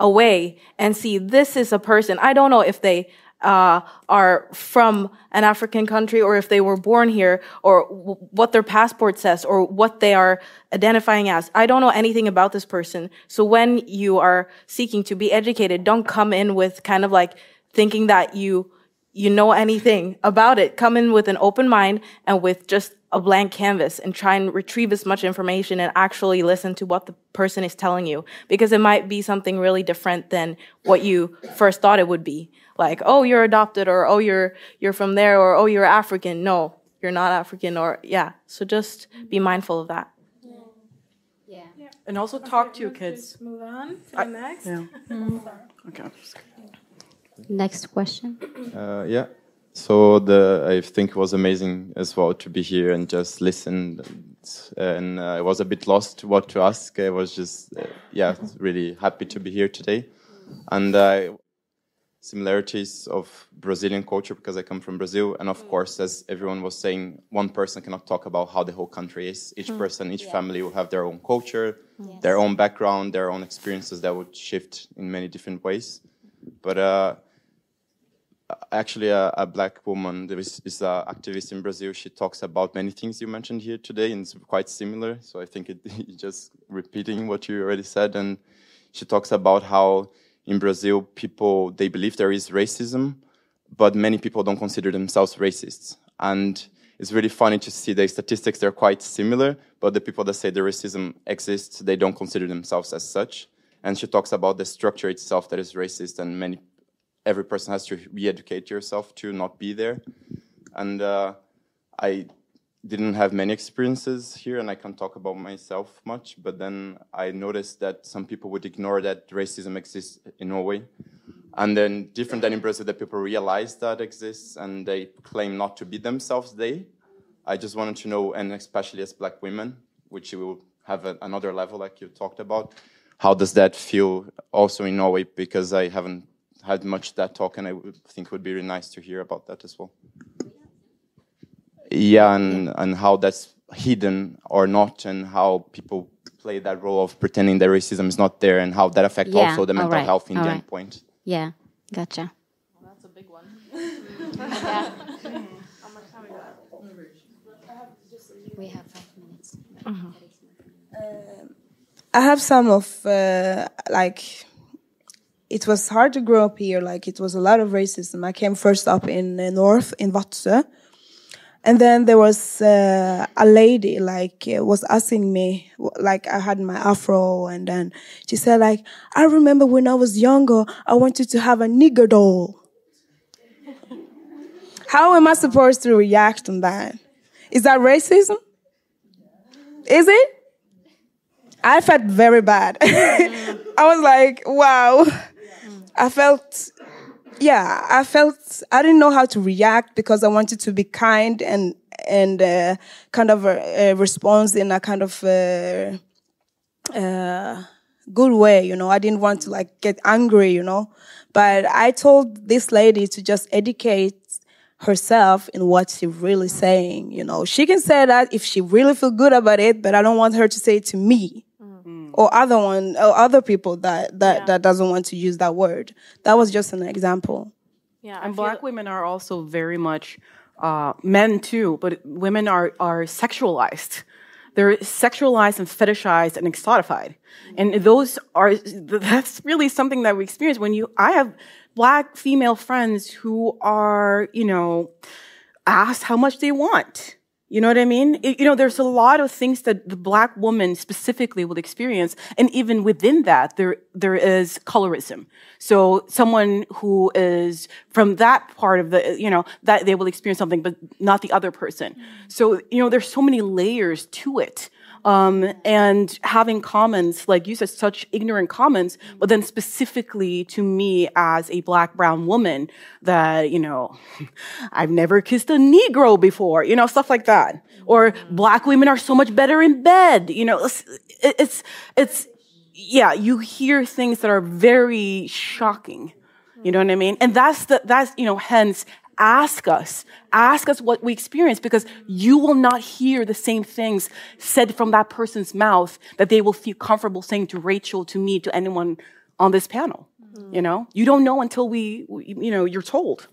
[SPEAKER 9] away and see this is a person. I don't know if they uh, are from an African country or if they were born here or what their passport says or what they are identifying as. I don't know anything about this person. So when you are seeking to be educated, don't come in with kind of like thinking that you you know anything about it. Come in with an open mind and with just a blank canvas and try and retrieve as much information and actually listen to what the person is telling you because it might be something really different than what you first thought it would be like oh you're adopted or oh you're you're from there or oh you're african no you're not african or yeah so just be mindful of that Yeah.
[SPEAKER 5] And also talk to your kids.
[SPEAKER 3] Move on to
[SPEAKER 5] I-
[SPEAKER 3] the next.
[SPEAKER 5] yeah.
[SPEAKER 3] Mm.
[SPEAKER 5] Okay.
[SPEAKER 2] Next question.
[SPEAKER 15] Uh, yeah. So the I think it was amazing as well to be here and just listen. And uh, I was a bit lost what to ask. I was just uh, yeah really happy to be here today, and uh, similarities of Brazilian culture because I come from Brazil, and of course, as everyone was saying, one person cannot talk about how the whole country is. Each
[SPEAKER 16] Mm.
[SPEAKER 15] person, each
[SPEAKER 16] Yeah.
[SPEAKER 15] family will have their own culture,
[SPEAKER 16] Yes.
[SPEAKER 15] their own background, their own experiences that would shift in many different ways. But uh, actually, a, a black woman that is, is an activist in Brazil. She talks about many things you mentioned here today, and it's quite similar. So I think it (laughs) just repeating what you already said. And she talks about how in Brazil, people they believe there is racism, but many people don't consider themselves racists. And it's really funny to see the statistics; they're quite similar, but the people that say the racism exists, they don't consider themselves as such. And she talks about the structure itself that is racist, and many every person has to re-educate yourself to not be there. And uh, I didn't have many experiences here, and I can't talk about myself much. But then I noticed that some people would ignore that racism exists in Norway, and then different than in Brazil, that people realize that exists and they claim not to be themselves. They. I just wanted to know, and especially as Black women, which will have a, another level, like you talked about. How does that feel also in Norway? Because I haven't had much that talk, and I think it would be really nice to hear about that as well. Yeah, and and how that's hidden or not, and how people play that role of pretending that racism is not there, and how that affects
[SPEAKER 2] Yeah,
[SPEAKER 15] also the mental
[SPEAKER 2] alright,
[SPEAKER 15] health in the
[SPEAKER 2] alright.
[SPEAKER 15] end point.
[SPEAKER 2] Yeah, gotcha.
[SPEAKER 9] that's a big one (laughs) (laughs)
[SPEAKER 2] We have five minutes. Mm-hmm.
[SPEAKER 8] Uh, I have some of uh, like it was hard to grow up here. Like it was a lot of racism. I came first up in the north in Vadsø, and then there was uh, a lady like uh, was asking me like I had my afro, and then she said like I remember when I was younger, I wanted to have a nigger doll. How am I supposed to react on that? Is that racism? Is it? I felt very bad. (laughs) I was like, wow. I felt, yeah, I felt, I didn't know how to react because I wanted to be kind and, and uh, kind of a, a response in a kind of uh, uh, good way, you know. I didn't want to like get angry, you know. But I told this lady to just educate herself in what she's really saying, you know. She can say that if she really feel good about it, but I don't want her to say it to me or other one or other people that that that doesn't want to use that word. That was just an example.
[SPEAKER 5] Yeah, and black women are also very much uh, men too, but women are are sexualized. They're sexualized and fetishized and exotified, and those are (laughs) that's really something that we experience when you. I have black female friends who are you know asked how much they want. You know what I mean? It- you know, there's a lot of things that the black woman specifically will experience, and even within that, there there is colorism. So someone who is from that part of the, you know, that they will experience something, but not the other person. Mm. So you know, there's so many layers to it. Um, and having comments, like you said, such ignorant comments, but then specifically to me as a black brown woman that, you know, (laughs) I've never kissed a Negro before, you know, stuff like that. Or black women are so much better in bed, you know, it's, it's, it's yeah, you hear things that are very shocking. You know what I mean? And that's the, that's, you know, hence ask us, ask us what we experience because you will not hear the same things said from that person's mouth that they will feel comfortable saying to Rachel, to me, to anyone on this panel. You know, you don't know until we, you know, you're told.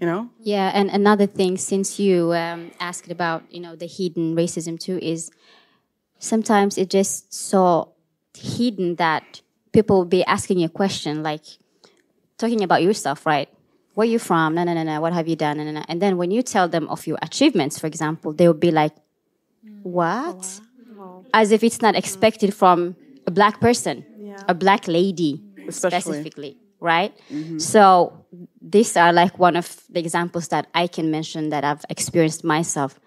[SPEAKER 5] You know.
[SPEAKER 2] Yeah, and another thing, since you um, asked about you know the hidden racism too, is sometimes it just so hidden that people will be asking you a question like talking about yourself, right? Where you from? No, no, no, no. What have you done? No, no, no. And then when you tell them of your achievements, for example, they will be like, "What?" Mm. As if it's not expected from a black person, a black lady,
[SPEAKER 5] Especially.
[SPEAKER 2] specifically, right? Mm-hmm. So these are like one of the examples that I can mention that I've experienced myself.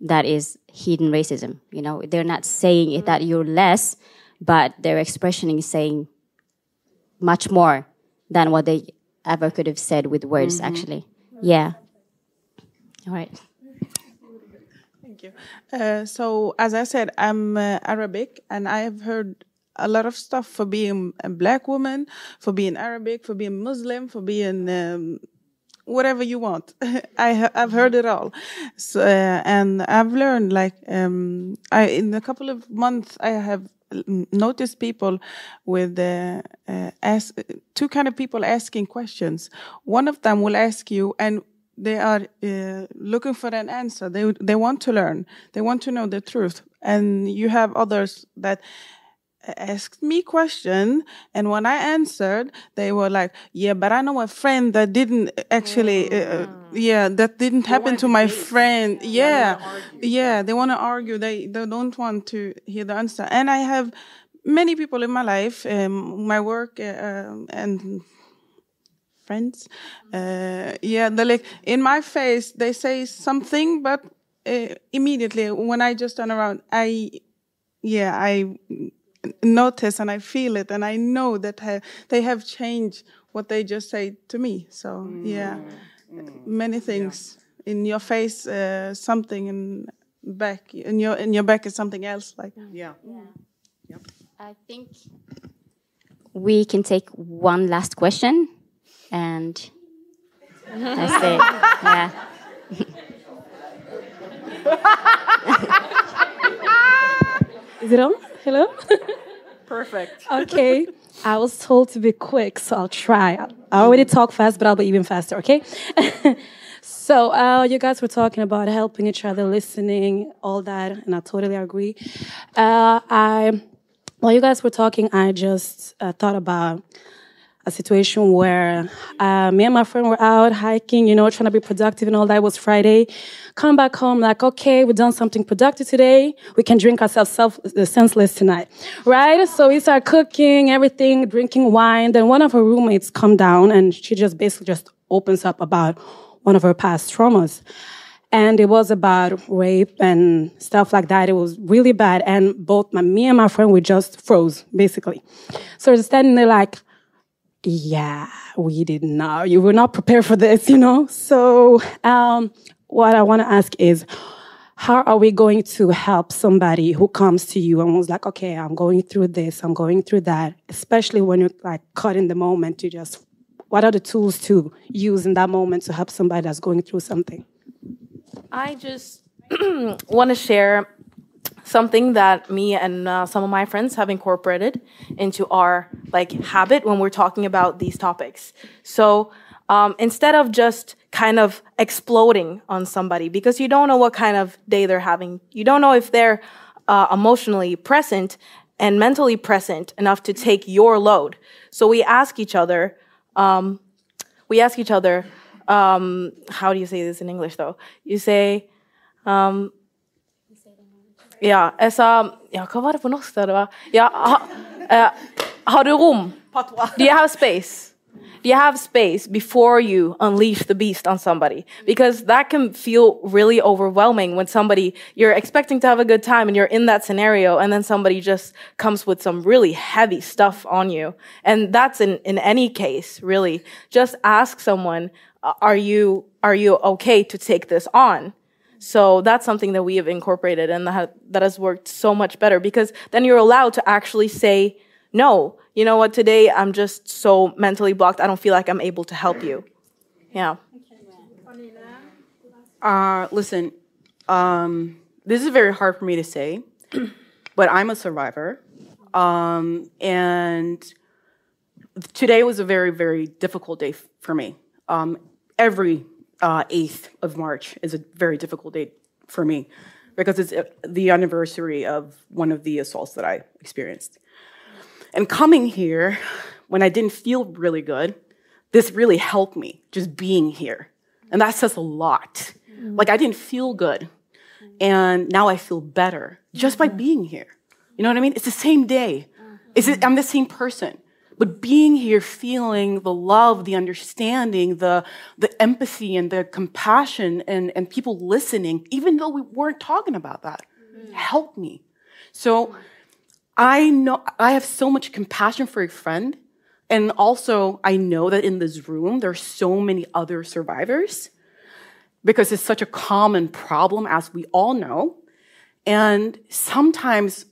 [SPEAKER 2] That is hidden racism. You know, they're not saying it that you're less, but their expression is saying much more than what they ever could have said with words.
[SPEAKER 10] Mhm.
[SPEAKER 2] Actually, yeah. All right.
[SPEAKER 10] Thank you. Uh, so, as I said, I'm uh, Arabic, and I have heard a lot of stuff for being a black woman, for being Arabic, for being Muslim, for being um, whatever you want. (laughs) I I've heard it all, so, uh, and I've learned like um, I in a couple of months I have noticed people with uh, uh, ask two kind of people asking questions. One of them will ask you and they are uh, looking for an answer. They they want to learn. They want to know the truth. And you have others that asked me question, and when I answered, they were like, "Yeah, but I know a friend that didn't actually. Uh, yeah, that didn't happen to my friend. Yeah, yeah. They want to argue. They they don't want to hear the answer. And I have many people in my life, um, my work, uh, um, and friends. Uh, yeah, they like in my face. They say something, but uh, immediately when I just turn around, I, yeah, I notice and I feel it, and I know that ha- they have changed what they just say to me. So yeah, many things in your face, uh, something in back in your in your back is something else. Like
[SPEAKER 5] yeah. yeah.
[SPEAKER 2] I think we can take one last question, and that's it. (laughs) Yeah. (laughs)
[SPEAKER 16] Is it on? Hello?
[SPEAKER 5] Perfect. (laughs)
[SPEAKER 16] okay. I was told to be quick, so I'll try. I already talk fast, but I'll be even faster, okay? (laughs) so, uh, you guys were talking about helping each other, listening, all that, and I totally agree. Uh, I, while you guys were talking, I just uh, thought about a situation where uh, me and my friend were out hiking, you know, trying to be productive and all that. It was Friday. Come back home, like, okay, we've done something productive today. We can drink ourselves self, uh, senseless tonight, right? So we start cooking, everything, drinking wine. Then one of her roommates come down and she just basically just opens up about one of her past traumas. And it was about rape and stuff like that. It was really bad. And both my, me and my friend, we just froze, basically. So we're standing there like, yeah, we did not, you were not prepared for this, you know? So, um, what I want to ask is, how are we going to help somebody who comes to you and was like, okay, I'm going through this, I'm going through that, especially when you're like caught in the moment to just, what are the tools to use in that moment to help somebody that's going through something?
[SPEAKER 9] I just (clears throat) want to share something that me and uh, some of my friends have incorporated into our like habit when we're talking about these topics. So um, instead of just kind of exploding on somebody because you don't know what kind of day they're having, you don't know if they're uh, emotionally present and mentally present enough to take your load. So we ask each other, um, we ask each other, um, how do you say this in English though? You say, um, ja, jeg sa Ja, hva var det på norsk? da det var? Ja, ha, eh, har du rom? Do you have space? Do do you have space before you unleash the beast on somebody? Because that can feel really overwhelming when somebody, you're expecting to have a good time and you're in that scenario and then somebody just comes with some really heavy stuff on you. And that's in, in any case, really. Just ask someone, are you, are you okay to take this on? So that's something that we have incorporated and that, that has worked so much better because then you're allowed to actually say, no, you know what, today I'm just so mentally blocked, I don't feel like I'm able to help you. Yeah.
[SPEAKER 5] Uh, listen, um, this is very hard for me to say, (clears throat) but I'm a survivor. Um, and today was a very, very difficult day for me. Um, every uh, 8th of March is a very difficult date for me because it's uh, the anniversary of one of the assaults that I experienced. And coming here, when I didn't feel really good, this really helped me just being here. And that says a lot. Like I didn't feel good. And now I feel better just by being here. You know what I mean? It's the same day. It's, I'm the same person. But being here, feeling the love, the understanding, the, the empathy and the compassion and, and people listening, even though we weren't talking about that, mm-hmm. helped me. So I know I have so much compassion for a friend. And also, I know that in this room, there are so many other survivors because it's such a common problem, as we all know. And sometimes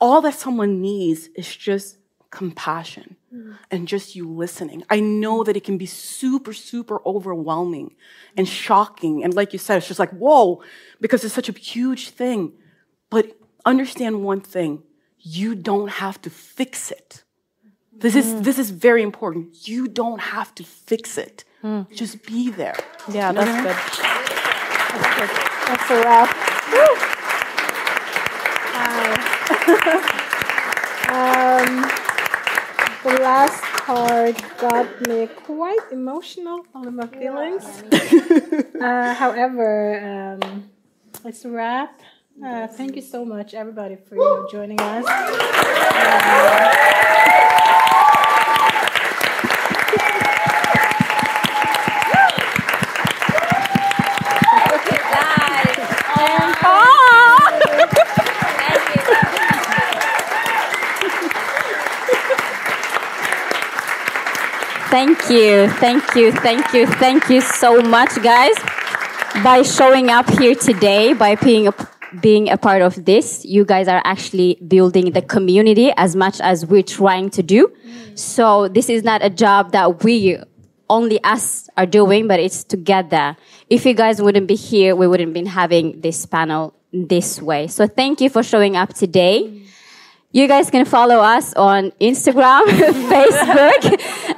[SPEAKER 5] all that someone needs is just compassion mm. and just you listening. I know that it can be super, super overwhelming and shocking. And like you said, it's just like, whoa, because it's such a huge thing. But understand one thing you don't have to fix it. This is, mm. this is very important. You don't have to fix it. Mm. Just be there.
[SPEAKER 9] Yeah,
[SPEAKER 5] You know
[SPEAKER 9] that's
[SPEAKER 5] what I
[SPEAKER 9] good.
[SPEAKER 3] That's a wrap. (laughs) um, (laughs) um the last card got me quite emotional, all of my feelings. (laughs) uh, however, um, it's a wrap. Uh, thank you so much, everybody, for you know, joining us.
[SPEAKER 2] Thank you, thank you, thank you, thank you so much, guys. By showing up here today, by being a, being a part of this, you guys are actually building the community as much as we're trying to do. So this is not a job that we only us are doing, but it's together. If you guys wouldn't be here, we wouldn't be having this panel this way. So thank you for showing up today. You guys can follow us on Instagram, (laughs) Facebook,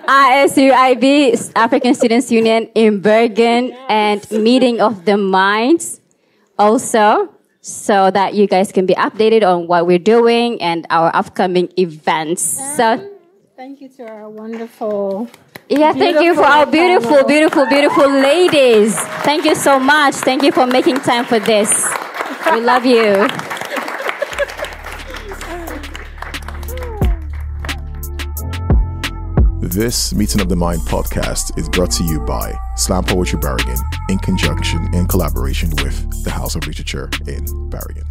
[SPEAKER 2] ISUIB, African Students Union in Bergen, and Meeting of the Minds also, so that you guys can be updated on what we're doing and our upcoming events. So,
[SPEAKER 3] Thank you to our wonderful.
[SPEAKER 2] yeah, thank you for our beautiful, beautiful, beautiful ladies. Thank you so much. Thank you for making time for this. We love you.
[SPEAKER 17] This Meeting of the Mind podcast is brought to you by Slam Poetry Bergen in conjunction and collaboration with the House of Literature in Bergen.